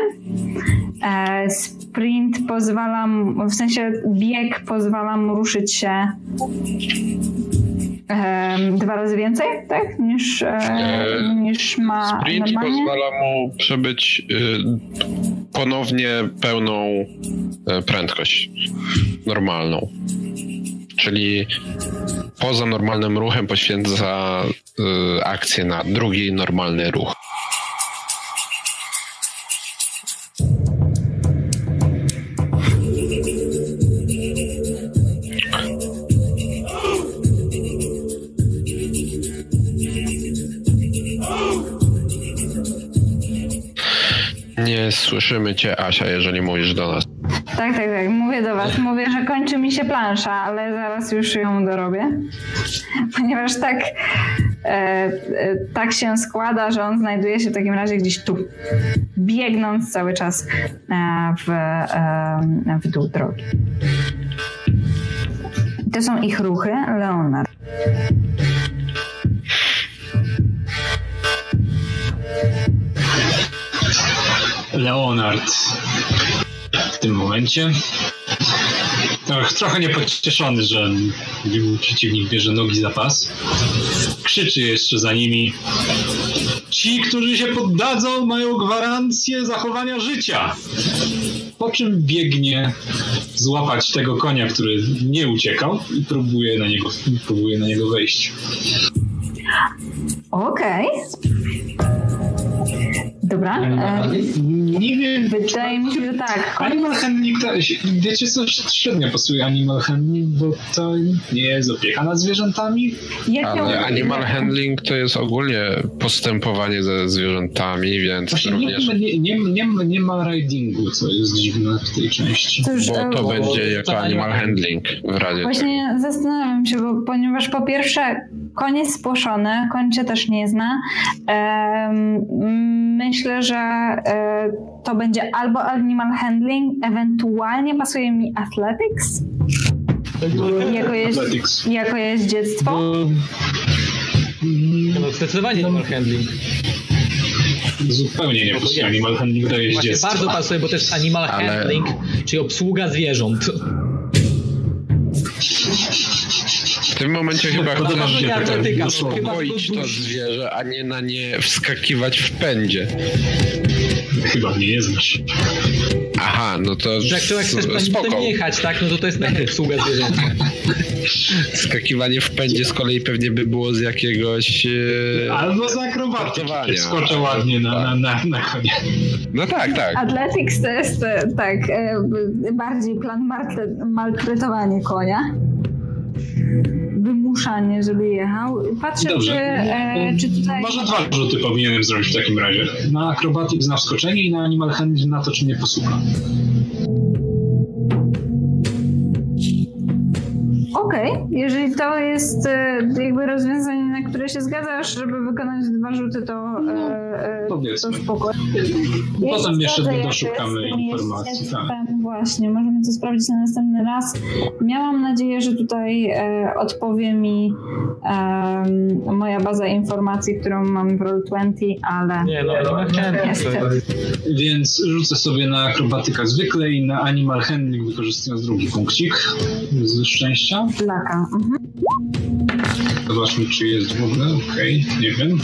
Sprint pozwala, w sensie bieg pozwala mu ruszyć się dwa razy więcej, tak? Niż, niż ma Sprint normalnie? pozwala mu przebyć ponownie pełną prędkość normalną. Czyli poza normalnym ruchem poświęca y, akcję na drugi normalny ruch. Nie słyszymy cię, Asia, jeżeli mówisz do nas. Tak, tak, tak. Mówię do was. Mówię, że kończy mi się plansza, ale zaraz już ją dorobię. Ponieważ tak, e, e, tak się składa, że on znajduje się w takim razie gdzieś tu, biegnąc cały czas e, w, e, w dół drogi. To są ich ruchy, Leonard. Leonard w tym momencie. Trochę niepocieszony, że przeciwnik bierze nogi za pas. Krzyczy jeszcze za nimi. Ci, którzy się poddadzą, mają gwarancję zachowania życia. Po czym biegnie złapać tego konia, który nie uciekał i próbuje na niego, próbuje na niego wejść. Okej. Okay. Dobra. E, nie wiem. Wydaje mi się, że tak. Animal handling, to, wiecie co, średnio pasuje animal handling, bo to nie jest opieka nad zwierzętami. Ale animal handling to jest ogólnie postępowanie ze zwierzętami, więc Właśnie również... Nie, nie, nie, nie, ma ridingu, co jest dziwne w tej części. To już, bo to bo, będzie jako animal handling w razie Właśnie tak. zastanawiam się, bo, ponieważ po pierwsze koń jest spłoszony, koń cię też nie zna. Um, myślę, że e, to będzie albo animal handling, ewentualnie pasuje mi athletics. Jako jest, jako jest dziecko. No, no zdecydowanie animal handling. Zupełnie nie pasuje. Animal handling to jest Właśnie dziecko. bardzo pasuje, bo to jest animal Ale... handling, czyli obsługa zwierząt. W tym momencie chyba chcesz się uspokoić to zwierzę, a nie na nie wskakiwać w pędzie. Chyba nie znasz. Aha, no to Że jak człowiek chcesz pędzić jechać, tak, no to to jest [LAUGHS] taka obsługa zwierzęta. Skakiwanie w pędzie z kolei pewnie by było z jakiegoś... E... Albo z akrobatyki. Skoczę ładnie na, na, na, na konie. No tak, tak. Athletics to jest e, tak, e, bardziej plan maltretowanie konia wymuszanie, żeby jechał. Patrzę, Dobrze. czy, e, czy tutaj... Może dwa rzuty powinienem zrobić w takim razie. Na akrobatyk na wskoczenie i na animal handling na to, czy mnie posłucha. Okej, okay. jeżeli to jest e, jakby rozwiązanie, na które się zgadzasz, żeby wykonać dwa rzuty, to, no, e, to spoko. Potem jeszcze doszukamy informacji. Tak. Właśnie, możemy to sprawdzić na następny raz. Miałam nadzieję, że tutaj e, odpowie mi e, moja baza informacji, którą mam w Roll20, ale nie, no, no, Więc rzucę sobie na akrobatyka zwykle i na animal handling wykorzystując drugi punkcik z szczęścia. Laka. Mhm. Zobaczmy, czy jest w ogóle. Okej, okay, nie wiem.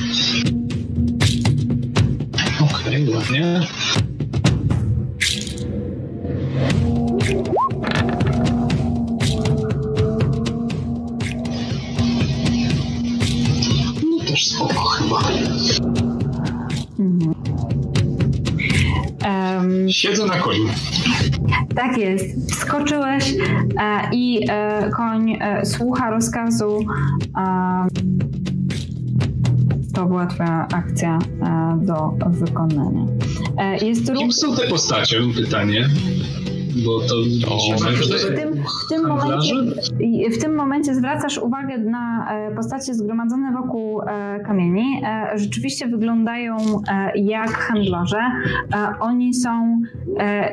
Okej, okay, ładnie. Siedzę na koniu. Tak jest. Skoczyłeś e, i e, koń e, słucha rozkazu. to była twoja akcja do wykonania. Jest Kim są te postacie? Pytanie bo to w, tym, w, tym momencie, w tym momencie zwracasz uwagę na e, postacie zgromadzone wokół e, kamieni. E, rzeczywiście wyglądają jak handlarze. Oni są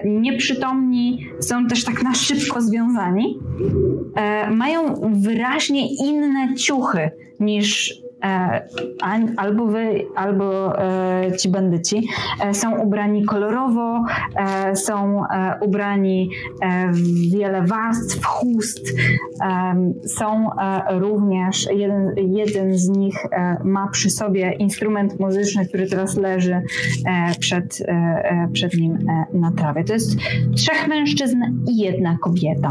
nieprzytomni, są też tak na szybko związani. Mają wyraźnie inne ciuchy niż albo wy, albo e, ci bandyci e, są ubrani kolorowo, są ubrani w wiele warstw, chust. Są również, jeden, jeden z nich ma przy sobie instrument muzyczny, który teraz leży przed, przed nim na trawie. To jest trzech mężczyzn i jedna kobieta.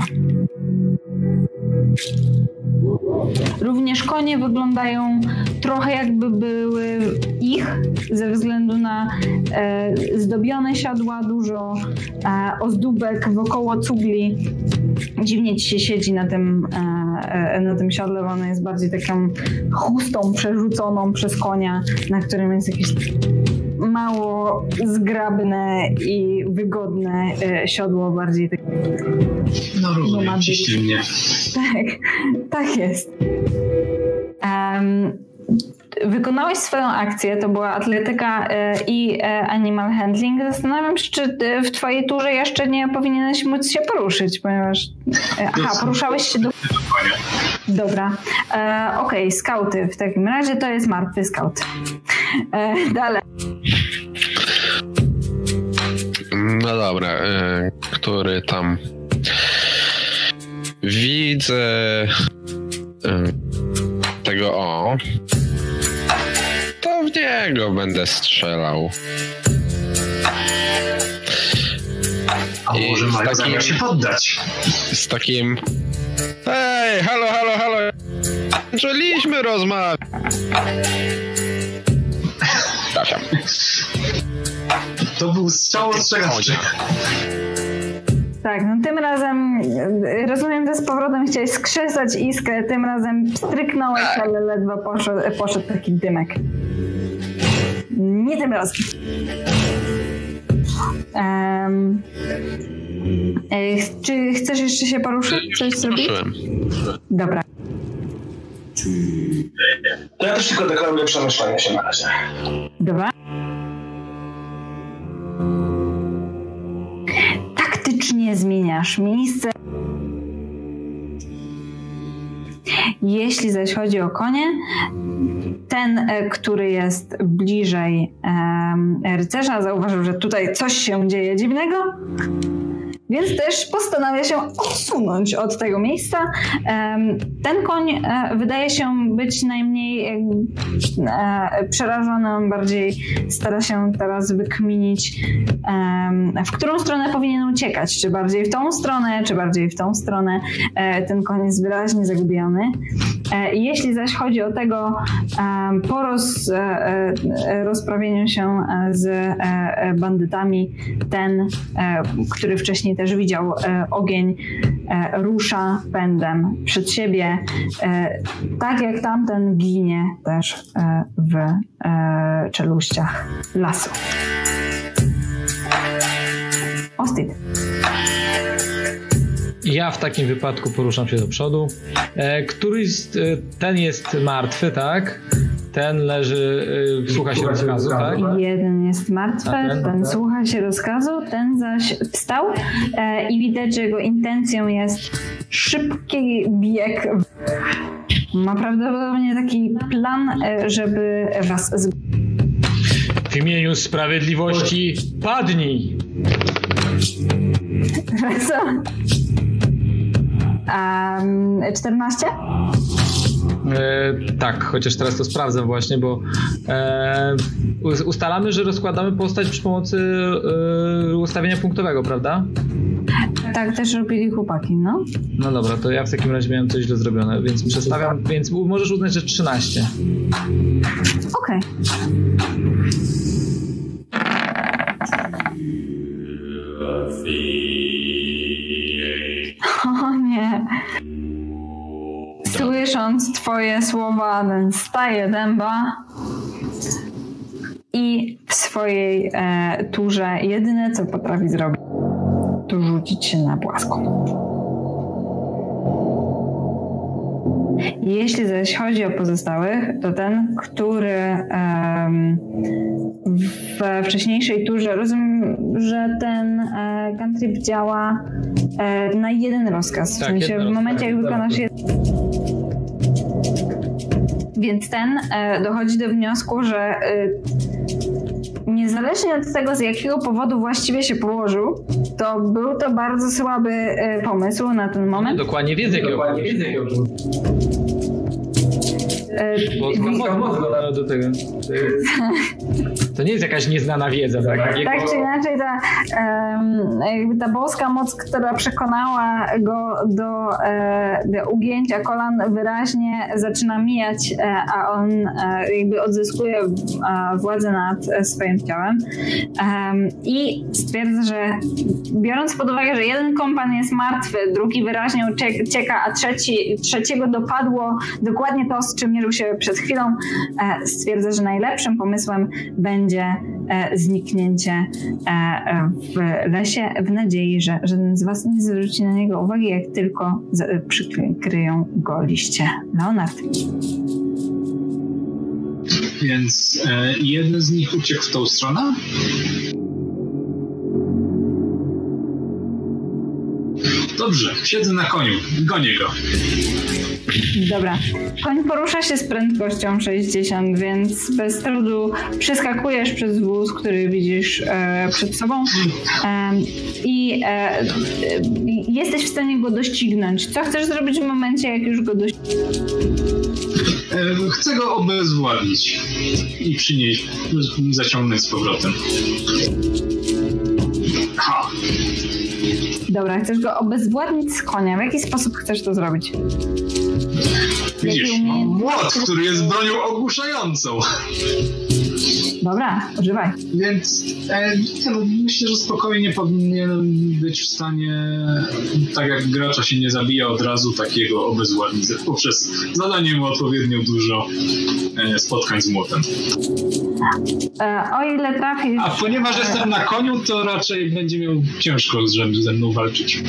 Również konie wyglądają trochę jakby były ich, ze względu na e, zdobione siodła, dużo e, ozdóbek wokoło cugli. Dziwnie ci się siedzi na tym, e, e na tym siodle, bo ono jest bardziej taką chustą przerzuconą przez konia, na którym jest jakieś mało zgrabne i wygodne e, siodło, bardziej takie. No rozumiem, mnie. Tak, tak jest. Um, wykonałeś swoją akcję, to była atletyka e, i e, animal handling. Zastanawiam się, czy w twojej turze jeszcze nie powinieneś móc się poruszyć, ponieważ... Aha, poruszałeś się do... Dobra. Okej, okay, skauty. W takim razie to jest martwy skaut. Dalej. No dobra, e, który tam widzę e, tego o. To w niego będę strzelał. A I może mają takim, się poddać. Z takim Hej, halo, halo, halo. Zaczęliśmy rozmawiać. Trafiam. To był strzał ostrzegawczy. Tak, no tym razem rozumiem, że z powrotem chciałeś skrzesać iskrę, tym razem stryknąłeś, tak. ale ledwo poszedł, poszedł taki dymek. Nie tym razem. Um, czy chcesz jeszcze się poruszyć? Coś zrobić? Dobra. To ja też tylko deklaruję przemieszczanie się na razie. Dobra. Taktycznie zmieniasz miejsce. Jeśli zaś chodzi o konie, ten, e, który jest bliżej rycerza, zauważył, że tutaj coś się dzieje dziwnego więc też postanawia się odsunąć od tego miejsca. Ten koń e, wydaje się być najmniej e, przerażony, on bardziej stara się teraz wykminić, w którą stronę powinien uciekać. Czy bardziej w tą stronę, czy bardziej w tą stronę. E, ten koń jest wyraźnie zagubiony. Jeśli zaś chodzi o tego, po roz, rozprawieniu się z bandytami, ten, który wcześniej też widział e, ogień, e, rusza pędem przed siebie, e, tak jak tamten ginie też w czeluściach lasu. Ostit. Ja w takim wypadku poruszam się do przodu. Któryś, ten jest martwy, tak? Ten leży, yy, słucha się rozkazu, tak? Jeden jest martwy, ten, ten słucha się rozkazu, ten zaś wstał e, i widać, że jego intencją jest szybki bieg. Ma prawdopodobnie taki plan, e, żeby was z... W imieniu sprawiedliwości padnij! [LAUGHS] Um, 14? E, tak, chociaż teraz to sprawdzę właśnie, bo e, ustalamy, że rozkładamy postać przy pomocy e, ustawienia punktowego, prawda? Tak, też robili chłopaki, no. No dobra, to ja w takim razie miałem coś źle zrobione, więc przestawiam, więc możesz uznać, że 13. Okej. Okay. [LAUGHS] Słysząc twoje słowa, staje dęba i w swojej e, turze jedyne, co potrafi zrobić, to rzucić się na płaską. Jeśli zaś chodzi o pozostałych, to ten, który um, w wcześniejszej turze, rozumiem, że ten e, cantrip działa e, na jeden rozkaz. Tak, w sensie w momencie, jak rozkaz, wykonasz tak. jeden. Więc ten e, dochodzi do wniosku, że e, niezależnie od tego, z jakiego powodu właściwie się położył, to był to bardzo słaby e, pomysł na ten moment. Dokładnie wie z jakiego Dokładnie powodu. wiedzę, jakiego Bo no, do tego. [LAUGHS] To nie jest jakaś nieznana wiedza, tak? Tak Jego- czy inaczej, ta, jakby ta boska moc, która przekonała go do, e, do ugięcia kolan, wyraźnie zaczyna mijać, e, a on e, jakby odzyskuje władzę nad swoim ciałem. Em, I stwierdza, że biorąc pod uwagę, że jeden kompan jest martwy, drugi wyraźnie ucie- ucieka, a trzeci, trzeciego dopadło dokładnie to, z czym mierzył się przed chwilą, stwierdza, że najlepszym pomysłem będzie e, zniknięcie e, e, w lesie w nadziei, że żaden z was nie zwróci na niego uwagi, jak tylko przykryją go liście. Leonard. Więc jeden z nich uciekł w tą stronę. Dobrze, siedzę na koniu, gonię go. Dobra. Koń porusza się z prędkością 60, więc bez trudu przeskakujesz przez wóz, który widzisz e, przed sobą em, i e, e, jesteś w stanie go doścignąć. Co chcesz zrobić w momencie, jak już go dościgniesz? E, chcę go obezwładnić i przynieść, zaciągnąć z powrotem. Ha, Dobra, chcesz go obezwładnić z konia. W jaki sposób chcesz to zrobić? Widzisz, młot, który jest bronią ogłuszającą. Dobra, używaj. Więc e, nie, no, myślę, że spokojnie powinienem być w stanie, tak jak gracza się nie zabija od razu, takiego obezwładnić poprzez zadanie mu odpowiednio dużo e, spotkań z młotem. E, o ile trafisz... A ponieważ jestem na koniu, to raczej będzie miał ciężko żeby ze mną walczyć.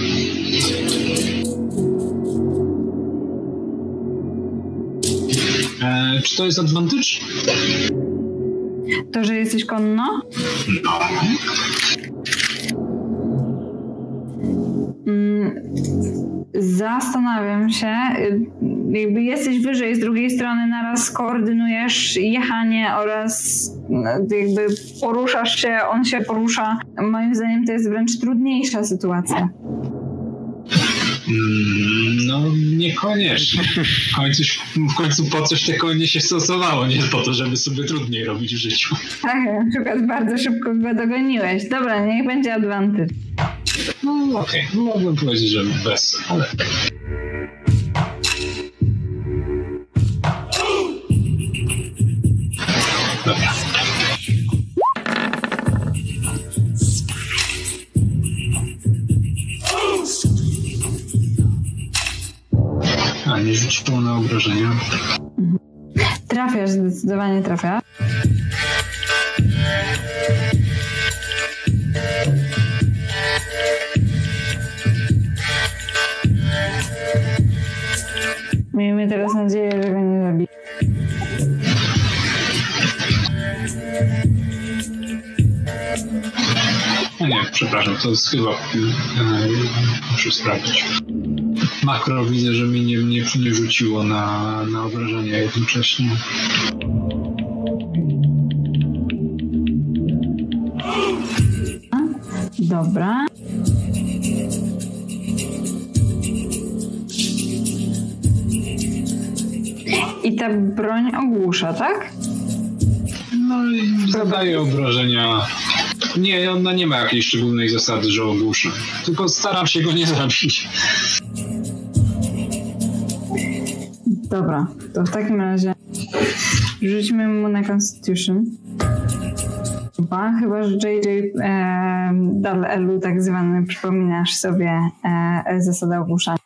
E, czy to jest advantage? To, że jesteś konno? No. Mm, Zastanawiam się, jakby jesteś wyżej z drugiej strony, naraz koordynujesz jechanie oraz y, jakby poruszasz się, on się porusza. Moim zdaniem to jest wręcz trudniejsza sytuacja. Mm, No niekoniecznie. W końcu, w końcu po coś te konie się stosowało, nie po to, żeby sobie trudniej robić w życiu. Tak, na przykład bardzo szybko go dogoniłeś. Dobra, niech będzie advantage. No okej, mogłem powiedzieć, że bez, ale... A, nie rzuciło na obrażenia. Trafiasz, zdecydowanie trafiasz. Miejmy teraz nadzieję, że go nie zabije. A nie, przepraszam, to jest chyba... E, muszę sprawdzić. Makro widzę, że mi nie, nie, nie rzuciło na, na obrażenia jednocześnie. Dobra. I ta broń ogłusza, tak? No i zadaje obrażenia. Nie, ona nie ma jakiejś szczególnej zasady, że ogłuszy. Tylko staram się go nie zabić. Dobra, to w takim razie rzućmy mu na Constitution. Chyba, chyba że JJ e, Dal Elu tak zwany przypominasz sobie e, zasadę ogłuszania.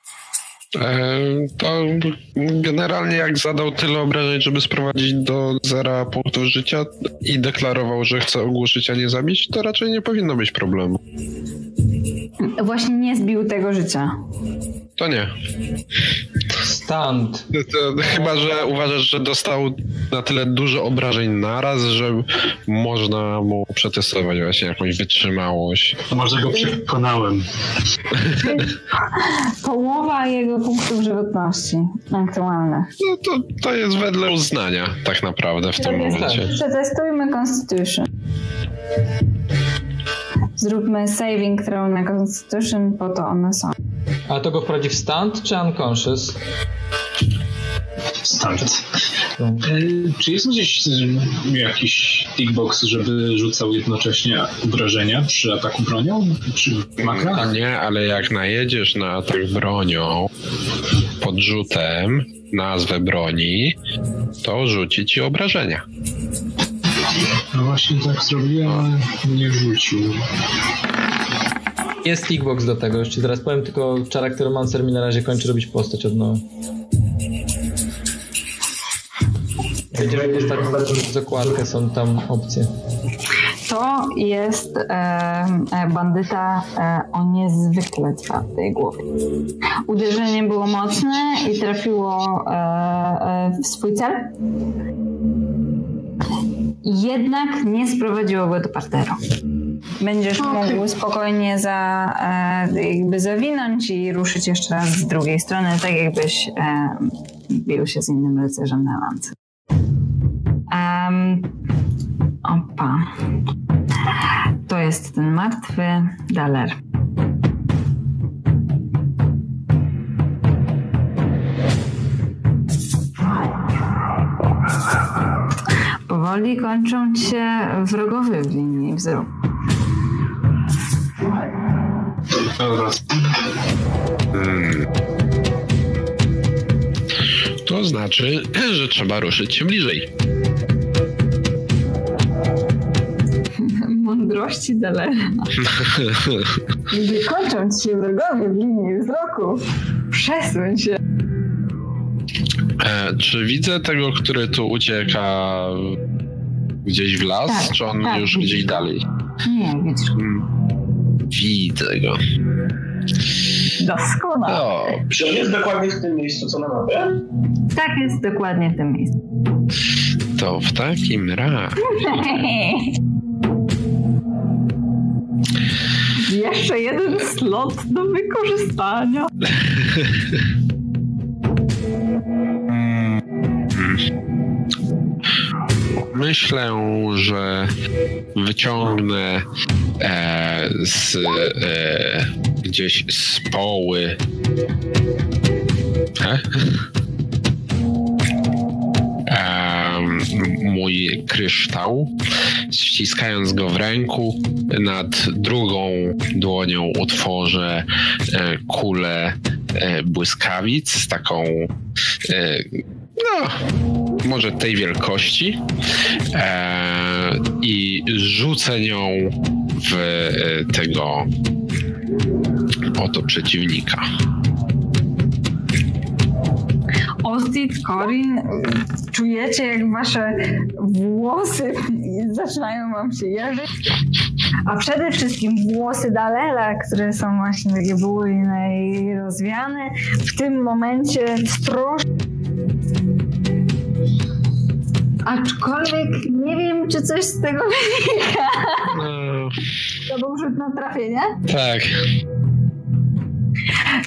To generalnie jak zadał tyle obrażeń, żeby sprowadzić do zera punktów życia i deklarował, że chce ogłuszyć, a nie zabić, to raczej nie powinno być problemu. Właśnie nie zbił tego życia. To nie. Stand. To, chyba, że uważasz, że dostał na tyle dużo obrażeń naraz, że można mu przetestować właśnie jakąś wytrzymałość. Może go przekonałem. Połowa jego punktów żywotności aktualnych. No to, to jest wedle uznania tak naprawdę w tym momencie. Przetestujmy Constitution. Zróbmy saving throw na Constitution, po to one są. A to go wprowadzi w stand czy unconscious? Stand. E, czy jest gdzieś e, jakiś tickbox, żeby rzucał jednocześnie obrażenia przy ataku bronią? Czy makra? Nie, ale jak najedziesz na atak bronią podrzutem nazwę broni, to rzuci ci obrażenia. No właśnie tak zrobiłem, ale nie rzucił. Jest tickbox do tego, już ci zaraz powiem, tylko Charakteromancer mi na razie kończy robić postać od nowa. Będziemy postać zakładkę, są tam opcje. To jest e, e, bandyta e, o niezwykle twardej głowie. Uderzenie było mocne i trafiło e, e, w swój cel. Jednak nie sprowadziło go do parteru. Będziesz mógł spokojnie za, e, jakby zawinąć i ruszyć jeszcze raz z drugiej strony, tak jakbyś e, bił się z innym rycerzem na lance. Um, opa. To jest ten martwy Daler. Powoli kończą się wrogowie w linii wzroku. Hmm. To znaczy, [CLEARS THROAT] że trzeba ruszyć się bliżej. [LAUGHS] Mądrości Dalera. [LAUGHS] Gdy kończą ci się wrogowie w linii wzroku, przesuń się. E, czy widzę tego, który tu ucieka gdzieś w las, Tak, czy on tak, już gdzieś go. dalej? Nie, widzisz. Hmm. Widzę go. Doskonale. O, Czy on jest dokładnie w tym miejscu, co na mapie? Tak jest dokładnie w tym miejscu. to w takim razie. [LAUGHS] Jeszcze jeden slot do wykorzystania. [LAUGHS] Myślę, że wyciągnę e, z e, gdzieś z poły. E? Mój kryształ, ściskając go w ręku, nad drugą dłonią utworzę e, kulę e, błyskawic taką e, no, może tej wielkości e, i rzucę nią w e, tego oto przeciwnika. Ostit, Corin, czujecie jak wasze włosy zaczynają wam się jeżyć. A przede wszystkim włosy Dalela, które są właśnie takie bujne i rozwiane, w tym momencie strosz. Aczkolwiek nie wiem, czy coś z tego wynika. No, To był rzut na trafienie. tak.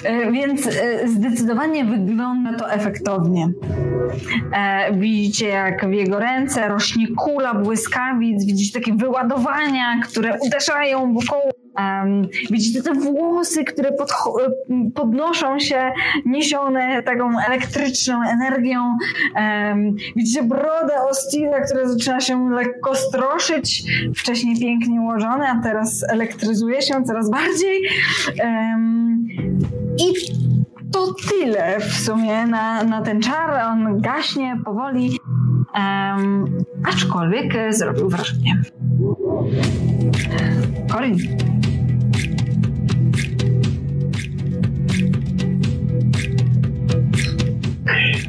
E, Więc e, zdecydowanie wygląda to efektownie. E, Widzicie, jak w jego ręce rośnie kula błyskawic, widzicie takie wyładowania, które uderzają wokoło. Em, widzicie te włosy, które podnoszą się, niesione taką elektryczną energią. Em, widzicie brodę Ostila, która zaczyna się lekko stroszyć. Wcześniej pięknie ułożone, a teraz elektryzuje się coraz bardziej. Em, i to tyle w sumie na, na ten czar. On gaśnie powoli, aczkolwiek e, zrobił wrażenie. Corin.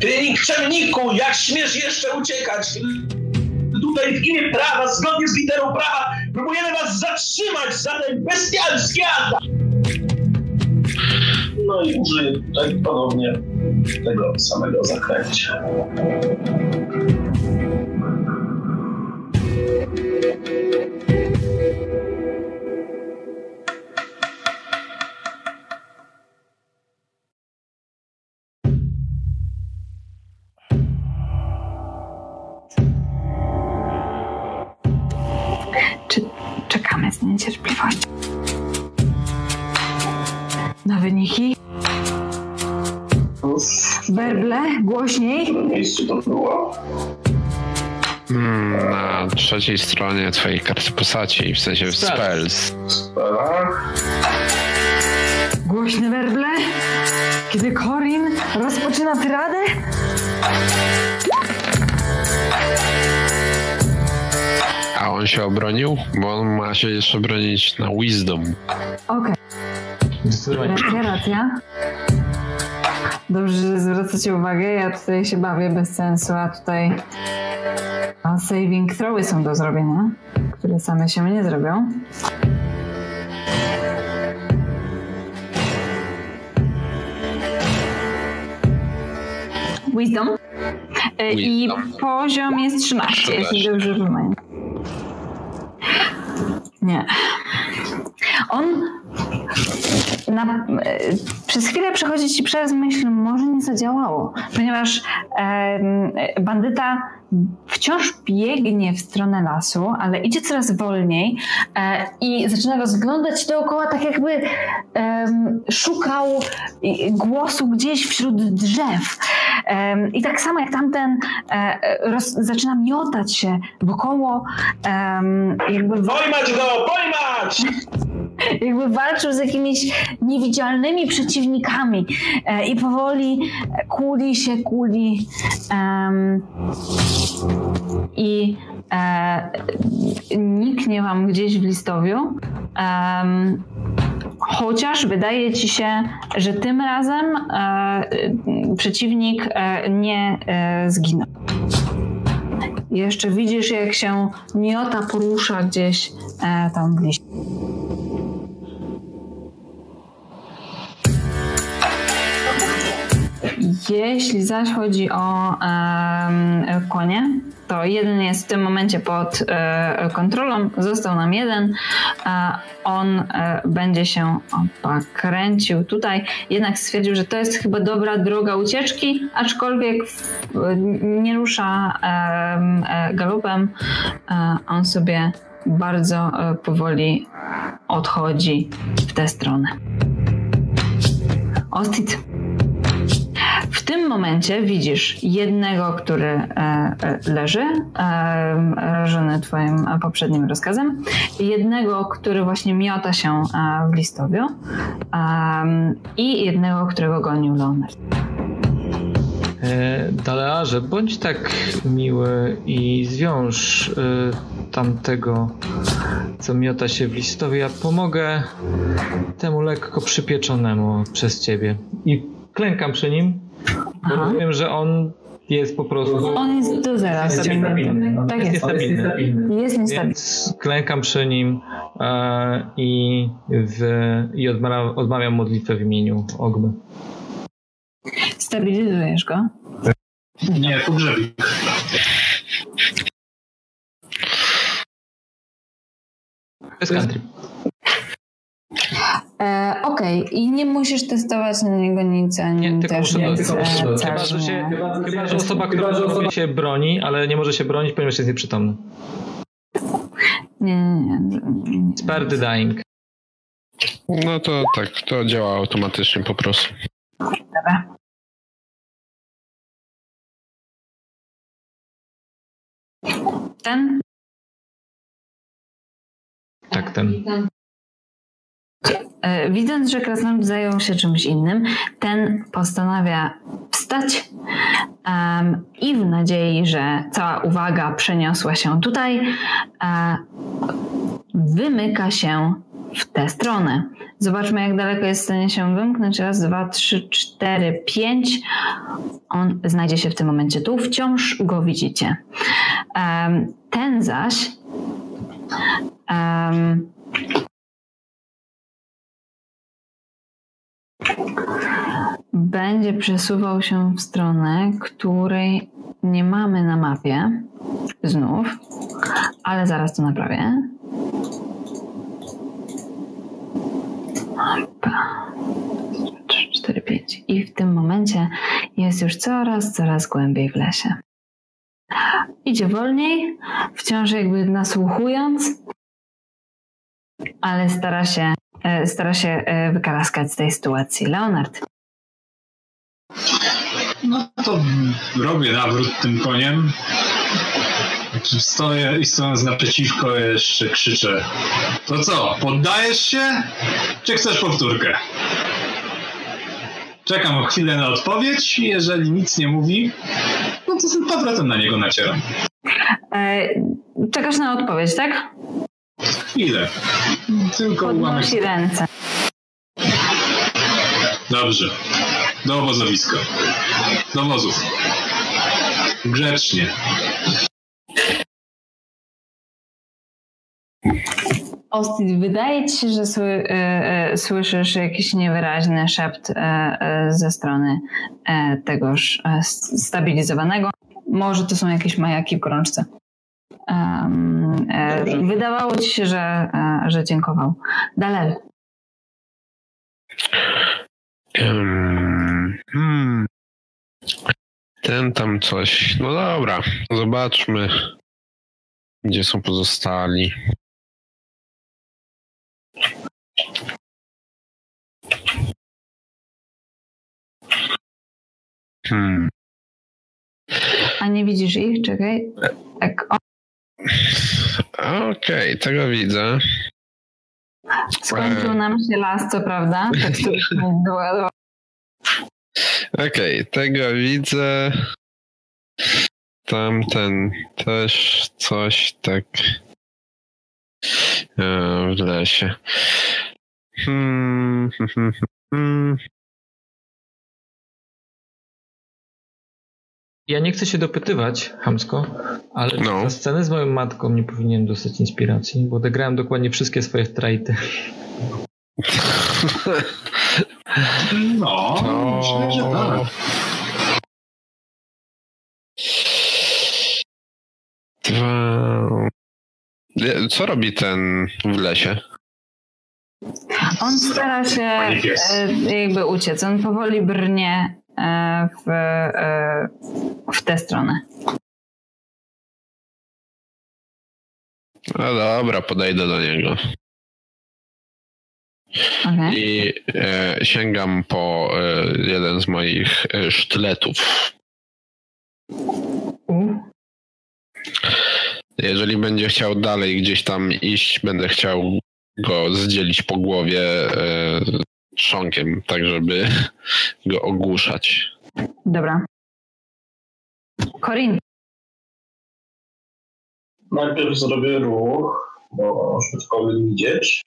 Ty nikczemniku, jak śmiesz jeszcze uciekać? Tutaj w imię prawa, zgodnie z literą prawa, próbujemy was zatrzymać za ten bestialski atak! No i użyję tutaj ponownie tego samego zaklęcia. Werble, głośniej. W miejscu to było. Hmm, na trzeciej stronie twojej karty postaci, w sensie Spells. Głośne werble. Kiedy Corin rozpoczyna tyradę? A on się obronił? Bo on ma się jeszcze bronić na wisdom. Okej, racja, racja. Dobrze, że zwracacie uwagę. Ja tutaj się bawię bez sensu, a tutaj a saving throwy są do zrobienia, które same się nie zrobią. Wisdom. E, I Wisdom. poziom jest 13, jeśli 13. dobrze pamiętam. Nie. On na, e, przez chwilę przechodzi ci przez myśl, może nie zadziałało, ponieważ em, bandyta wciąż biegnie w stronę lasu, ale idzie coraz wolniej e, i zaczyna rozglądać dookoła, tak jakby em, szukał głosu gdzieś wśród drzew. I tak samo jak tamten e, roz, zaczyna miotać się wokoło, jakby Pojmać go! Pojmać! Jakby walczył z jakimiś niewidzialnymi przeciwnikami e, i powoli kuli się, kuli em, i e, niknie wam gdzieś w listowiu. Em, chociaż wydaje ci się, że tym razem e, przeciwnik e, nie e, zginął. Jeszcze widzisz, jak się miota porusza gdzieś e, tam w Jeśli zaś chodzi o em, konie, to jeden jest w tym momencie pod e, kontrolą, został nam jeden. E, on e, będzie się opa, kręcił tutaj, jednak stwierdził, że to jest chyba dobra droga ucieczki, aczkolwiek e, nie rusza e, galopem. E, on sobie bardzo e, powoli odchodzi w tę stronę. Ostit. Tym momencie widzisz jednego, który e, e, leży, rażony twoim e, poprzednim rozkazem, jednego, który właśnie miota się w listowiu i jednego, którego gonił Leonard. Dalearze, bądź tak miły i zwiąż tamtego, co miota się w listowie. Ja pomogę temu lekko przypieczonemu przez ciebie. I klękam przy nim. Rozumiem, że on jest po prostu... On jest do zera Jest stabilny. niestabilny. Tak Jest jest. niestabilny. Jest niestabilny. Więc klękam przy nim e, i, w, i odmawiam, odmawiam modlitwę w imieniu Ogmy. Stabilizujesz go. Nie, pogrzebik. Bez country. E, Okej, i nie musisz testować na niego nic, ani Nie, tylko też muszę nic. e, Chyba, że, się, chyba, że osoba, która Chyba, że osoba osoba- się broni, ale nie może się bronić, ponieważ jest nieprzytomny. Nie, nie, nie. nie. Spare the dying. No to tak, to działa automatycznie po prostu. Dobra. Ten? Tak, ten. E, Widząc, że krasnolud zajął się czymś innym, ten postanawia wstać em, i w nadziei, że cała uwaga przeniosła się tutaj, e, wymyka się w tę stronę. Zobaczmy, jak daleko jest w stanie się wymknąć. Raz, dwa, trzy, cztery, pięć. On znajdzie się w tym momencie tu. Wciąż go widzicie. Um, ten zaś um, będzie przesuwał się w stronę, której nie mamy na mapie. Znów, ale zaraz to naprawię. 3, 4, 5. I w tym momencie jest już coraz, coraz głębiej w lesie. Idzie wolniej, wciąż jakby nasłuchując, ale stara się, stara się e, wykaraskać z tej sytuacji. Leonard. No to robię nawrót tym koniem. Stoję i stojąc naprzeciwko jeszcze krzyczę. To co, poddajesz się? Czy chcesz powtórkę? Czekam chwilę na odpowiedź i jeżeli nic nie mówi, no to z powrotem na niego nacieram. E, czekasz na odpowiedź, tak? Chwilę. Tylko Podnosi ręce. Dobrze. Do obozowiska. Do wozów. Grzecznie. Ostit, wydaje ci się, że sły, e, e, słyszysz jakiś niewyraźny szept e, ze strony tegoż stabilizowanego. Może to są jakieś majaki w gorączce. Wydawało ci się, że, że dziękował. Dalej. Um, hmm. Ten tam coś. No dobra, zobaczmy, gdzie są pozostali. Hmm. A nie widzisz ich? Czekaj. Tak. Okej, okay, tego widzę. Skończył nam się las, co prawda. [LAUGHS] Tak, Okej, okay, tego widzę. Tamten też coś tak e, w lesie. Hmm, Ja nie chcę się dopytywać, Hamsko, ale no. za scenę z moją matką nie powinienem dostać inspiracji, bo odegrałem dokładnie wszystkie swoje trajty. No, no. myślę, że tak. Co robi ten w lesie? On stara się e, jakby uciec. On powoli brnie w, e, w tę stronę. No dobra, podejdę do niego. Okay. I e, sięgam po e, jeden z moich e, sztyletów. Jeżeli będzie chciał dalej gdzieś tam iść, będę chciał go zdzielić po głowie e, trzonkiem, tak żeby [LAUGHS] go ogłuszać. Dobra. Korin. Najpierw zrobię ruch, bo szybko widzieć.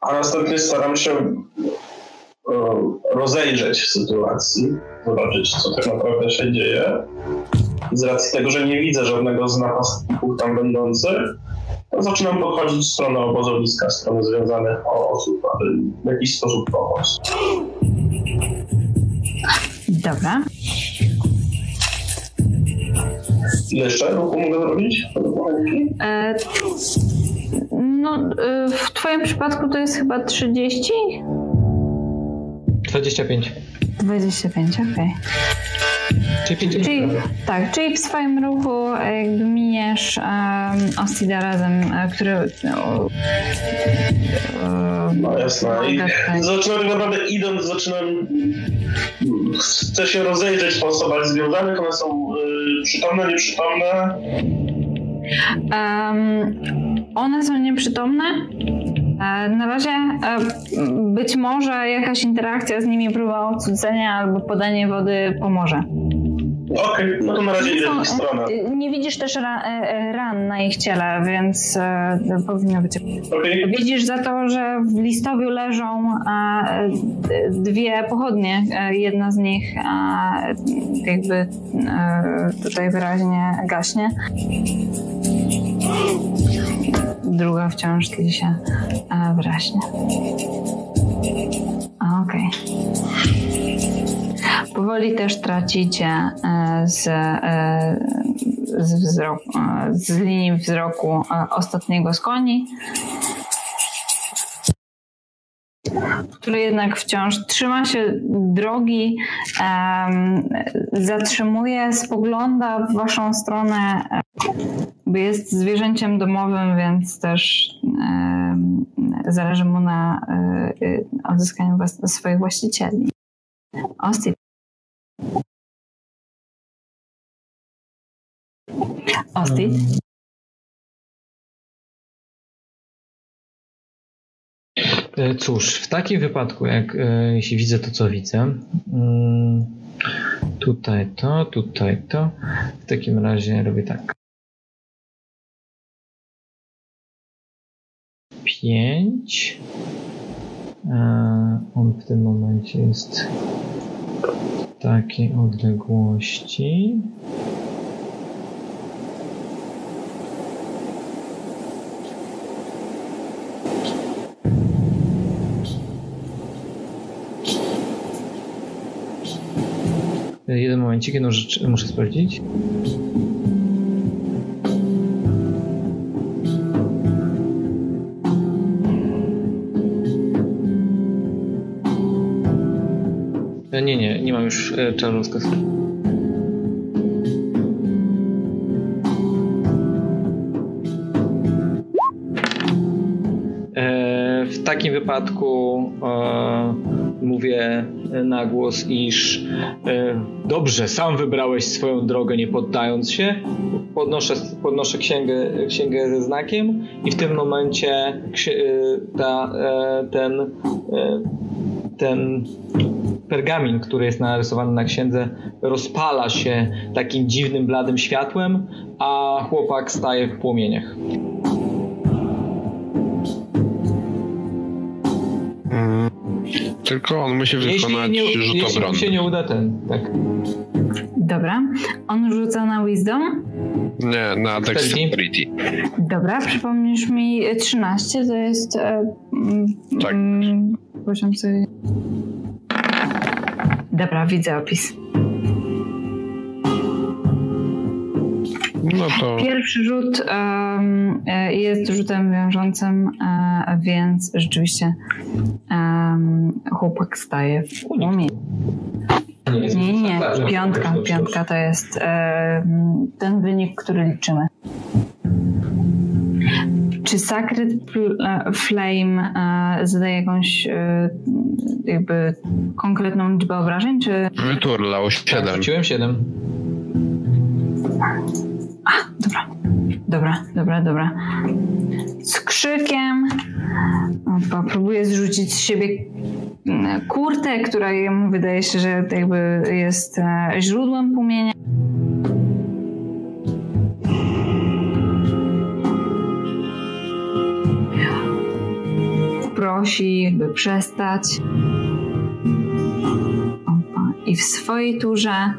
a następnie staram się rozejrzeć w sytuacji, zobaczyć, co tak naprawdę się dzieje. Z racji tego, że nie widzę żadnego z napastników tam będących, to zaczynam podchodzić w stronę obozowiska, strony związanych osób, aby w jakiś sposób pomóc. Dobra. Ile jeszcze ruchu mogę zrobić? E, no, y, w Twoim przypadku to jest chyba 30? 25. 25, okej. Okay. Czyli, czyli tak, czyli w swoim ruchu jakby miniesz um, Ostida razem, e, który no, no jasne. I zaczynam tak naprawdę idąc, zaczynam chcę się rozejrzeć po osobach związanych, one są y, przytomne, nieprzytomne. Um, one są nieprzytomne. Na razie być może jakaś interakcja z nimi, próba odsudzenia albo podanie wody pomoże. Okej, okay, no to na razie idę w stronę. Nie widzisz też ra, ran na ich ciele, więc powinno być. Okay. Widzisz za to, że w listowiu leżą dwie pochodnie. Jedna z nich jakby tutaj wyraźnie gaśnie druga wciąż tli się e, wyraźnie. Okej. Okay. Powoli też tracicie e, z, e, z, wzroku, z linii wzroku ostatniego z koni który jednak wciąż trzyma się drogi, zatrzymuje, spogląda w waszą stronę, bo jest zwierzęciem domowym, więc też zależy mu na um, odzyskaniu was, swoich właścicieli. Osti. Osti. Cóż, w takim wypadku, jak e, jeśli widzę to, co widzę, mm, tutaj to, tutaj to, w takim razie robię tak. Pięć. E, on w tym momencie jest w takiej odległości. Jeden momencik, jedną rzecz muszę sprawdzić. E, nie, nie, nie mam już e, czaru rozkazu. E, w takim wypadku mówię na głos, iż e, dobrze, sam wybrałeś swoją drogę, nie poddając się. Podnoszę, podnoszę księgę, księgę ze znakiem i w tym momencie e, ta, e, ten, ten pergamin, który jest narysowany na księdze, rozpala się takim dziwnym, bladym światłem, a chłopak staje w płomieniach. Tylko on musi wykonać jeśli nie, rzut jeśli obronny. się nie uda ten, tak. Dobra. On rzuca na Wisdom? Nie, na Dexterity. Dobra, przypomnisz mi 13, to jest... E, tak. Mm, poziom sobie... Dobra, widzę opis. No to... Pierwszy rzut um, jest rzutem wiążącym, um, więc rzeczywiście um, chłopak staje w umie. Nie, nie, nie, piątka, piątka to jest ten wynik, który liczymy. Czy Sacred e, Flame zadaje jakąś jakby konkretną liczbę obrażeń, czy... Wyturlał 7. Tak, rzuciłem 7. A, dobra. Dobra, dobra, dobra. Z krzykiem opa, próbuję zrzucić z siebie mm, kurtę, która jemu wydaje się, że jakby jest e, źródłem płomienia. Prosi, by przestać. Opa. I w swojej turze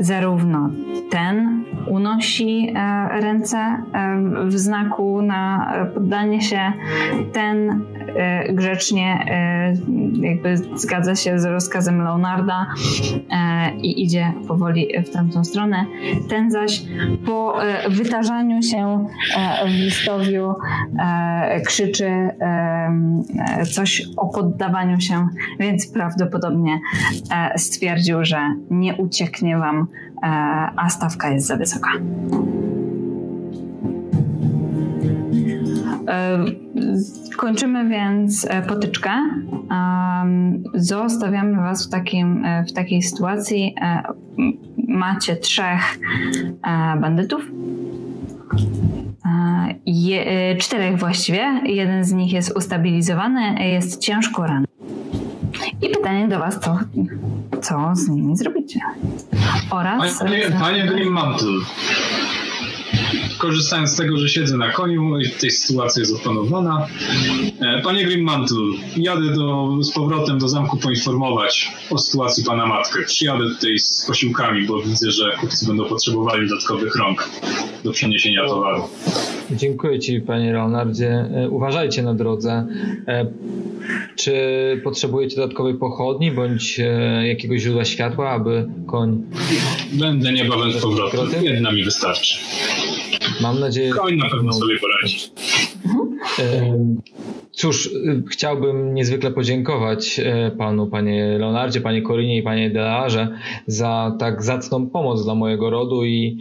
zarówno ten unosi e, ręce e, w znaku na poddanie się, ten e, grzecznie jakby zgadza się z rozkazem Leonarda i idzie powoli w tamtą stronę. Ten zaś po wytarzaniu się w listowiu krzyczy coś o poddawaniu się, więc prawdopodobnie stwierdził, że nie ucieknie wam E, a stawka jest za wysoka. E, kończymy więc e, potyczkę. Zostawiamy Was w, takim, w takiej sytuacji. Macie trzech bandytów. je, czterech właściwie. Jeden z nich jest ustabilizowany, jest ciężko ranny. I pytanie do Was, co, co z nimi zrobicie? Oraz... Panie, panie Grimmantle, korzystając z tego, że siedzę na koniu i tej sytuacji jest opanowana. E, panie Grimmantle, jadę do, z powrotem do zamku poinformować o sytuacji pana matkę. Przyjadę tutaj z posiłkami, bo widzę, że kupcy będą potrzebowali dodatkowych rąk do przeniesienia towaru. Dziękuję Ci, Panie Leonardzie. E, uważajcie na drodze. E, czy potrzebujecie dodatkowej pochodni bądź jakiegoś źródła światła, aby koń. Będę niebawem z powrotem. Jedna mi wystarczy. Mam nadzieję. Koń na pewno sobie poradzi. Cóż, chciałbym niezwykle podziękować e, panu, panie Leonardzie, panie Korinie i panie Delarze za tak zacną pomoc dla mojego rodu i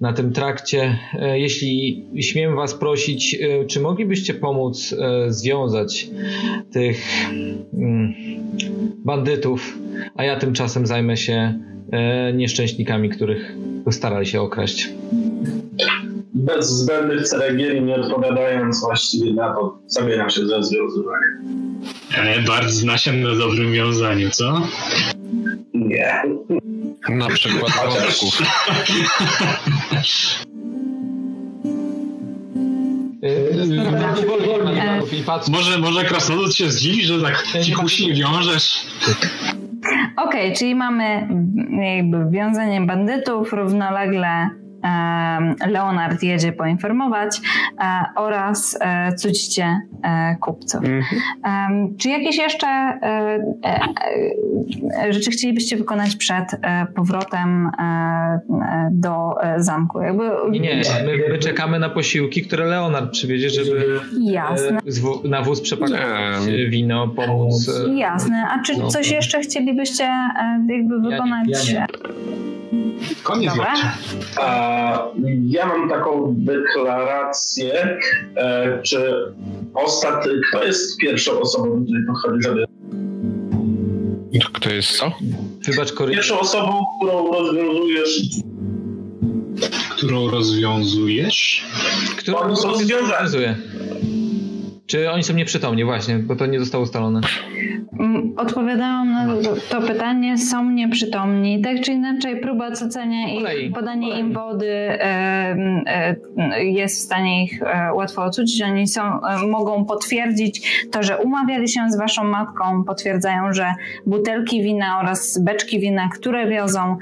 na tym trakcie, e, jeśli śmiem was prosić, e, czy moglibyście pomóc związać tych mm, bandytów, a ja tymczasem zajmę się nieszczęśnikami, których starali się okraść bez zbędnych ceregieli, nie odpowiadając właściwie na to, zabieram się za związywanie. Ale bardzo zna się na dobrym wiązaniu, co? Nie. Na przykład [LAUGHS] wątków. Może, może krasnolud się zdziwi, że tak cichuśnie wiążesz. Okej, okay, czyli mamy jakby wiązanie bandytów, równolegle Leonard jedzie poinformować e, oraz e, cudzicie e, kupców. Mhm. Czy jakieś jeszcze rzeczy chcielibyście wykonać przed powrotem do zamku? Jakby... Nie, nie, my, my czekamy na posiłki, które Leonard przywiezie, żeby Jasne. na wóz przepakować wino, pomóc. Jasne. A czy no. coś jeszcze chcielibyście jakby wykonać? Ja nie, ja nie. Koniec Ja mam taką deklarację, e, czy ostatni, kto jest pierwszą osobą, do której podchodzi, żeby kto jest co? Wybacz, Pierwszą osobą, którą rozwiązujesz. Którą rozwiązujesz? Którą rozwiązuje. Czy oni są nieprzytomni? Właśnie, bo to nie zostało ustalone. Mm, odpowiadałam na to pytanie, są nieprzytomni. Tak czy inaczej, próba ocenia ich, podanie im wody jest w stanie ich e, łatwo ocucić. Oni są, e, mogą potwierdzić to, że umawiali się z waszą matką, potwierdzają, że butelki wina oraz beczki wina, które wiozą,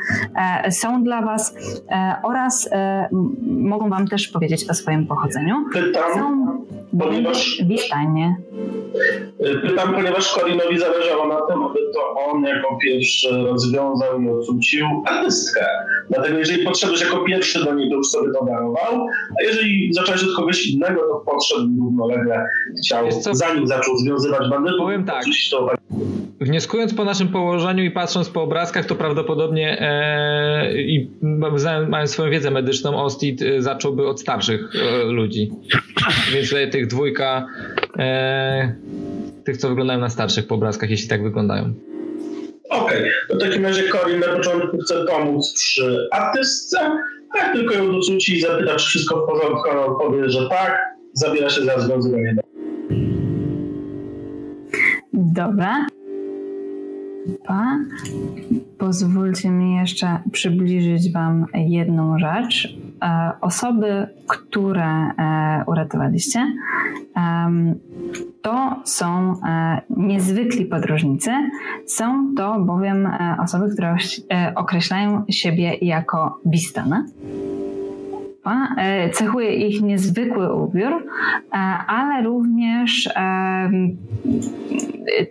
e, są dla was oraz mogą wam też powiedzieć o swoim pochodzeniu. Pytam, są ponieważ Wisztanie. Pytam, ponieważ Korinowi zależało na tym, aby to on jako pierwszy rozwiązał i odrzucił artystkę. Dlatego jeżeli podszedłeś jako pierwszy do niej, to już sobie to darował, a jeżeli zacząłeś od kogoś innego, to podszedł równolegle, chciał, zanim zaczął związywać bandytów, Powiem tak. To... Wnioskując po naszym położeniu i patrząc po obrazkach, to prawdopodobnie e, i mając swoją wiedzę medyczną, Ostit e, zacząłby od starszych e, ludzi. Więc tutaj tych dwójka e, tych, co wyglądają na starszych po obrazkach, jeśli tak wyglądają. Okej, okay. w takim razie Corin na początku chce pomóc przy artystce, jak tylko ją dorzuci i zapyta, czy wszystko w porządku, ona odpowie, że tak, zabiera się za związywanie. Dobra. Pozwólcie mi jeszcze przybliżyć Wam jedną rzecz. E, osoby, które e, uratowaliście, to są e, niezwykli podróżnicy. Są to bowiem osoby, które określają siebie jako bistane. Cechuje ich niezwykły ubiór, ale również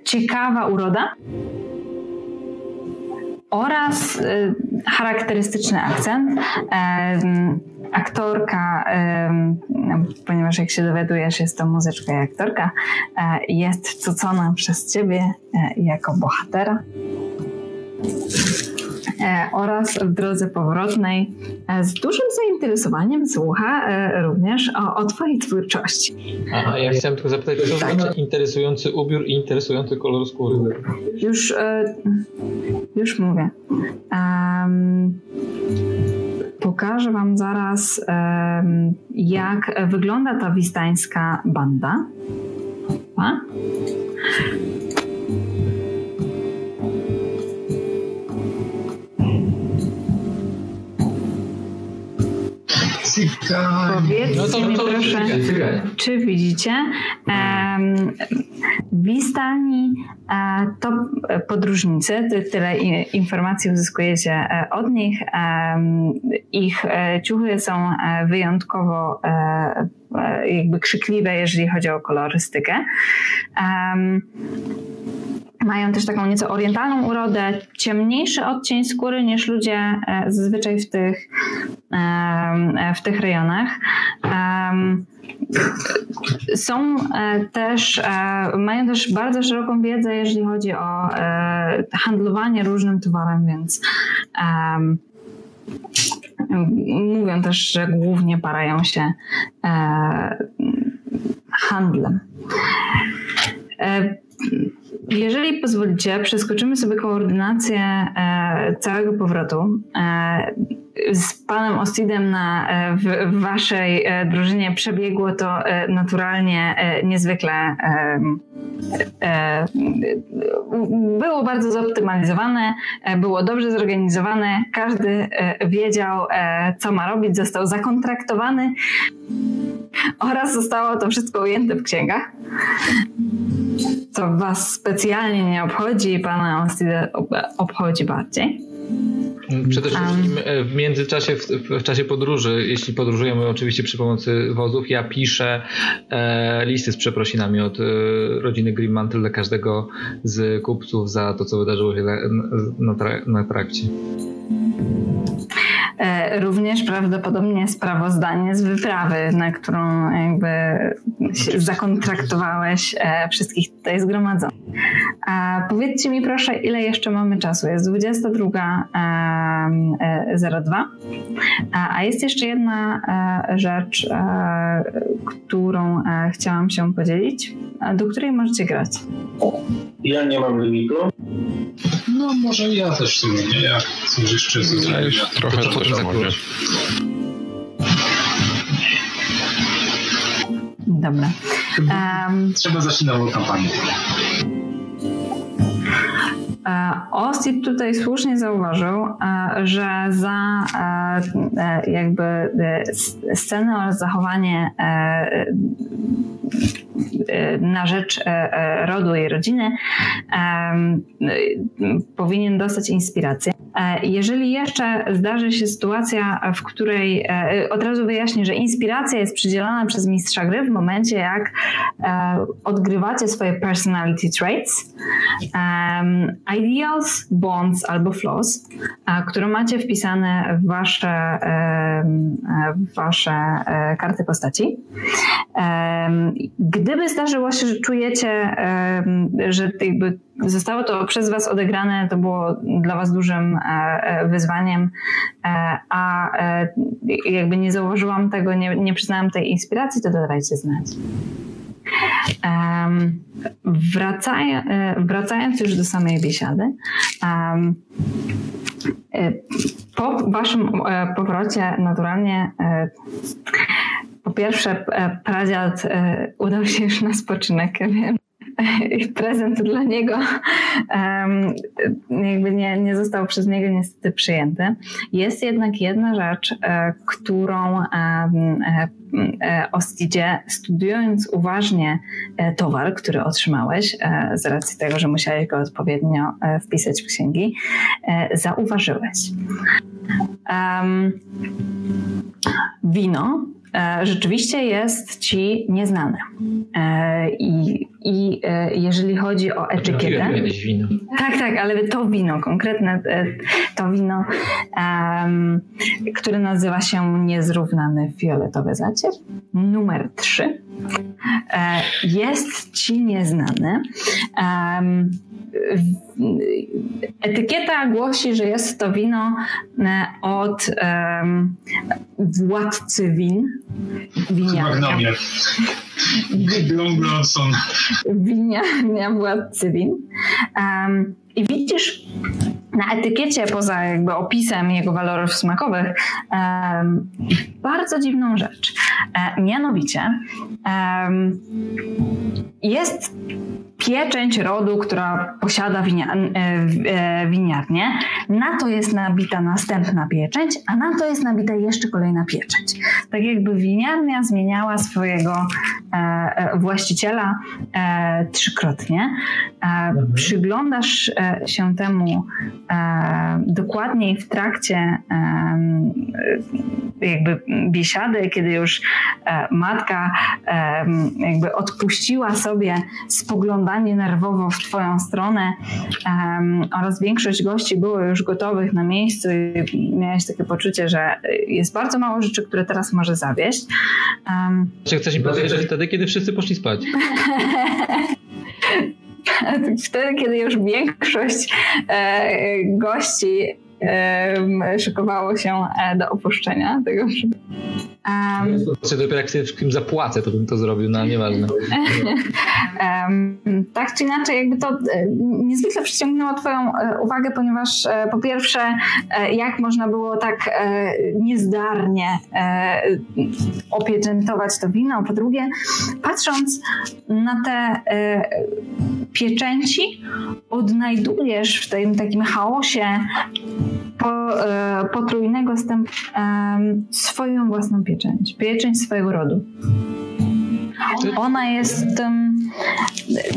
ciekawa uroda oraz y, charakterystyczny akcent. Aktorka, ponieważ jak się dowiadujesz, jest to muzyczka i aktorka, e, jest cucona przez ciebie e, jako bohatera. E, oraz w drodze powrotnej z dużym zainteresowaniem słucha również o, o Twojej twórczości. Aha, ja chciałem tylko zapytać, co tak. znaczy interesujący ubiór i interesujący kolor skóry? Już, już mówię. Um, po pokażę Wam zaraz, jak wygląda ta wistańska banda. A? Powiedzcie no mi proszę, czy widzicie um, Wistani e, to podróżnicy, tyle informacji uzyskujecie e, od nich. Ich e, ciuchy są wyjątkowo jakby krzykliwe, jeżeli chodzi o kolorystykę. Mają też taką nieco orientalną urodę, ciemniejszy odcień skóry niż ludzie e, zazwyczaj w tych, e, w tych rejonach. Są e, też, mają też bardzo szeroką wiedzę, jeżeli chodzi o handlowanie różnym towarem, więc mówią też, że głównie parają się handlem. Jeżeli pozwolicie, przeskoczymy sobie koordynację e, całego powrotu. Z panem Ostidem na, e, w, w, waszej e, drużynie przebiegło to e, naturalnie niezwykle było bardzo zoptymalizowane, było dobrze zorganizowane, każdy wiedział, co ma robić, został zakontraktowany oraz zostało to wszystko ujęte w księgach co Was specjalnie nie obchodzi, Pana obchodzi bardziej. Przede wszystkim e, w międzyczasie, w, w, czasie podróży, jeśli podróżujemy oczywiście przy pomocy wozów, ja piszę e, listy z przeprosinami od e, rodziny Greenmantle dla każdego z kupców za to, co wydarzyło się na, na, na trakcie. E, również prawdopodobnie sprawozdanie z wyprawy, na którą jakby zakontraktowałeś e, wszystkich tutaj zgromadzonych. A powiedzcie mi proszę, ile jeszcze mamy czasu? Jest 22.02, a jest jeszcze jedna e, rzecz, którą chciałam się podzielić, do której możecie grać. Ja nie mam limitu. No może ja też w sumie nie. Ja coś jeszcze ja już trochę to coś może. Dobra. Um, Trzeba zacząć nową kampanię. E, Osip tutaj słusznie zauważył, e, że za e, jakby scenę oraz zachowanie na rzecz rodu i rodziny powinien dostać inspirację. Jeżeli jeszcze zdarzy się sytuacja, w której od razu wyjaśnię, że inspiracja jest przydzielana przez mistrza gry w momencie, jak odgrywacie swoje personality traits, ideals, bonds albo flaws, które macie wpisane w wasze, w wasze e, karty postaci. Gdyby zdarzyło się, że czujecie, że jakby zostało to przez was odegrane, to było dla was dużym e, e, wyzwaniem, a jakby nie zauważyłam tego, nie, nie przyznałam tej inspiracji, to dodawajcie znać. Um, wracaj, e, wracając już do samej biesiady, um, po waszym e, powrocie naturalnie po pierwsze pradziad udał się już na spoczynek, wiem, [LAUGHS] prezent dla niego jakby nie, nie został przez niego niestety przyjęty. Jest jednak jedna rzecz, e, którą um, e, Ostidzie, studiując uważnie e, towar, który otrzymałeś, e, z racji tego, że musiałeś go odpowiednio e, wpisać w księgi, e, zauważyłeś. Um, wino E, rzeczywiście jest ci nieznane. E, I, i e, jeżeli chodzi o etykietę. Kiedyś wino. Tak, tak, ale to wino, konkretne to wino, um, które nazywa się Niezrównany Fioletowy Zacier, numer 3, jest ci nieznany. Etykieta głosi, że jest to wino e, od władcy win. Winiarnia. Winiarnia władcy win. I widzisz na etykiecie, poza jakby opisem jego walorów smakowych, um, bardzo dziwną rzecz. E, mianowicie um, jest pieczęć rodu, która posiada winia, e, e, winiarnię. Na to jest nabita następna pieczęć, a na to jest nabita jeszcze kolejna pieczęć. Tak jakby winiarnia zmieniała swojego e, właściciela trzykrotnie. Mhm. Przyglądasz się temu dokładniej w trakcie jakby biesiady, kiedy już matka jakby odpuściła sobie spoglądanie nerwowo w Twoją stronę oraz większość gości było już gotowych na miejscu i miałeś takie poczucie, że jest bardzo mało rzeczy, które teraz może zawieść. Czy chcesz mi powiedzieć, że wtedy, kiedy wszyscy poszli spać? [LAUGHS] [LAUGHS] wtedy, kiedy już większość e, gości szykowało się e, do opuszczenia tego Um, znaczy, dopiero jak sobie wszystkim zapłacę, to bym to zrobił, no nieważne. [LAUGHS] um, tak czy inaczej, jakby to e, niezwykle przyciągnęło Twoją e, uwagę, ponieważ po pierwsze, jak można było tak niezdarnie opieczętować to wino, po drugie, patrząc na te pieczęci, odnajdujesz w tym takim chaosie po, e, potrójnego stępu swoją własną pieczęć, pieczęć swojego rodu. Ona jest tym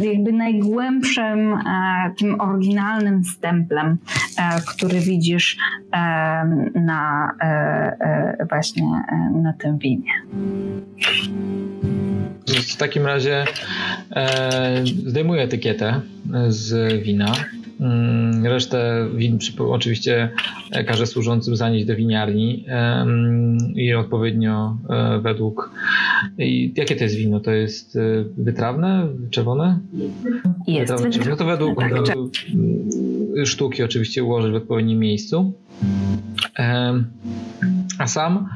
jakby najgłębszym, e, tym oryginalnym stemplem, e, który widzisz na właśnie na tym winie. W takim razie zdejmuję etykietę z wina resztę win oczywiście e, każe służącym zanieść do winiarni i odpowiednio e, według. I jakie to jest wino? To jest e, wytrawne, czerwone? Jest wytrawne. No to według tak, sztuki oczywiście ułożyć w odpowiednim miejscu. A sam,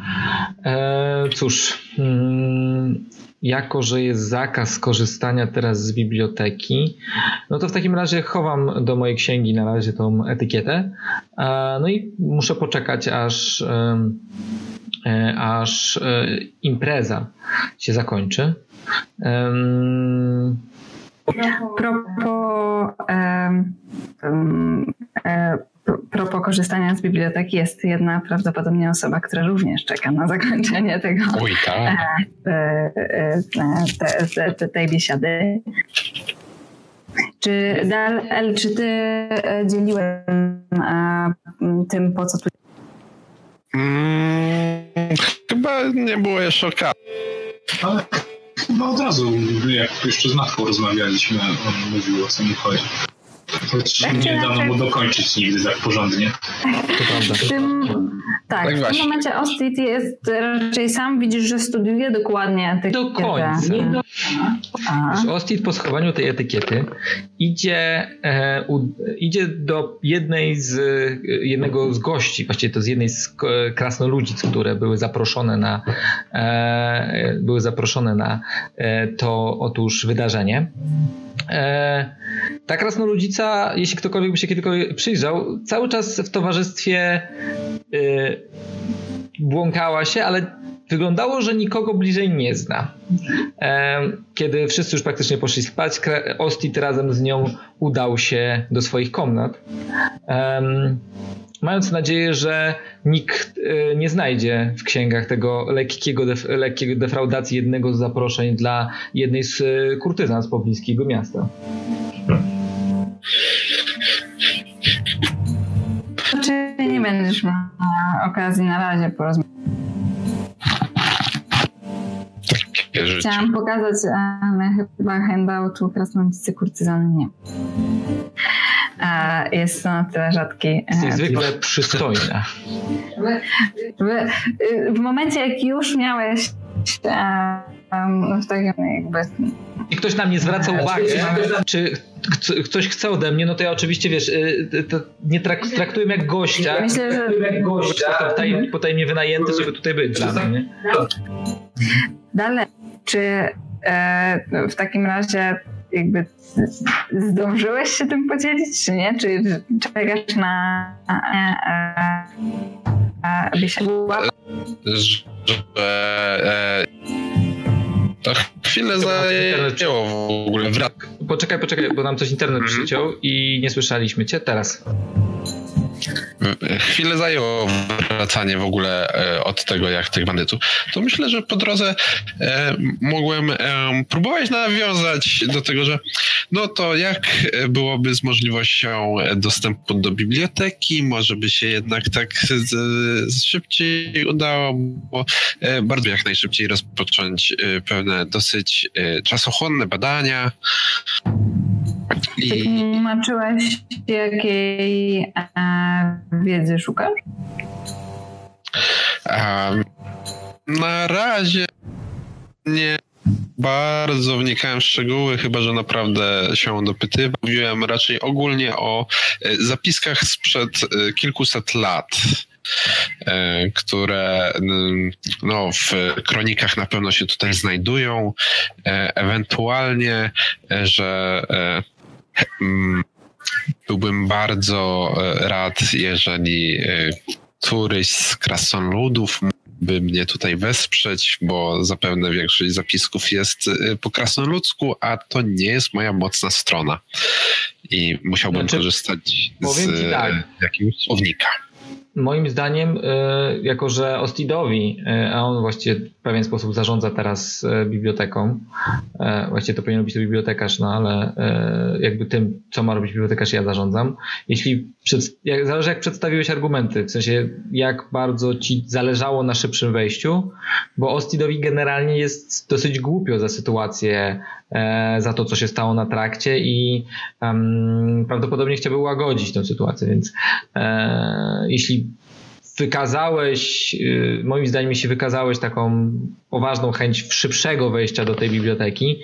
cóż, mm, jako że jest zakaz korzystania teraz z biblioteki, no to w takim razie chowam do mojej księgi na razie tą etykietę. No i muszę poczekać, aż, e, aż e, impreza się zakończy. Propos um, um, propos korzystania z biblioteki jest jedna prawdopodobnie osoba, która również czeka na zakończenie tego Oj, tak. E, e, e, te, te, tej biesiady. Czy Dal, czy ty dzieliłeś tym, po co tu hmm, Chyba nie było jeszcze okazji. Ale chyba od razu, jak jeszcze z matką rozmawialiśmy, on mówił o co mi chodzi. Choć tak nie dano mu dokończyć nigdy tak porządnie. W tym, tak, tak w tym momencie Ostit jest raczej sam widzisz, że studiuje dokładnie te Do końca. Nie do... Ostit po schowaniu tej etykiety idzie, e, u, idzie do jednej z, jednego z gości, właściwie to z jednej z krasnoludzic, które były zaproszone na e, były zaproszone na e, to otóż wydarzenie. E, ta krasnoludzica, jeśli ktokolwiek by się kiedykolwiek przyjrzał, cały czas w towarzystwie e, błąkała się, ale wyglądało, że nikogo bliżej nie zna. Kiedy wszyscy już praktycznie poszli spać, Ostit razem z nią udał się do swoich komnat mając nadzieję, że nikt e, nie znajdzie w księgach tego lekkiego, def, lekkiego defraudacji jednego z zaproszeń dla jednej z e, kurtyzan z pobliskiego miasta. Będziesz miał okazji na razie porozmawiać? Chciałam pokazać, ale chyba handoutu krasnoludzicy kurtyzany nie jest to na tyle rzadki. Jest niezwykle przystojna. W, w momencie, jak już miałeś w takim jakby jeśli ktoś na mnie zwraca uwagę, czy ktoś chce ode mnie, no to ja oczywiście, wiesz, y, to nie trak traktuję jak gościa. Myślę, że... Jak gościa. Potajemnie, potajemnie wynajęty, żeby tutaj być dla mnie. Dalej, czy e, w takim razie jakby zdążyłeś się tym podzielić, czy nie? Czy czekasz na... E, e, aby się że to chwilę zajęło w ogóle. Poczekaj, poczekaj, bo nam coś internet mhm. przyciął i nie słyszeliśmy cię teraz. Chwilę zajęło wracanie w ogóle e, od tego, jak tych bandytów. To myślę, że po drodze e, mogłem e, próbować nawiązać do tego, że no to jak byłoby z możliwością dostępu do biblioteki, może by się jednak tak szybciej udało, bo bardzo jak najszybciej rozpocząć pewne dosyć czasochłonne badania. I... Tłumaczyłeś, jakiej e, wiedzy szukasz? Na razie nie bardzo wnikałem w szczegóły, chyba że naprawdę się dopytywał. Mówiłem raczej ogólnie o e, zapiskach sprzed e, kilkuset lat e, które no, w kronikach na pewno się tutaj znajdują. Ewentualnie, że Mm, byłbym bardzo e, rad, jeżeli e, któryś z krasnoludów by mnie tutaj wesprzeć, bo zapewne większość zapisków jest e, po krasnoludzku, a to nie jest moja mocna strona. I musiałbym znaczy, korzystać z tak. jakiegoś słownika moim zdaniem, e, jako że Ostidowi, e, a on właściwie w pewien sposób zarządza teraz e, biblioteką, właściwie to powinien być to bibliotekarz, no ale jakby tym, co ma robić bibliotekarz, ja zarządzam. Jeśli, jak, zależy jak przedstawiłeś argumenty, w sensie jak bardzo ci zależało na szybszym wejściu, bo Ostidowi generalnie jest dosyć głupio za sytuację, za to, co się stało na trakcie i um, prawdopodobnie chciałby łagodzić tę sytuację, więc e, jeśli wykazałeś, y, moim zdaniem, jeśli wykazałeś taką poważną chęć szybszego wejścia do tej biblioteki,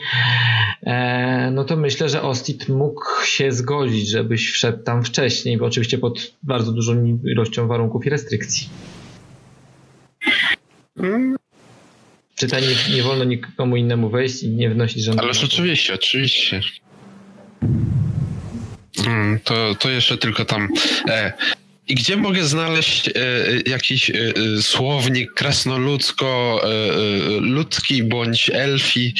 e, no to myślę, że Ostit mógł się zgodzić, żebyś wszedł tam wcześniej, bo oczywiście pod bardzo dużą ilością warunków i restrykcji. Czytaj, nie, nie wolno nikomu innemu wejść i nie wnosić żadnego. Ale oczywiście, oczywiście. Mm, to, to jeszcze tylko tam. E, i gdzie mogę znaleźć e, jakiś e, e słownik krasnoludzko-ludzki e, e, bądź elfi?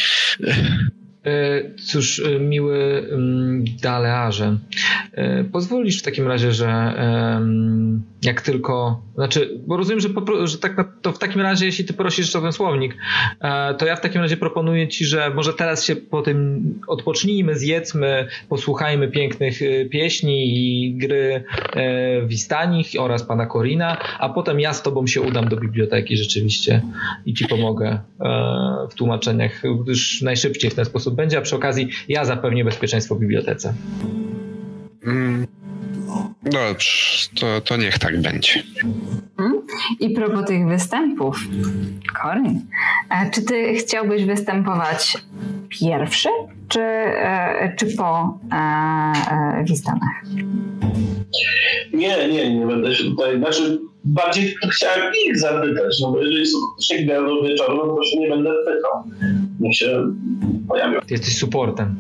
E, cóż, e, miły mm, Dalearze, e, pozwolisz w takim razie, że jak tylko, znaczy, bo rozumiem, że, że tak to w takim razie, jeśli ty prosisz o ten słownik, to ja w takim razie proponuję ci, że może teraz się po tym odpocznijmy, zjedzmy, posłuchajmy pięknych pieśni i gry Wistanich oraz pana Korina, a potem ja z tobą się udam do biblioteki rzeczywiście i ci pomogę w tłumaczeniach, gdyż najszybciej w ten sposób będzie, a przy okazji ja zapewnię bezpieczeństwo w bibliotece. Mm. Dobrze, to, to niech tak będzie. Mhm. I propos tych występów, Corin, czy ty chciałbyś występować pierwszy, czy, e, czy po e, e, Wistanach? Nie, nie, nie będę się tutaj, znaczy bardziej chciałem ich zapytać, no bo jeżeli są się gwiazdą wieczoru, no to się nie będę pytał. Niech się pojawią. Ty jesteś supportem.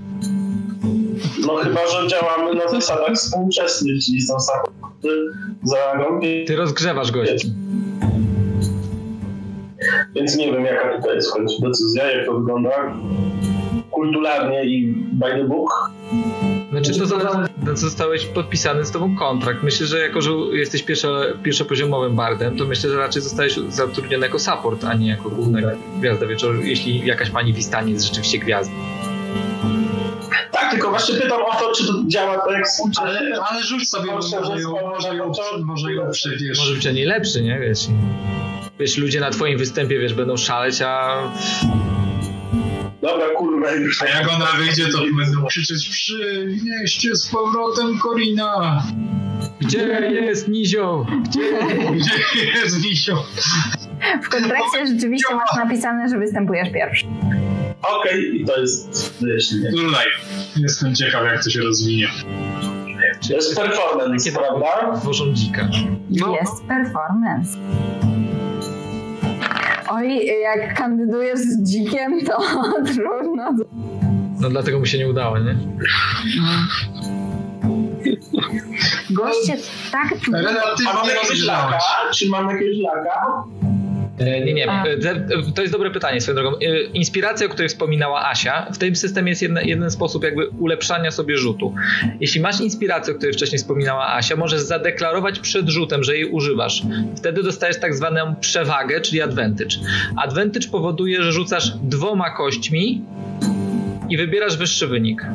No chyba, że działamy na zasadach współczesnych, czyli są samochody za Ty rozgrzewasz gości. Więc nie wiem, jaka tutaj jest w końcu decyzja, jak to wygląda kulturalnie i by the book. Znaczy to zależy, zostałeś podpisany z tobą kontrakt. Myślę, że jako, że jesteś pierwszo, pierwszopoziomowym bardem, to myślę, że raczej zostałeś zatrudniony jako support, a nie jako główna gwiazda wieczoru, jeśli jakaś pani Wistani jest rzeczywiście gwiazdą. Tylko właśnie pytam o to, czy to działa tak jak. Ale, ale rzuć sobie, może ją, może ją, może ją przewierz. Może być nie lepszy, nie? Wiesz, wiesz, ludzie na twoim występie, wiesz, będą szaleć, a Dobra, kurwa. A jak ona wyjdzie, to będą krzyczeć przynieście z powrotem Korina. Gdzie jest Nizio? Gdzie, Gdzie jest Nizio? W kontrakcie rzeczywiście masz napisane, że występujesz pierwszy. Okej, okay, i to jest wyjaśnienie. No Jestem ciekaw, jak to się rozwinie. To jest performance, prawda? Tworzą dzika. No. Jest performance. Oj, jak kandydujesz z dzikiem, to [LAUGHS] trudno. No dlatego mu się nie udało, nie? Goście tak... A mamy jakiegoś laka? Czy mamy jakiegoś laka? E, nie, nie. E, to jest dobre pytanie swoją drogą. E, inspiracja, o której wspominała Asia, w tym systemie jest jeden, jeden sposób jakby ulepszania sobie rzutu. Jeśli masz inspirację, o której wcześniej wspominała Asia, możesz zadeklarować przed rzutem, że jej używasz. Wtedy dostajesz tak zwaną przewagę, czyli advantage. Advantage powoduje, że rzucasz dwoma kośćmi i wybierasz wyższy wynik.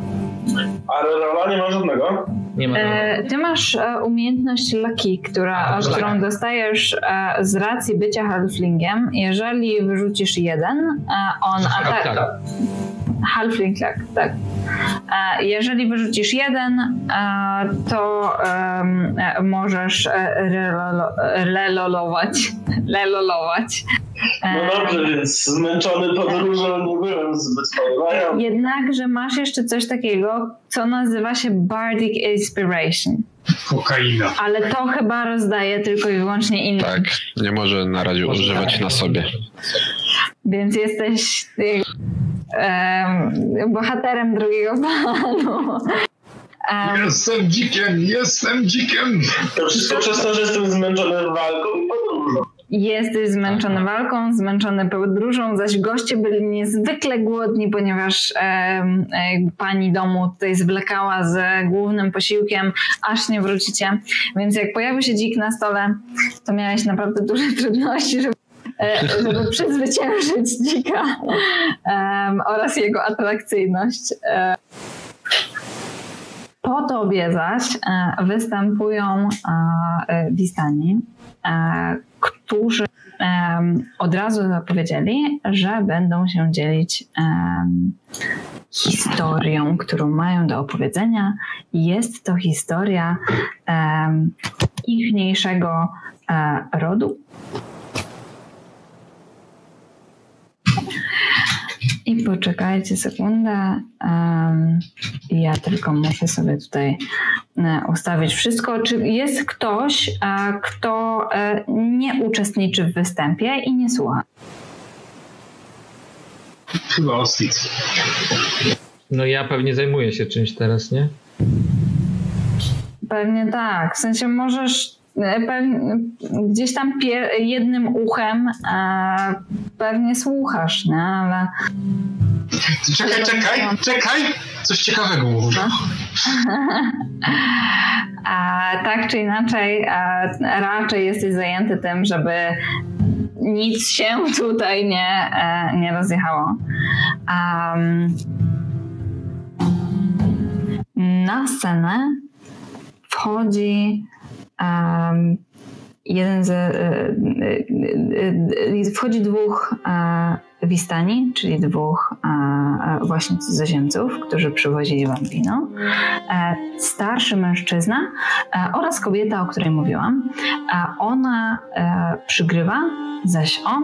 A rola nie ma żadnego? Nie ma. E, ty masz e, umiejętność Lucky, która, A, którą tak. dostajesz e, z racji bycia halflingiem. Jeżeli wyrzucisz jeden, e, on atak. Tak, tak. Halfling tak. E, jeżeli wyrzucisz jeden, to możesz relolować. Lelolować. No dobrze, więc zmęczony podróżą nie byłem zbyt fajny. Jednakże masz jeszcze coś takiego, co nazywa się Bardic Inspiration. Kokaina. Ale to chyba rozdaje tylko i wyłącznie innym. Tak, nie może na razie używać na sobie. Więc jesteś um, bohaterem drugiego planu. Um, jestem dzikiem, jestem dzikiem. To wszystko przez to, że jestem zmęczony walką i podróżą. Jesteś zmęczony walką, zmęczony podróżą, zaś goście byli niezwykle głodni, ponieważ e, e, pani domu tutaj zwlekała z głównym posiłkiem, aż nie wrócicie. Więc jak pojawił się dzik na stole, to miałeś naprawdę duże [LAUGHS] trudności, żeby e, żeby [LAUGHS] przezwyciężyć dzika um, oraz jego atrakcyjność. E, po tobie zaś e, występują Wistani, którzy od razu zapowiedzieli, że będą się dzielić historią, którą mają do opowiedzenia. Jest to historia ichniejszego e, rodu. I poczekajcie sekundę. Ja tylko muszę sobie tutaj e, ustawić wszystko. Czy jest ktoś, e, kto e, nie uczestniczy w występie i nie słucha? Chyba Ostit. No ja pewnie zajmuję się czymś teraz, nie? Pewnie tak. W sensie możesz gdzieś tam jednym uchem pewnie słuchasz, nie? Ale... Czekaj, czekaj, czekaj! Coś ciekawego mówię. No. [LAUGHS] A, tak czy inaczej, raczej jesteś zajęty tym, żeby nic się tutaj nie, e, nie rozjechało. Um, na scenę wchodzi um, jeden z, e, e, wchodzi dwóch Wistani, czyli dwóch właśnie cudzoziemców, którzy przywozili wam wino, starszy mężczyzna oraz kobieta, o której mówiłam. Ona przygrywa, zaś on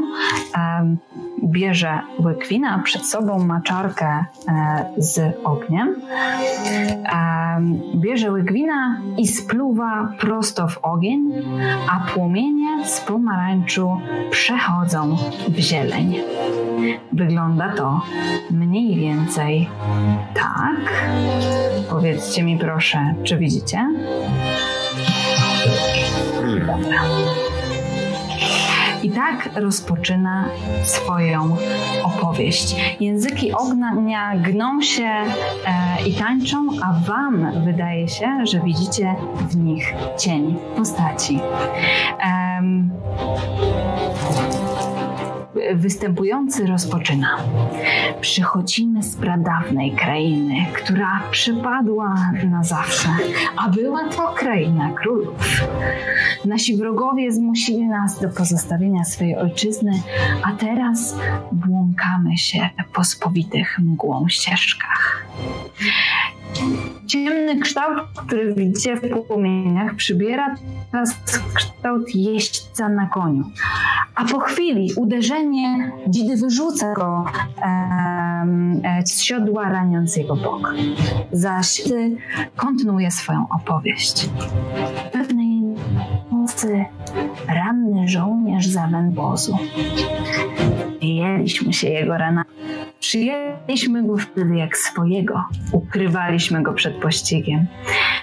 bierze łyk wina, przed sobą maczarkę e, z ogniem, bierze łyk wina i spluwa prosto w ogień, a płomienie z pomarańczu przechodzą w zieleń. Wygląda to mniej więcej tak. Powiedzcie mi proszę, czy widzicie? Dobra. I tak rozpoczyna swoją opowieść. Języki ognia gną się e, i tańczą, a Wam wydaje się, że widzicie w nich cień postaci. Um, występujący rozpoczyna. Przychodzimy z pradawnej krainy, która przypadła na zawsze, a była to kraina królów. Nasi wrogowie zmusili nas do pozostawienia swojej ojczyzny, a teraz błąkamy się po spowitych mgłą ścieżkach. Ciemny kształt, który widzicie w płomieniach, przybiera teraz kształt jeźdźca na koniu. A po chwili uderzenie dzidy wyrzuca go e, z siodła raniąc jego bok. Zaś kontynuuje swoją opowieść. Pewnej nocy ranny żołnierz z wębozu. Jeliśmy się jego rana. Przyjęliśmy go wtedy jak swojego. Ukrywaliśmy go przed pościgiem.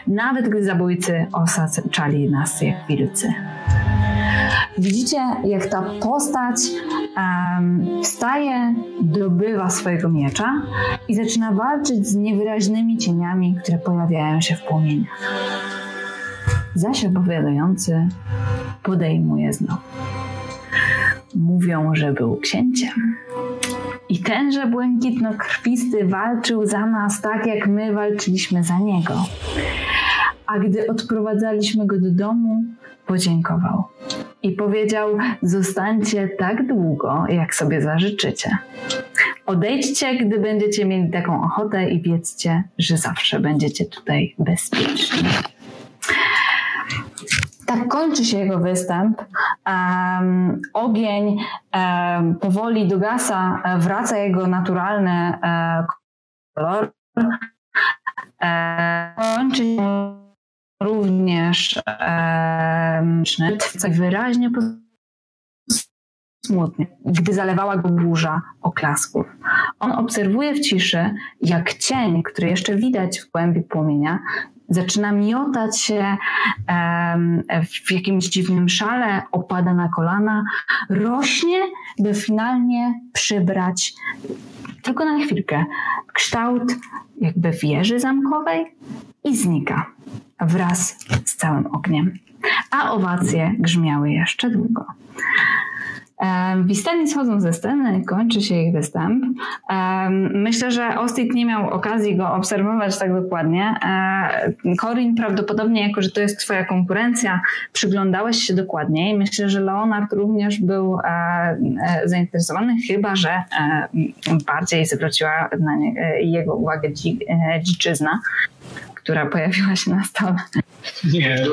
Nawet gdy zabójcy osaczali nas jak wilcy. Widzicie, jak ta postać um, wstaje, dobywa swojego miecza i zaczyna walczyć z niewyraźnymi cieniami, które pojawiają się w płomieniach. Zaś opowiadający podejmuje znowu. Mówią, że był księciem. I tenże błękitno-krwisty walczył za nas tak, jak my walczyliśmy za niego. A gdy odprowadzaliśmy go do domu, podziękował i powiedział: Zostańcie tak długo, jak sobie zażyczycie. Odejdźcie, gdy będziecie mieli taką ochotę, i wiedzcie, że zawsze będziecie tutaj bezpieczni. Tak kończy się jego występ. Um, ogień um, powoli dogasa, wraca jego naturalny um, kolor. kończy się również e, wyraźnie smutny, gdy zalewała go burza oklasków. On obserwuje w ciszy, jak cień, który jeszcze widać w głębi płomienia, zaczyna miotać się w jakimś dziwnym szale, opada na kolana, rośnie, by finalnie przybrać tylko na chwilkę kształt jakby wieży zamkowej i znika wraz z całym ogniem. A owacje grzmiały jeszcze długo. Wistani schodzą ze sceny, kończy się ich występ. Myślę, że Ostit nie miał okazji go obserwować tak dokładnie. Corin prawdopodobnie, jako że to jest twoja konkurencja, przyglądałeś się dokładniej. Myślę, że Leonard również był e, e, zainteresowany, chyba że e, bardziej zwróciła jego uwagę dziczyzna która pojawiła się na stole. Nie,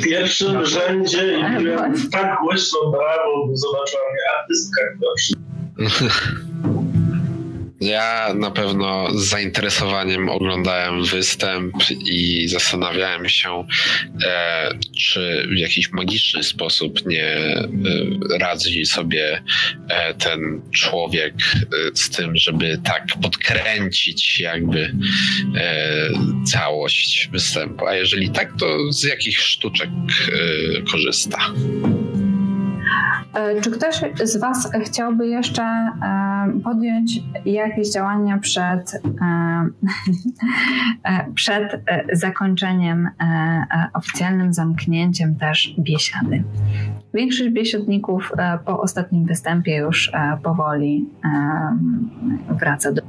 w pierwszym rzędzie i byłem tak głośno brawo, bo zobaczyła mnie artystka [LAUGHS] Ja na pewno z zainteresowaniem oglądałem występ i zastanawiałem się, e, czy w jakiś magiczny sposób nie e, radzi sobie e, ten człowiek e, z tym, żeby tak podkręcić jakby e, całość występu. A jeżeli tak, to z jakich sztuczek e, korzysta? E, czy ktoś z Was chciałby jeszcze e, podjąć jakieś działania przed, e, [LAUGHS] przed zakończeniem, oficjalnym zamknięciem też biesiady? Większość biesiadników po ostatnim występie już powoli wraca do.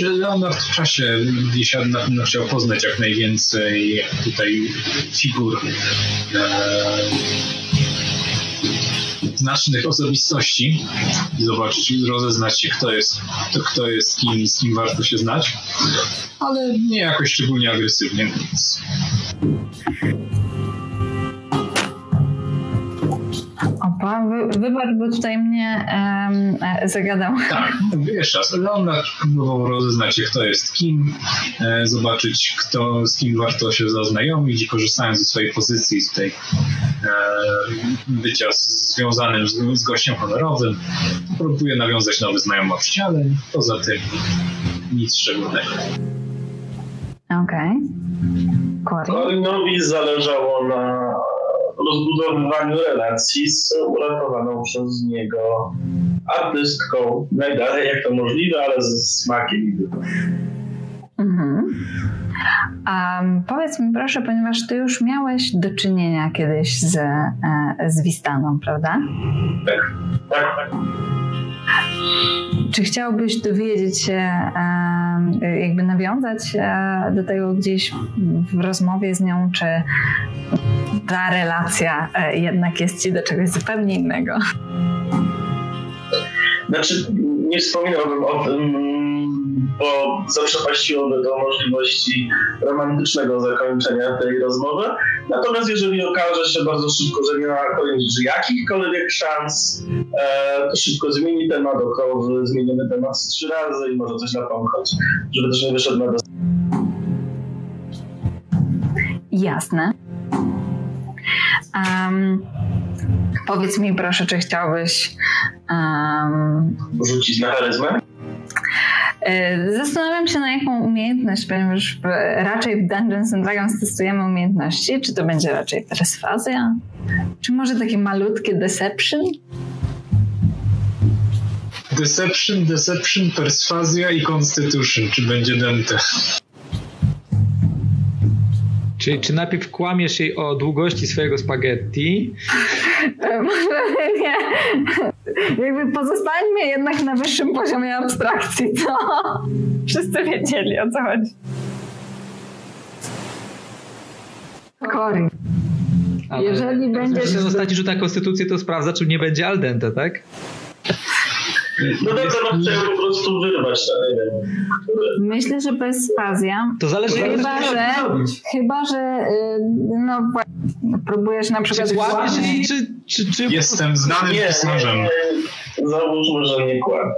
Leonard w czasie biesiady na pewno chciał poznać jak najwięcej tutaj figur znacznych osobistości. I zobaczyć, rozeznać się, kto jest, kto jest kim z kim warto się znać, ale nie jakoś szczególnie agresywnie, więc Wy, wybacz, bo tutaj mnie um, zagadał. Tak, jeszcze raz. Leonard próbował rozeznać się, kto jest kim, e, zobaczyć, kto, z kim warto się zaznajomić i korzystając ze swojej pozycji tutaj e, bycia związanym z, z gościem honorowym, próbuje nawiązać nowe znajomości, ale poza tym nic szczególnego. Okej. Okay. Korinowi zależało na rozbudowywaniu relacji z uratowaną przez niego artystką. Najdalej jak to możliwe, ale ze smakiem. Mhm. Um, powiedz mi proszę, ponieważ ty już miałeś do czynienia kiedyś z, e, z Wistaną, prawda? Tak, tak, tak. Czy chciałbyś dowiedzieć się, jakby nawiązać e, do tego gdzieś w rozmowie z nią, czy ta relacja e, jednak jest ci do czegoś zupełnie innego? Znaczy, nie wspominałbym o tym, bo zaprzepaściłoby to możliwości romantycznego zakończenia tej rozmowy, Natomiast jeżeli okaże się bardzo szybko, że nie ma Korinży jakichkolwiek szans, e, to szybko zmieni temat, około, zmienimy temat trzy razy i może coś napomknąć, żeby też nie wyszedł na Jasne. Um, powiedz mi proszę, czy chciałbyś um, rzucić na charyzmę? E, zastanawiam się na jaką umiejętność, ponieważ w, raczej w Dungeons and Dragons testujemy umiejętności. Czy to będzie raczej perswazja? Czy może takie malutkie deception? Deception, deception, perswazja i constitution. Czy będzie dente? Czyli czy najpierw kłamiesz jej o długości swojego spaghetti? [LAUGHS] Może nie. Jakby pozostańmy jednak na wyższym poziomie abstrakcji, co? [LAUGHS] Wszyscy wiedzieli o co chodzi. Cory. Jeżeli będziesz... Że ostatni rzut na konstytucję to sprawdza, czy nie będzie al dente, tak? No to temat chciałem po prostu wyrwać, nie wiem. Myślę, że perswazja. To zależy chyba, jak że, chyba, że y, no próbujesz na przykład... Czy kłamiesz czy, czy, czy... Jestem znanym nie, pisarzem. Załóżmy, że nie kłamie.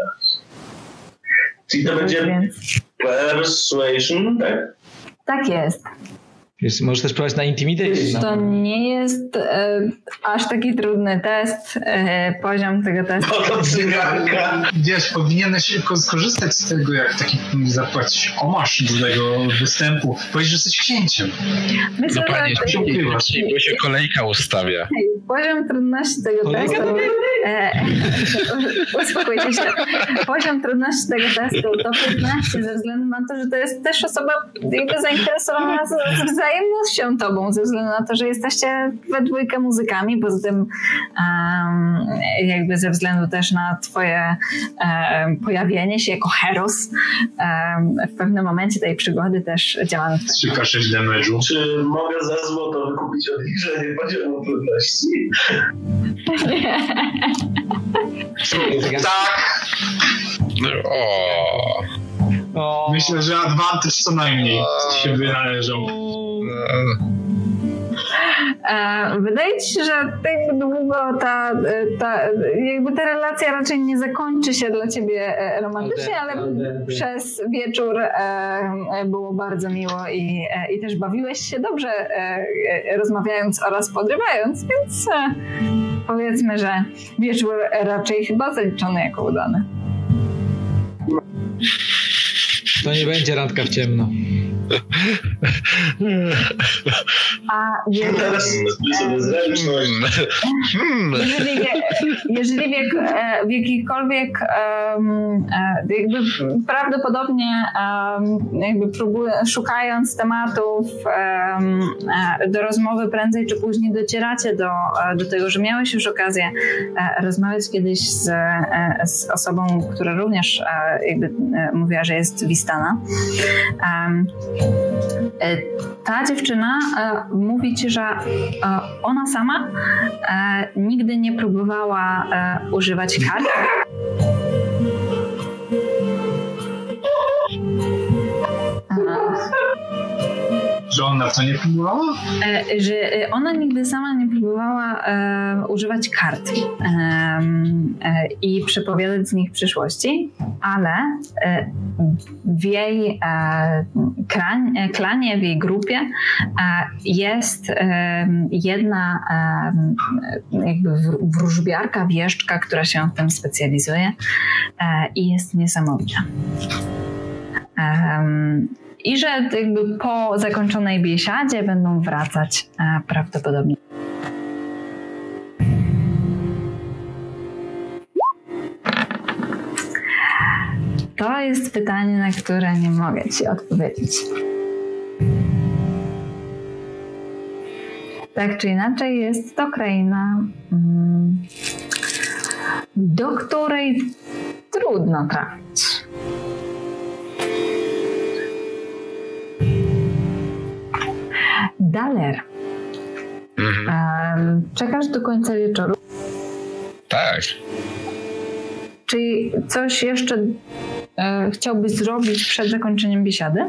Czyli to będzie persuasion, tak? Tak jest. Wiesz, możesz też próbować na intimidation. To nie jest e, aż taki trudny test. E, poziom tego testu. No to cyganka. Wiesz, powinieneś skorzystać z tego, jak taki zapłacić omasz do tego występu. Powiedzieć, że jesteś księciem. Myślę, No panie, że szybciej, bo się kolejka ustawia. poziom trudności tego Kolejka testu. E, uspokójcie się. Poziom trudności tego testu to 15 ze względu na to, że to jest też osoba jakby zainteresowana z, z wzajemnością tobą, ze względu na to, że jesteście we dwójkę muzykami, poza tym um, jakby ze względu też na twoje um, pojawienie się jako heros um, w pewnym momencie tej przygody też działamy. 3K6 damage'u. Czy mogę za złoto wykupić odliczenie poziomu trudności? Tak! O. O, Myślę, że advantage co najmniej się wynależą. E, Wydaje ci się, że tak długo ta, ta, jakby ta relacja raczej nie zakończy się dla ciebie e, romantycznie, ale przez wieczór e, było bardzo miło i, i też bawiłeś się dobrze rozmawiając oraz podrywając, więc powiedzmy, że wieczór raczej chyba zaliczony jako udany. To nie będzie randka w ciemno. A jeżeli, Teraz sobie zręczność. Hmm. jeżeli, jeżeli w, jak, e, w jakikolwiek em, e, jakby prawdopodobnie jakby próbuję, szukając tematów em, e, do rozmowy prędzej czy później docieracie do, do tego, że miałeś już okazję rozmawiać kiedyś z, z osobą, która również jakby mówiła, że jest Wistana. E, ta dziewczyna e, mówi ci, że e, ona sama nigdy nie próbowała używać kart. Że ona to nie próbowała? E, że e, ona nigdy sama nie próbowała e, używać kart e, i przepowiadać z nich przyszłości, ale e, w jej e, klan, klanie, w jej grupie jest jedna jakby wr- wróżbiarka, wieszczka, która się w tym specjalizuje i jest niesamowita. Em, I że jakby po zakończonej biesiadzie będą wracać e, prawdopodobnie. To jest pytanie, na które nie mogę Ci odpowiedzieć. Tak czy inaczej, jest to kraina, mm, do której trudno trafić. Daler. Mhm. Czekasz do końca wieczoru. Tak. Czy coś jeszcze e, chciałbyś zrobić przed zakończeniem biesiady?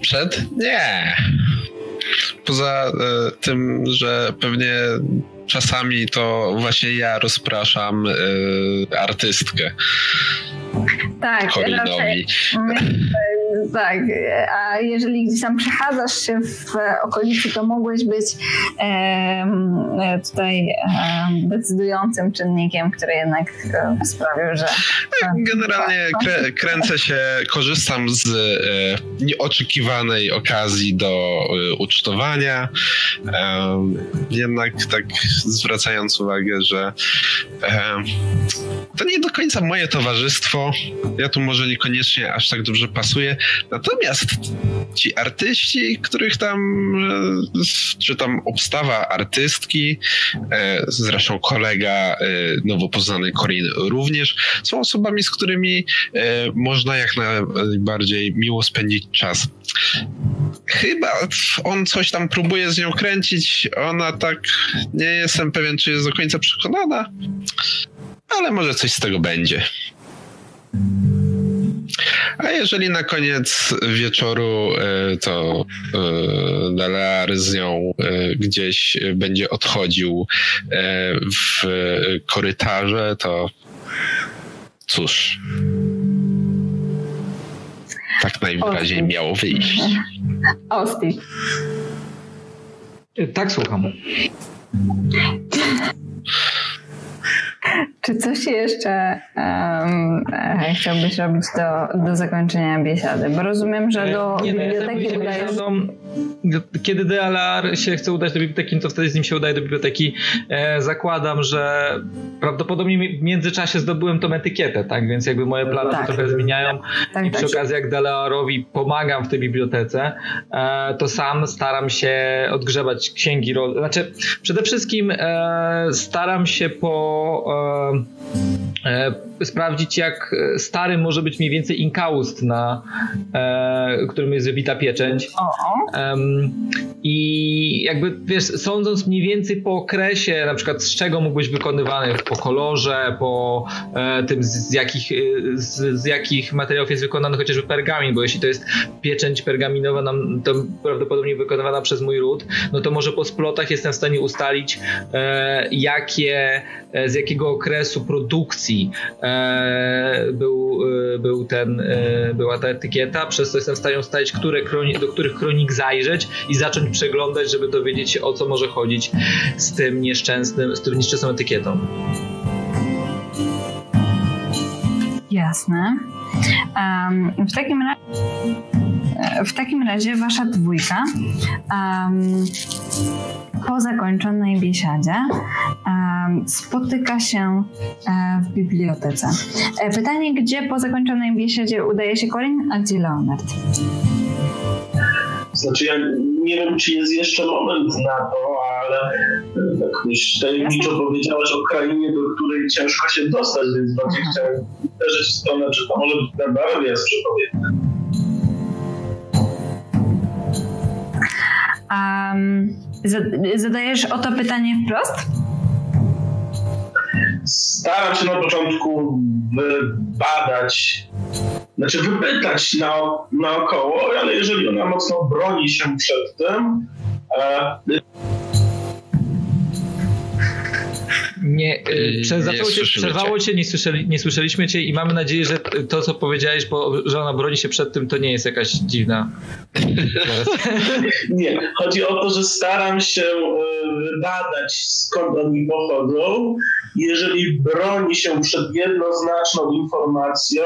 Przed? Nie. poza e, tym, że pewnie czasami to właśnie ja rozpraszam y, artystkę. Tak, raczej, [LAUGHS] tak, a jeżeli gdzieś tam przechadzasz się w okolicy, to mogłeś być e, tutaj e, decydującym czynnikiem, który jednak e, sprawił, że... Tak, generalnie krę, kręcę się, korzystam z e, nieoczekiwanej okazji do e, ucztowania, jednak tak zwracając uwagę, że to nie do końca moje towarzystwo, ja tu może niekoniecznie aż tak dobrze pasuję, Natomiast ci artyści, których tam, e, czy tam obstawa artystki, e, zresztą kolega e, nowo poznany Corin również, są osobami, z którymi można jak najbardziej miło spędzić czas. Chyba on coś tam próbuje z nią kręcić, ona tak nie jestem pewien, czy jest do końca przekonana, ale może coś z tego będzie. A jeżeli na koniec wieczoru e, to e, Dalar z nią e, gdzieś będzie odchodził w korytarze, to cóż. Tak najwyraźniej miało wyjść. Osti. Tak, słucham. [LAUGHS] Czy coś jeszcze um, chciałbyś robić do, do zakończenia biesiady? Bo rozumiem, że do nie, no, biblioteki udajesz... Kiedy DLR się chce udać do biblioteki, no to wtedy z nim się udaje do biblioteki. E, zakładam, że prawdopodobnie w międzyczasie zdobyłem tą etykietę, tak? Więc jakby moje plany tak. się trochę zmieniają tak, i przy tak. okazji jak DLR-owi pomagam w tej bibliotece, e, to sam staram się odgrzebać księgi, znaczy przede wszystkim e, staram się po e, sprawdzić, jak stary może być mniej więcej inkaust, na e, którym jest wybita pieczęć. I jakby, wiesz, sądząc mniej więcej po okresie, na przykład z czego mógł być wykonywany, po kolorze, po e, tym, z jakich, z, z, jakich materiałów jest wykonany chociażby pergamin, bo jeśli to jest pieczęć pergaminowa, nam, to prawdopodobnie wykonywana przez mój ród, no to może po splotach jestem w stanie ustalić, e, jakie, z jakiego okresu produkcji e, był, e, był ten, e, była ta etykieta, przez co jestem w stanie ustalić, które do których kronik zajrzeć i zacząć przeglądać, żeby dowiedzieć się o co może chodzić z tym nieszczęsnym, z tym nieszczęsną etykietą. Jasne. Um, w takim razie w takim razie wasza dwójka um, po zakończonej biesiadzie um, spotyka się um, w bibliotece. E, pytanie, gdzie po zakończonej biesiadzie udaje się Corin, a gdzie Leonard? Znaczy ja nie wiem, czy jest jeszcze moment na to, ale tak już tajemniczo powiedziałaś o krainie, do której ciężko się dostać, więc bardziej chciałem uderzyć w stronę, czy to może być Barbaria jest przepowiednia. Um, zadajesz o to pytanie wprost? Staram się na początku wybadać, znaczy wypytać na, naokoło, ale jeżeli ona mocno broni się przed tym, e, nie, przerwało cię, przerwało cię nie, słyszeli, nie słyszeliśmy cię i mamy nadzieję, że to, co powiedziałeś, bo, że ona broni się przed tym, to nie jest jakaś dziwna. [LAUGHS] nie, chodzi o to, że staram się y, badać, skąd oni pochodzą. Jeżeli broni się przed jednoznaczną informacją,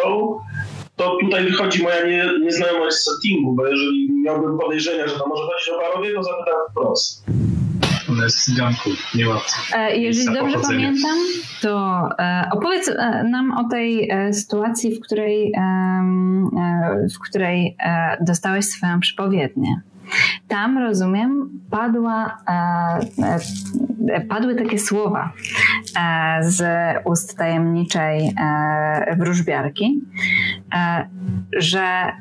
to tutaj wychodzi moja nie, nieznajomość settingu, bo jeżeli miałbym podejrzenia, że to może chodzić o parowie, to zapytam wprost. Ona jest cyganką, niełatwo. E, jeżeli dobrze pamiętam, to e, opowiedz e, nam o tej sytuacji, w której, w której dostałeś swoją przypowiednię. Tam, rozumiem, padła, e, padły takie słowa e, z ust tajemniczej e, wróżbiarki, że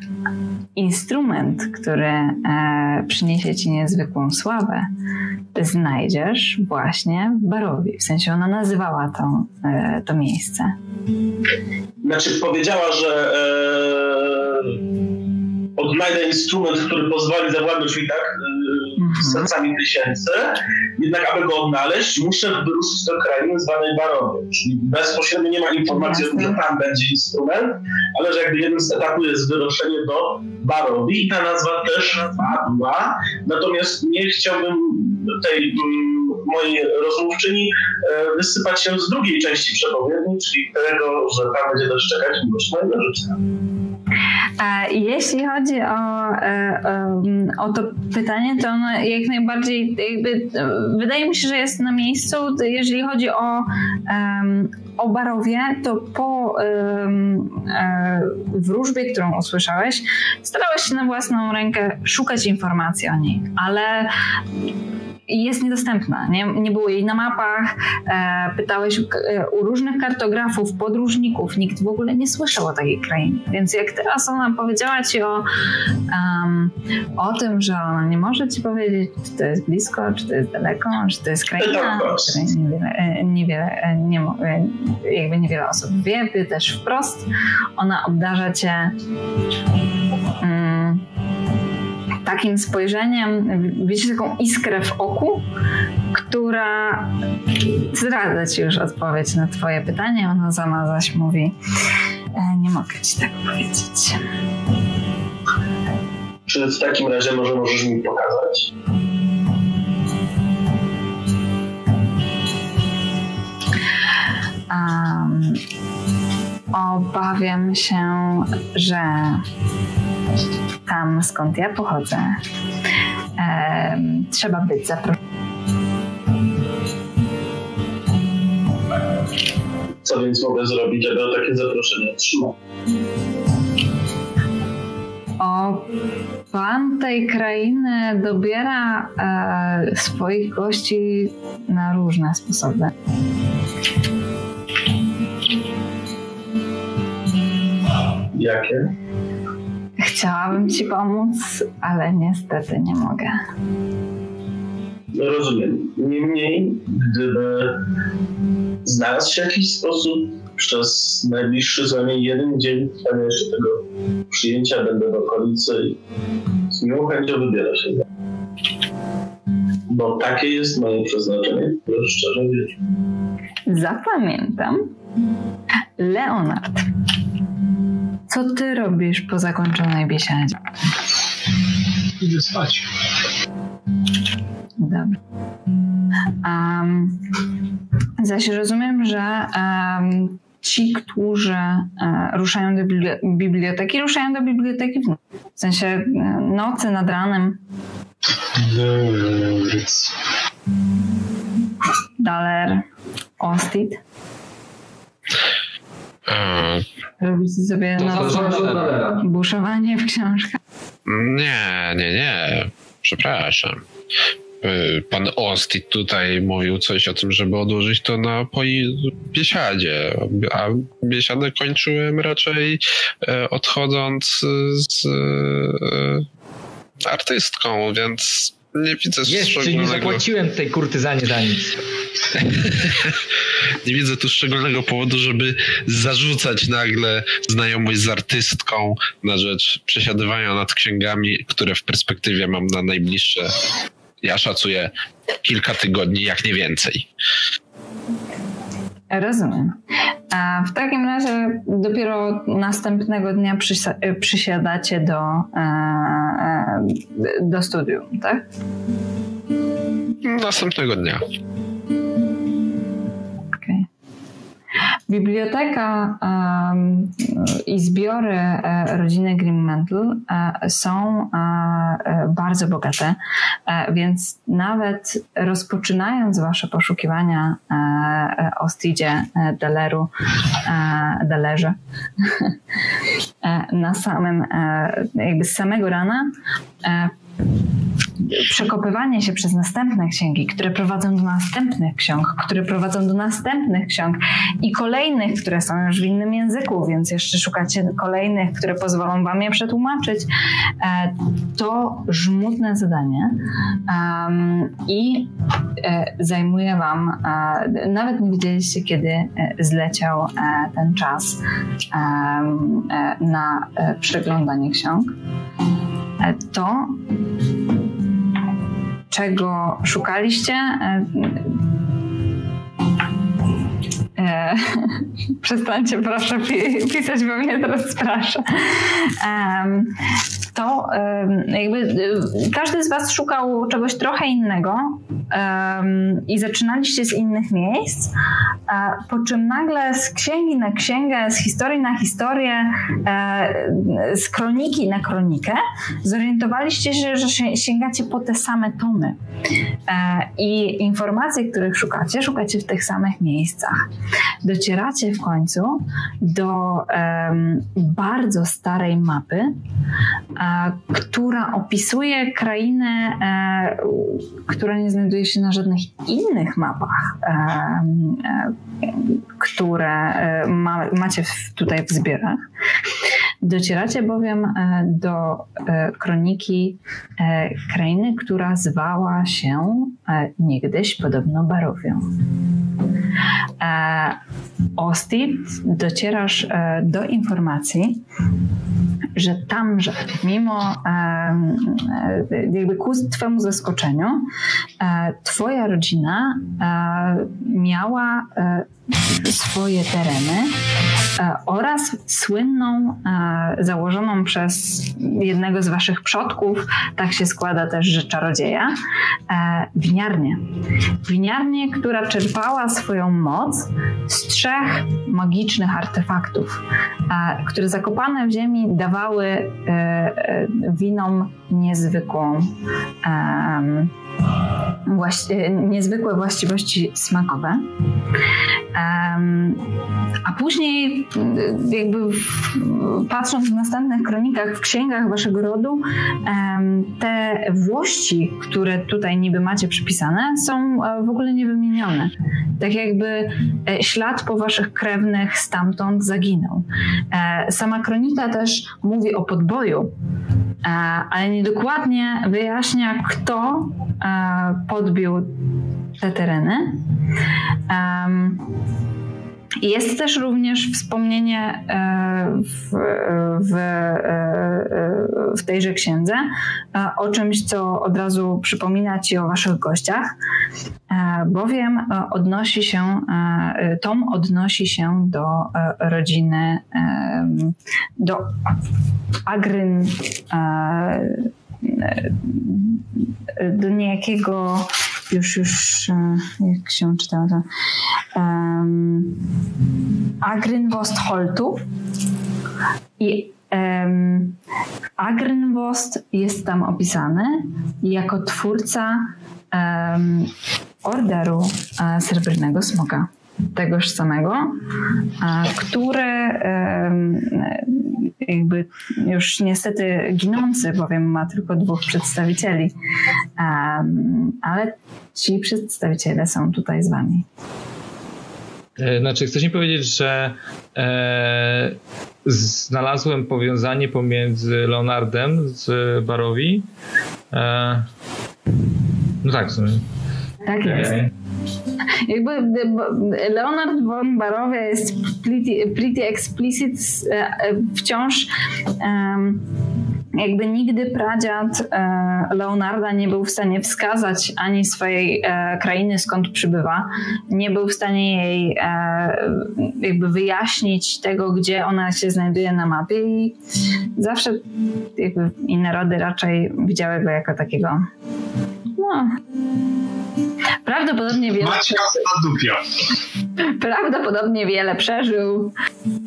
instrument, który przyniesie ci niezwykłą sławę, znajdziesz właśnie w Barowi. W sensie ona nazywała to, to miejsce. Znaczy powiedziała, że odnajdę instrument, który pozwoli zawładnąć mi tak z sercami tysięcy, jednak aby go odnaleźć, muszę wyruszyć do krainy zwanej Barowie, czyli bezpośrednio nie ma informacji o tym, że tam będzie instrument, ale że jakby jednym z etapów jest wyruszenie do Barowi i ta nazwa też padła, natomiast nie chciałbym tej mm, mojej rozmówczyni e, wysypać się z drugiej części przepowiedni, czyli tego, że tam będzie też czekać miłość mojego życia. Jeśli chodzi o, e, o to pytanie, to ono jak najbardziej jakby, wydaje mi się, że jest na miejscu. Jeżeli chodzi o, o Barowie, to po e, wróżbie, którą usłyszałeś, starałeś się na własną rękę szukać informacji o niej, ale jest niedostępna. Nie, nie było jej na mapach. E, pytałeś u, e, u, różnych kartografów, podróżników. Nikt w ogóle nie słyszał o takiej krainie. Więc jak teraz ona powiedziała ci o, um, o tym, że ona nie może ci powiedzieć, czy to jest blisko, czy to jest daleko, czy to jest kraina, której niewiele, e, niewiele, e, nie, jakby niewiele osób wie, też wprost. Ona obdarza cię um, takim spojrzeniem, wiecie, taką iskrę w oku, która zdradza ci już odpowiedź na twoje pytanie. Ona sama zaś mówi, e, nie mogę ci tak powiedzieć. Czy w takim razie może możesz mi pokazać? Um, obawiam się, że tam skąd ja pochodzę, e, trzeba być zaproszonym. Co więc mogę zrobić, aby takie zaproszenie otrzymać? O, pan tej krainy dobiera e, swoich gości na różne sposoby. Jakie? Chciałabym ci pomóc, ale niestety nie mogę. No rozumiem. Niemniej, gdyby znalazł się jakiś sposób przez najbliższy co najmniej jeden dzień trwania jeszcze tego przyjęcia, będę w okolicy i z miłą chęcią wybiorę się. Bo takie jest moje przeznaczenie, które szczerze wierzę. Zapamiętam. Leonard. Co ty robisz po zakończonej biesiadzie? Idę spać. Dobrze. Um, zaś rozumiem, że um, ci, którzy uh, ruszają do biblioteki, ruszają do biblioteki w, w sensie uh, nocy nad ranem. Daler, Ostit. Robicie sobie na buszowanie w książkach? Nie, nie, nie. Przepraszam. Y, pan Ostit tutaj mówił coś o tym, żeby odłożyć to na biesiadzie, a biesiadę kończyłem raczej e, odchodząc z e, artystką, więc nie widzę Jeszcze nie zapłaciłem tej kurtyzanie za nic. [LAUGHS] nie widzę tu szczególnego powodu, żeby zarzucać nagle znajomość z artystką na rzecz przesiadywania nad księgami, które w perspektywie mam na najbliższe, ja szacuję, kilka tygodni, jak nie więcej. Rozumiem. A w takim razie dopiero następnego dnia przysiadacie do, e, e, do studium, tak? Następnego dnia. Biblioteka i zbiory e, rodziny Grimmental e, są e, bardzo bogate, więc nawet rozpoczynając wasze poszukiwania o Stidzie Deleru, Delerze, [LAUGHS] na samym, jakby z samego rana przekopywanie się przez następne księgi, które prowadzą do następnych ksiąg, które prowadzą do następnych ksiąg i kolejnych, które są już w innym języku, więc jeszcze szukacie kolejnych, które pozwolą wam je przetłumaczyć. E, to żmudne zadanie i e, zajmuje wam, e, nawet nie wiedzieliście, kiedy zleciał ten czas na przeglądanie ksiąg, to czego szukaliście. E, [LAUGHS] przestańcie proszę pisać, bo mnie teraz straszę. Um, to jakby y, każdy z Was szukał czegoś trochę innego i zaczynaliście z innych miejsc, po czym nagle z księgi na księgę, z historii na historię, e, z kroniki na kronikę zorientowaliście się, że sięgacie po te same tomy. E, I informacje, których szukacie, szukacie w tych samych miejscach docieracie w końcu do um, bardzo starej mapy, a, która opisuje krainę, e, która nie znajduje się na żadnych innych mapach, e, e, które e, ma, macie w, tutaj w zbiorach. Docieracie bowiem e, do e, kroniki krainy, która zwała się niegdyś podobno Barowią. Ostit docierasz do informacji, że tamże, mimo jakby ku twemu zaskoczeniu, twoja rodzina miała swoje tereny e, oraz słynną, e, założoną przez jednego z waszych przodków, tak się składa też, że czarodzieja, e, winiarnię. Winiarnię, która czerpała swoją moc z trzech magicznych artefaktów, które zakopane w ziemi dawały winom niezwykłą niezwykłe właściwości smakowe. A później, jakby patrząc w następnych kronikach, w księgach waszego rodu, te włości, które tutaj niby macie przypisane, są e, w ogóle niewymienione. Tak jakby e, ślad po waszych krewnych stamtąd zaginął. E, sama kronika też mówi o podboju, ale niedokładnie wyjaśnia, kto podbił te tereny. Jest też również wspomnienie e, w, w, e, w, tejże księdze e, o czymś, co od razu przypomina Ci o Waszych gościach, bowiem odnosi się, Tom odnosi się do rodziny, do Agryn, do niejakiego już, już e, jak się czytało to um, Agrynwostholtu i um, Agrynwost jest tam opisany jako twórca um, orderu uh, Srebrnego Smoka tegoż samego, który jakby już niestety ginący, bowiem ma tylko dwóch przedstawicieli, ale ci przedstawiciele są tutaj z wami. E, znaczy, chcesz mi powiedzieć, że e, znalazłem powiązanie pomiędzy Leonardem z Barowi? E, no tak, w sumie. Tak jest. Jakby Leonard von Barowia jest pretty, pretty explicit e, e, wciąż jakby nigdy pradziad e, Leonarda nie był w stanie wskazać ani swojej krainy, skąd przybywa. Nie był w stanie jej jakby wyjaśnić tego, gdzie ona się znajduje na mapie i zawsze jakby inne rody raczej widziały go jako takiego no, Prawdopodobnie wiele. Prawdopodobnie wiele przeżył,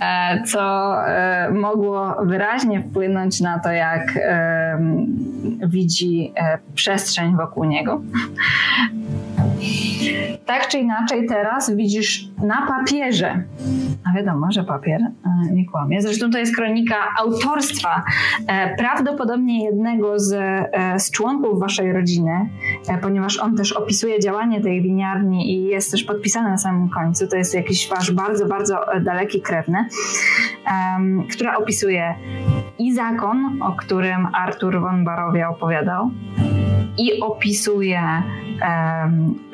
e, co e, mogło wyraźnie wpłynąć na to, jak widzi e, przestrzeń wokół niego. Tak czy inaczej, teraz widzisz na papierze, a wiadomo, że papier e, nie kłamie. Zresztą to jest kronika autorstwa e, prawdopodobnie jednego z, e, z członków waszej rodziny, ponieważ on też opisuje działanie tej winiarni i jest też podpisany na samym końcu. To jest jakiś wasz bardzo, bardzo daleki krewny, która opisuje i zakon, o którym Artur von Barowia opowiadał, i opisuje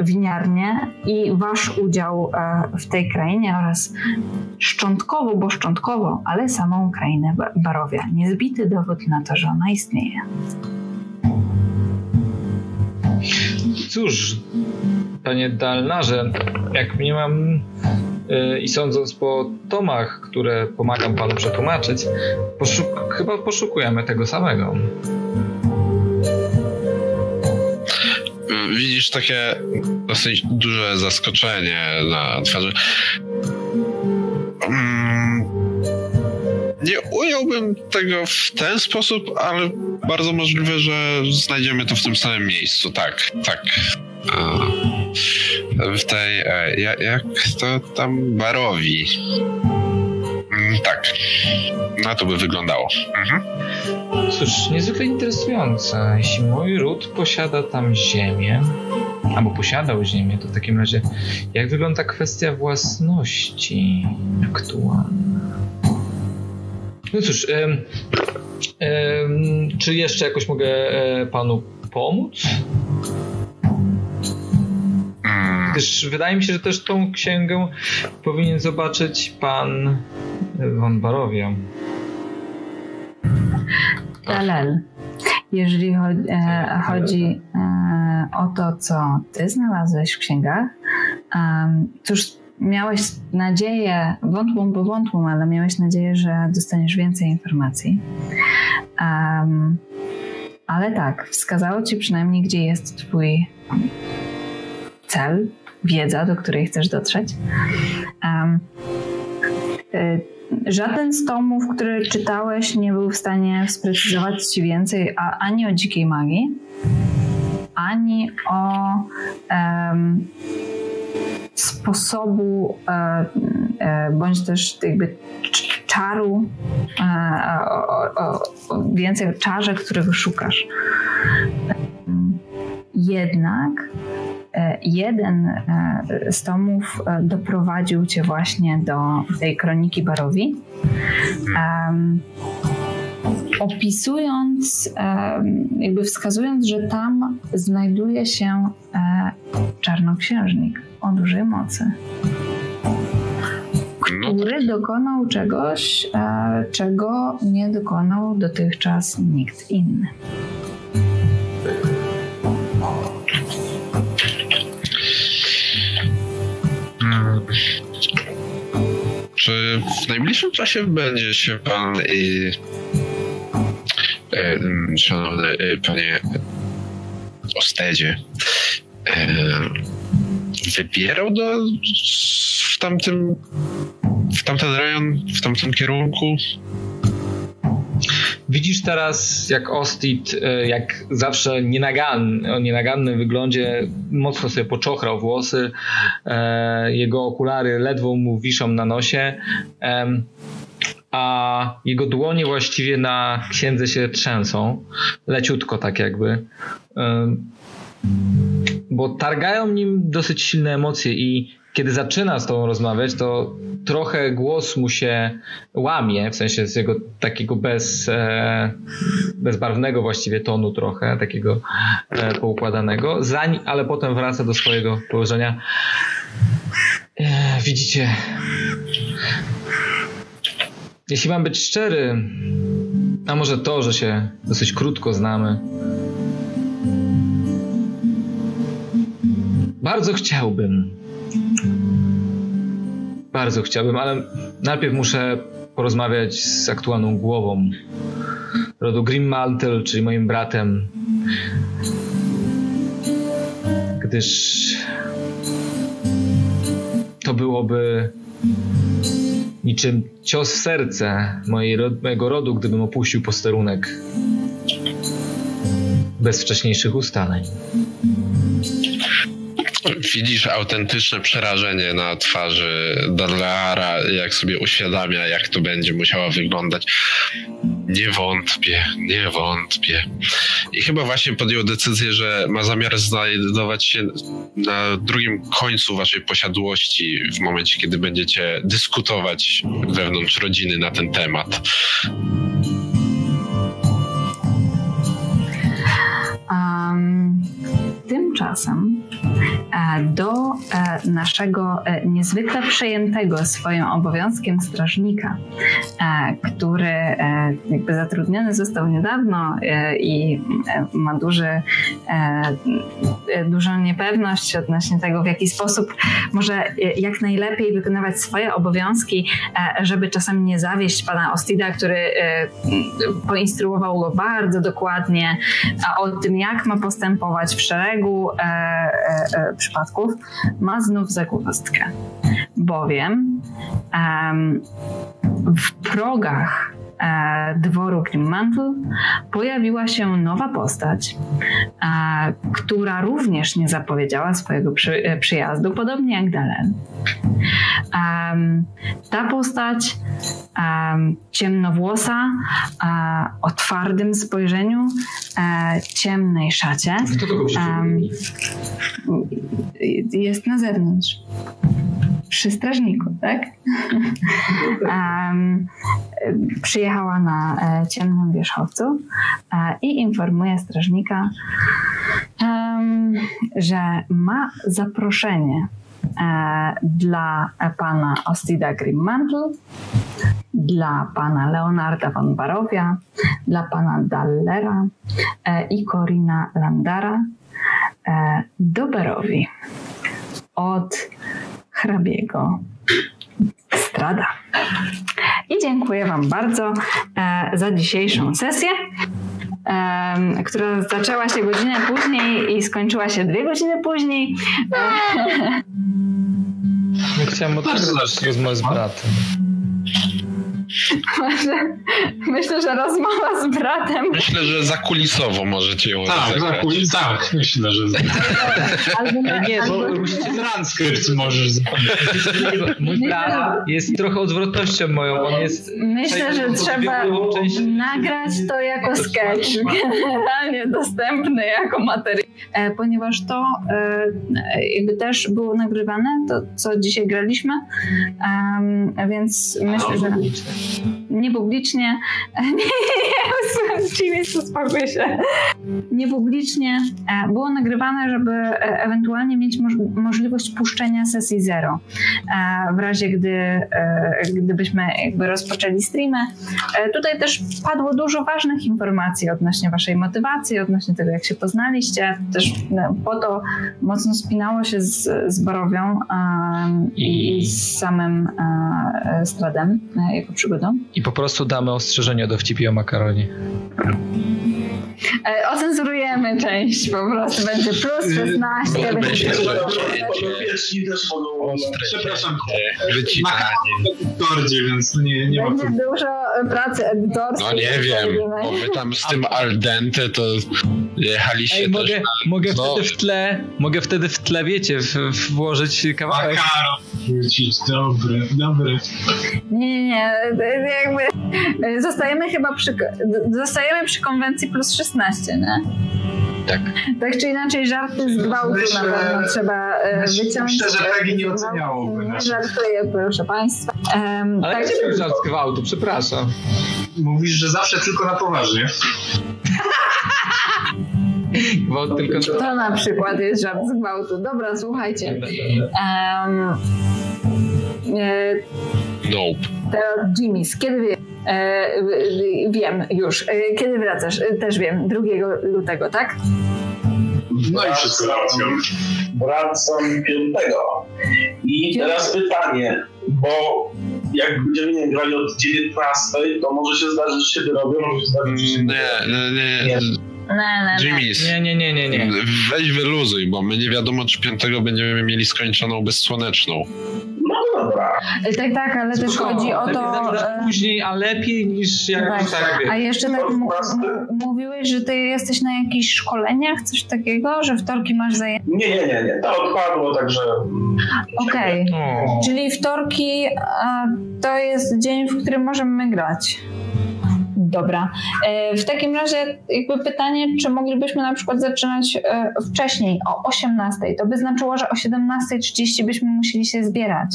winiarnię i wasz udział e, w tej krainie oraz szczątkowo, bo szczątkowo, ale samą krainę Barowia. Niezbity dowód na to, że ona istnieje. Cóż, panie Dalnarze, jak nie mam yy, i sądząc po tomach, które pomagam panu przetłumaczyć, poszuk chyba poszukujemy tego samego. Widzisz takie dosyć duże zaskoczenie na twarzy. Mm, nie ująłbym tego w ten sposób, ale bardzo możliwe, że znajdziemy to w tym samym miejscu. Tak, tak. W tej, e, jak to tam, barowi. Mm, tak, na to by wyglądało. Mhm. Cóż, niezwykle interesujące. Jeśli mój ród posiada tam ziemię, albo posiadał ziemię, to w takim razie jak wygląda kwestia własności aktualna? No cóż, em, em, czy jeszcze jakoś mogę e, panu pomóc? Gdyż wydaje mi się, że też tą księgę powinien zobaczyć pan Van Barowia. Dalel. Jeżeli chodzi, e, chodzi e, o to, co ty znalazłeś w księgach, e, cóż, miałeś nadzieję, wątłą bo wątłą, ale miałeś nadzieję, że dostaniesz więcej informacji. Um, ale tak, wskazało ci przynajmniej, gdzie jest twój cel, wiedza, do której chcesz dotrzeć. Um, żaden z tomów, które czytałeś, nie był w stanie sprecyzować ci więcej a, ani o dzikiej magii, ani o um, sposobu e, e, bądź też jakby czaru, e, o, o, o, więcej o czarze, którego szukasz. Jednak jeden z tomów doprowadził cię właśnie do tej kroniki Barowi. Um, opisując, jakby wskazując, że tam znajduje się czarnoksiężnik o dużej mocy, który dokonał czegoś, czego nie dokonał dotychczas nikt inny. Czy w najbliższym czasie będzie się pan i e, szanowny e, panie Ostedzie e, wybierał do, w tamtym w tamten rejon, w tamtym kierunku? Widzisz teraz, jak Ostit, jak zawsze nienaganny, o nienagannym wyglądzie, mocno sobie poczochrał włosy, jego okulary ledwo mu wiszą na nosie, a jego dłonie właściwie na księdze się trzęsą, leciutko tak jakby bo targają nim dosyć silne emocje i kiedy zaczyna z tobą rozmawiać, to trochę głos mu się łamie, w sensie z jego takiego bez, e, bezbarwnego właściwie tonu trochę, takiego e, poukładanego, zań, ale potem wraca do swojego położenia. E, widzicie, jeśli mam być szczery, a może to, że się dosyć krótko znamy, Bardzo chciałbym. Bardzo chciałbym, ale najpierw muszę porozmawiać z aktualną głową rodu Grimmantle, czyli moim bratem. Gdyż to byłoby niczym cios w serce mojego rodu, gdybym opuścił posterunek bez wcześniejszych ustaleń. Widzisz autentyczne przerażenie na twarzy Darleara, jak sobie uświadamia, jak to będzie musiało wyglądać. Nie wątpię, nie wątpię. I chyba właśnie podjął decyzję, że ma zamiar znajdować się na drugim końcu waszej posiadłości w momencie, kiedy będziecie dyskutować wewnątrz rodziny na ten temat. Um, tymczasem do naszego niezwykle przejętego swoim obowiązkiem strażnika, który jakby zatrudniony został niedawno i ma duży, dużą niepewność odnośnie tego, w jaki sposób może jak najlepiej wykonywać swoje obowiązki, żeby czasami nie zawieść pana Ostida, który poinstruował go bardzo dokładnie o tym, jak ma postępować w szeregu e, e, e, przypadków, ma znów zagwozdkę. Bowiem w progach dworu Grimmantle pojawiła się nowa postać, która również nie zapowiedziała swojego przy, przyjazdu, podobnie jak Dalen. Ta postać ciemnowłosa, o twardym spojrzeniu, ciemnej szacie. Jest na zewnątrz przy strażniku, tak? [LAUGHS] um, przyjechała na e, ciemnym wierzchowcu e, i informuje strażnika, że ma zaproszenie e, dla pana Ostida Grimmantle, dla pana Leonarda von Barowia, dla pana Dallera i Corina Landara do Berowi od hrabiego Strada. I dziękuję Wam bardzo e, za dzisiejszą sesję, e, która zaczęła się godzinę później i skończyła się dwie godziny później. Nie chciałem odczytać rozmowę z bratem. Myślę, myślę, że rozmowa z bratem. Myślę, że zakulisowo możecie ją Tak, zakulis, tak, myślę, że. Albo nie, nie bo musicie transkrypt możesz Mój brat jest trochę odwrotnością moją. On jest. Myślę, że trzeba nagrać to jako sketch, generalnie dostępny jako materiał, e, ponieważ to e, jakby też było nagrywane, to co dzisiaj graliśmy, więc myślę, że niepublicznie, [LAUGHS] nie, nie, nie, uspokój się, niepublicznie e, było nagrywane, żeby e, ewentualnie mieć moż możliwość puszczenia sesji zero. E, w razie, gdy, gdybyśmy jakby rozpoczęli streamy. Tutaj też padło dużo ważnych informacji odnośnie waszej motywacji, odnośnie tego, jak się poznaliście. Też no, po to mocno spinało się z, z Borowią i, z samym Stradem jako przygodą. I po prostu damy ostrzeżenie do wcipi o makaronie. E, ocenzurujemy część po prostu, będzie plus 16. Będzie Przepraszam, wycinanie. Edytordzie, więc nie, nie Będzie ma dużo pracy edytorskiej. No nie wiem, bo wy tam z tym al dente to jechaliście Ej, też mogę, na, mogę no, wtedy w tle, mogę wtedy w tle, wiecie, w, w włożyć kawałek. Makaron dobre, dobre. Nie, nie, nie, jakby zostajemy chyba przy, zostajemy przy konwencji plus 16, nie? Tak. Tak czy inaczej żarty z gwałtu Myślę, na pewno trzeba e, wyciąć. Myślę, że Peggy nie oceniałoby Nie żartuję, proszę Państwa. Um, Ale tak, gdzie był żart z gwałtu? Przepraszam. Mówisz, że zawsze tylko na poważnie. Gwałt tylko... to na przykład jest żart z gwałtu. Dobra, słuchajcie. Um, nope. teraz Jimmy's, kiedy wie, e, wiem już, e, kiedy wracasz? E, też wiem, 2 lutego, tak? No i wszystko racją. Wracam piątego. I teraz pytanie, bo jak będziemy nie grali od 19, to może się zdarzyć, że się wyrobią, może się zdarzyć, że się Nie, nie, nie. Nie. Nie, nie, nie. Jimmy's. Nie, nie, nie, nie, nie. Weź wyluzuj, bo my nie wiadomo, czy piątego będziemy mieli skończoną bezsłoneczną. No dobra. E, Tak, tak, ale też chodzi o to... E, później, a lepiej niż jak Tak. tak A jeszcze tak m- m- mówiłeś, że ty jesteś na jakichś szkoleniach, coś takiego, że wtorki masz zajęcia? Nie, nie, nie, nie. To odpadło, także... Okej. O. Czyli wtorki a, to jest dzień, w którym możemy grać. Dobra. E, W takim razie jakby pytanie, czy moglibyśmy na przykład zaczynać e, wcześniej, o 18. To by znaczyło, że o 17.30 byśmy musieli się zbierać.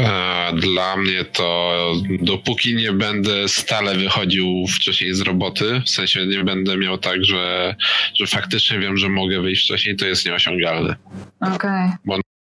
E, dla mnie to dopóki nie będę stale wychodził wcześniej z roboty, w sensie nie będę miał tak, że, że faktycznie wiem, że mogę wyjść wcześniej, to jest nieosiągalne. Okej. Bo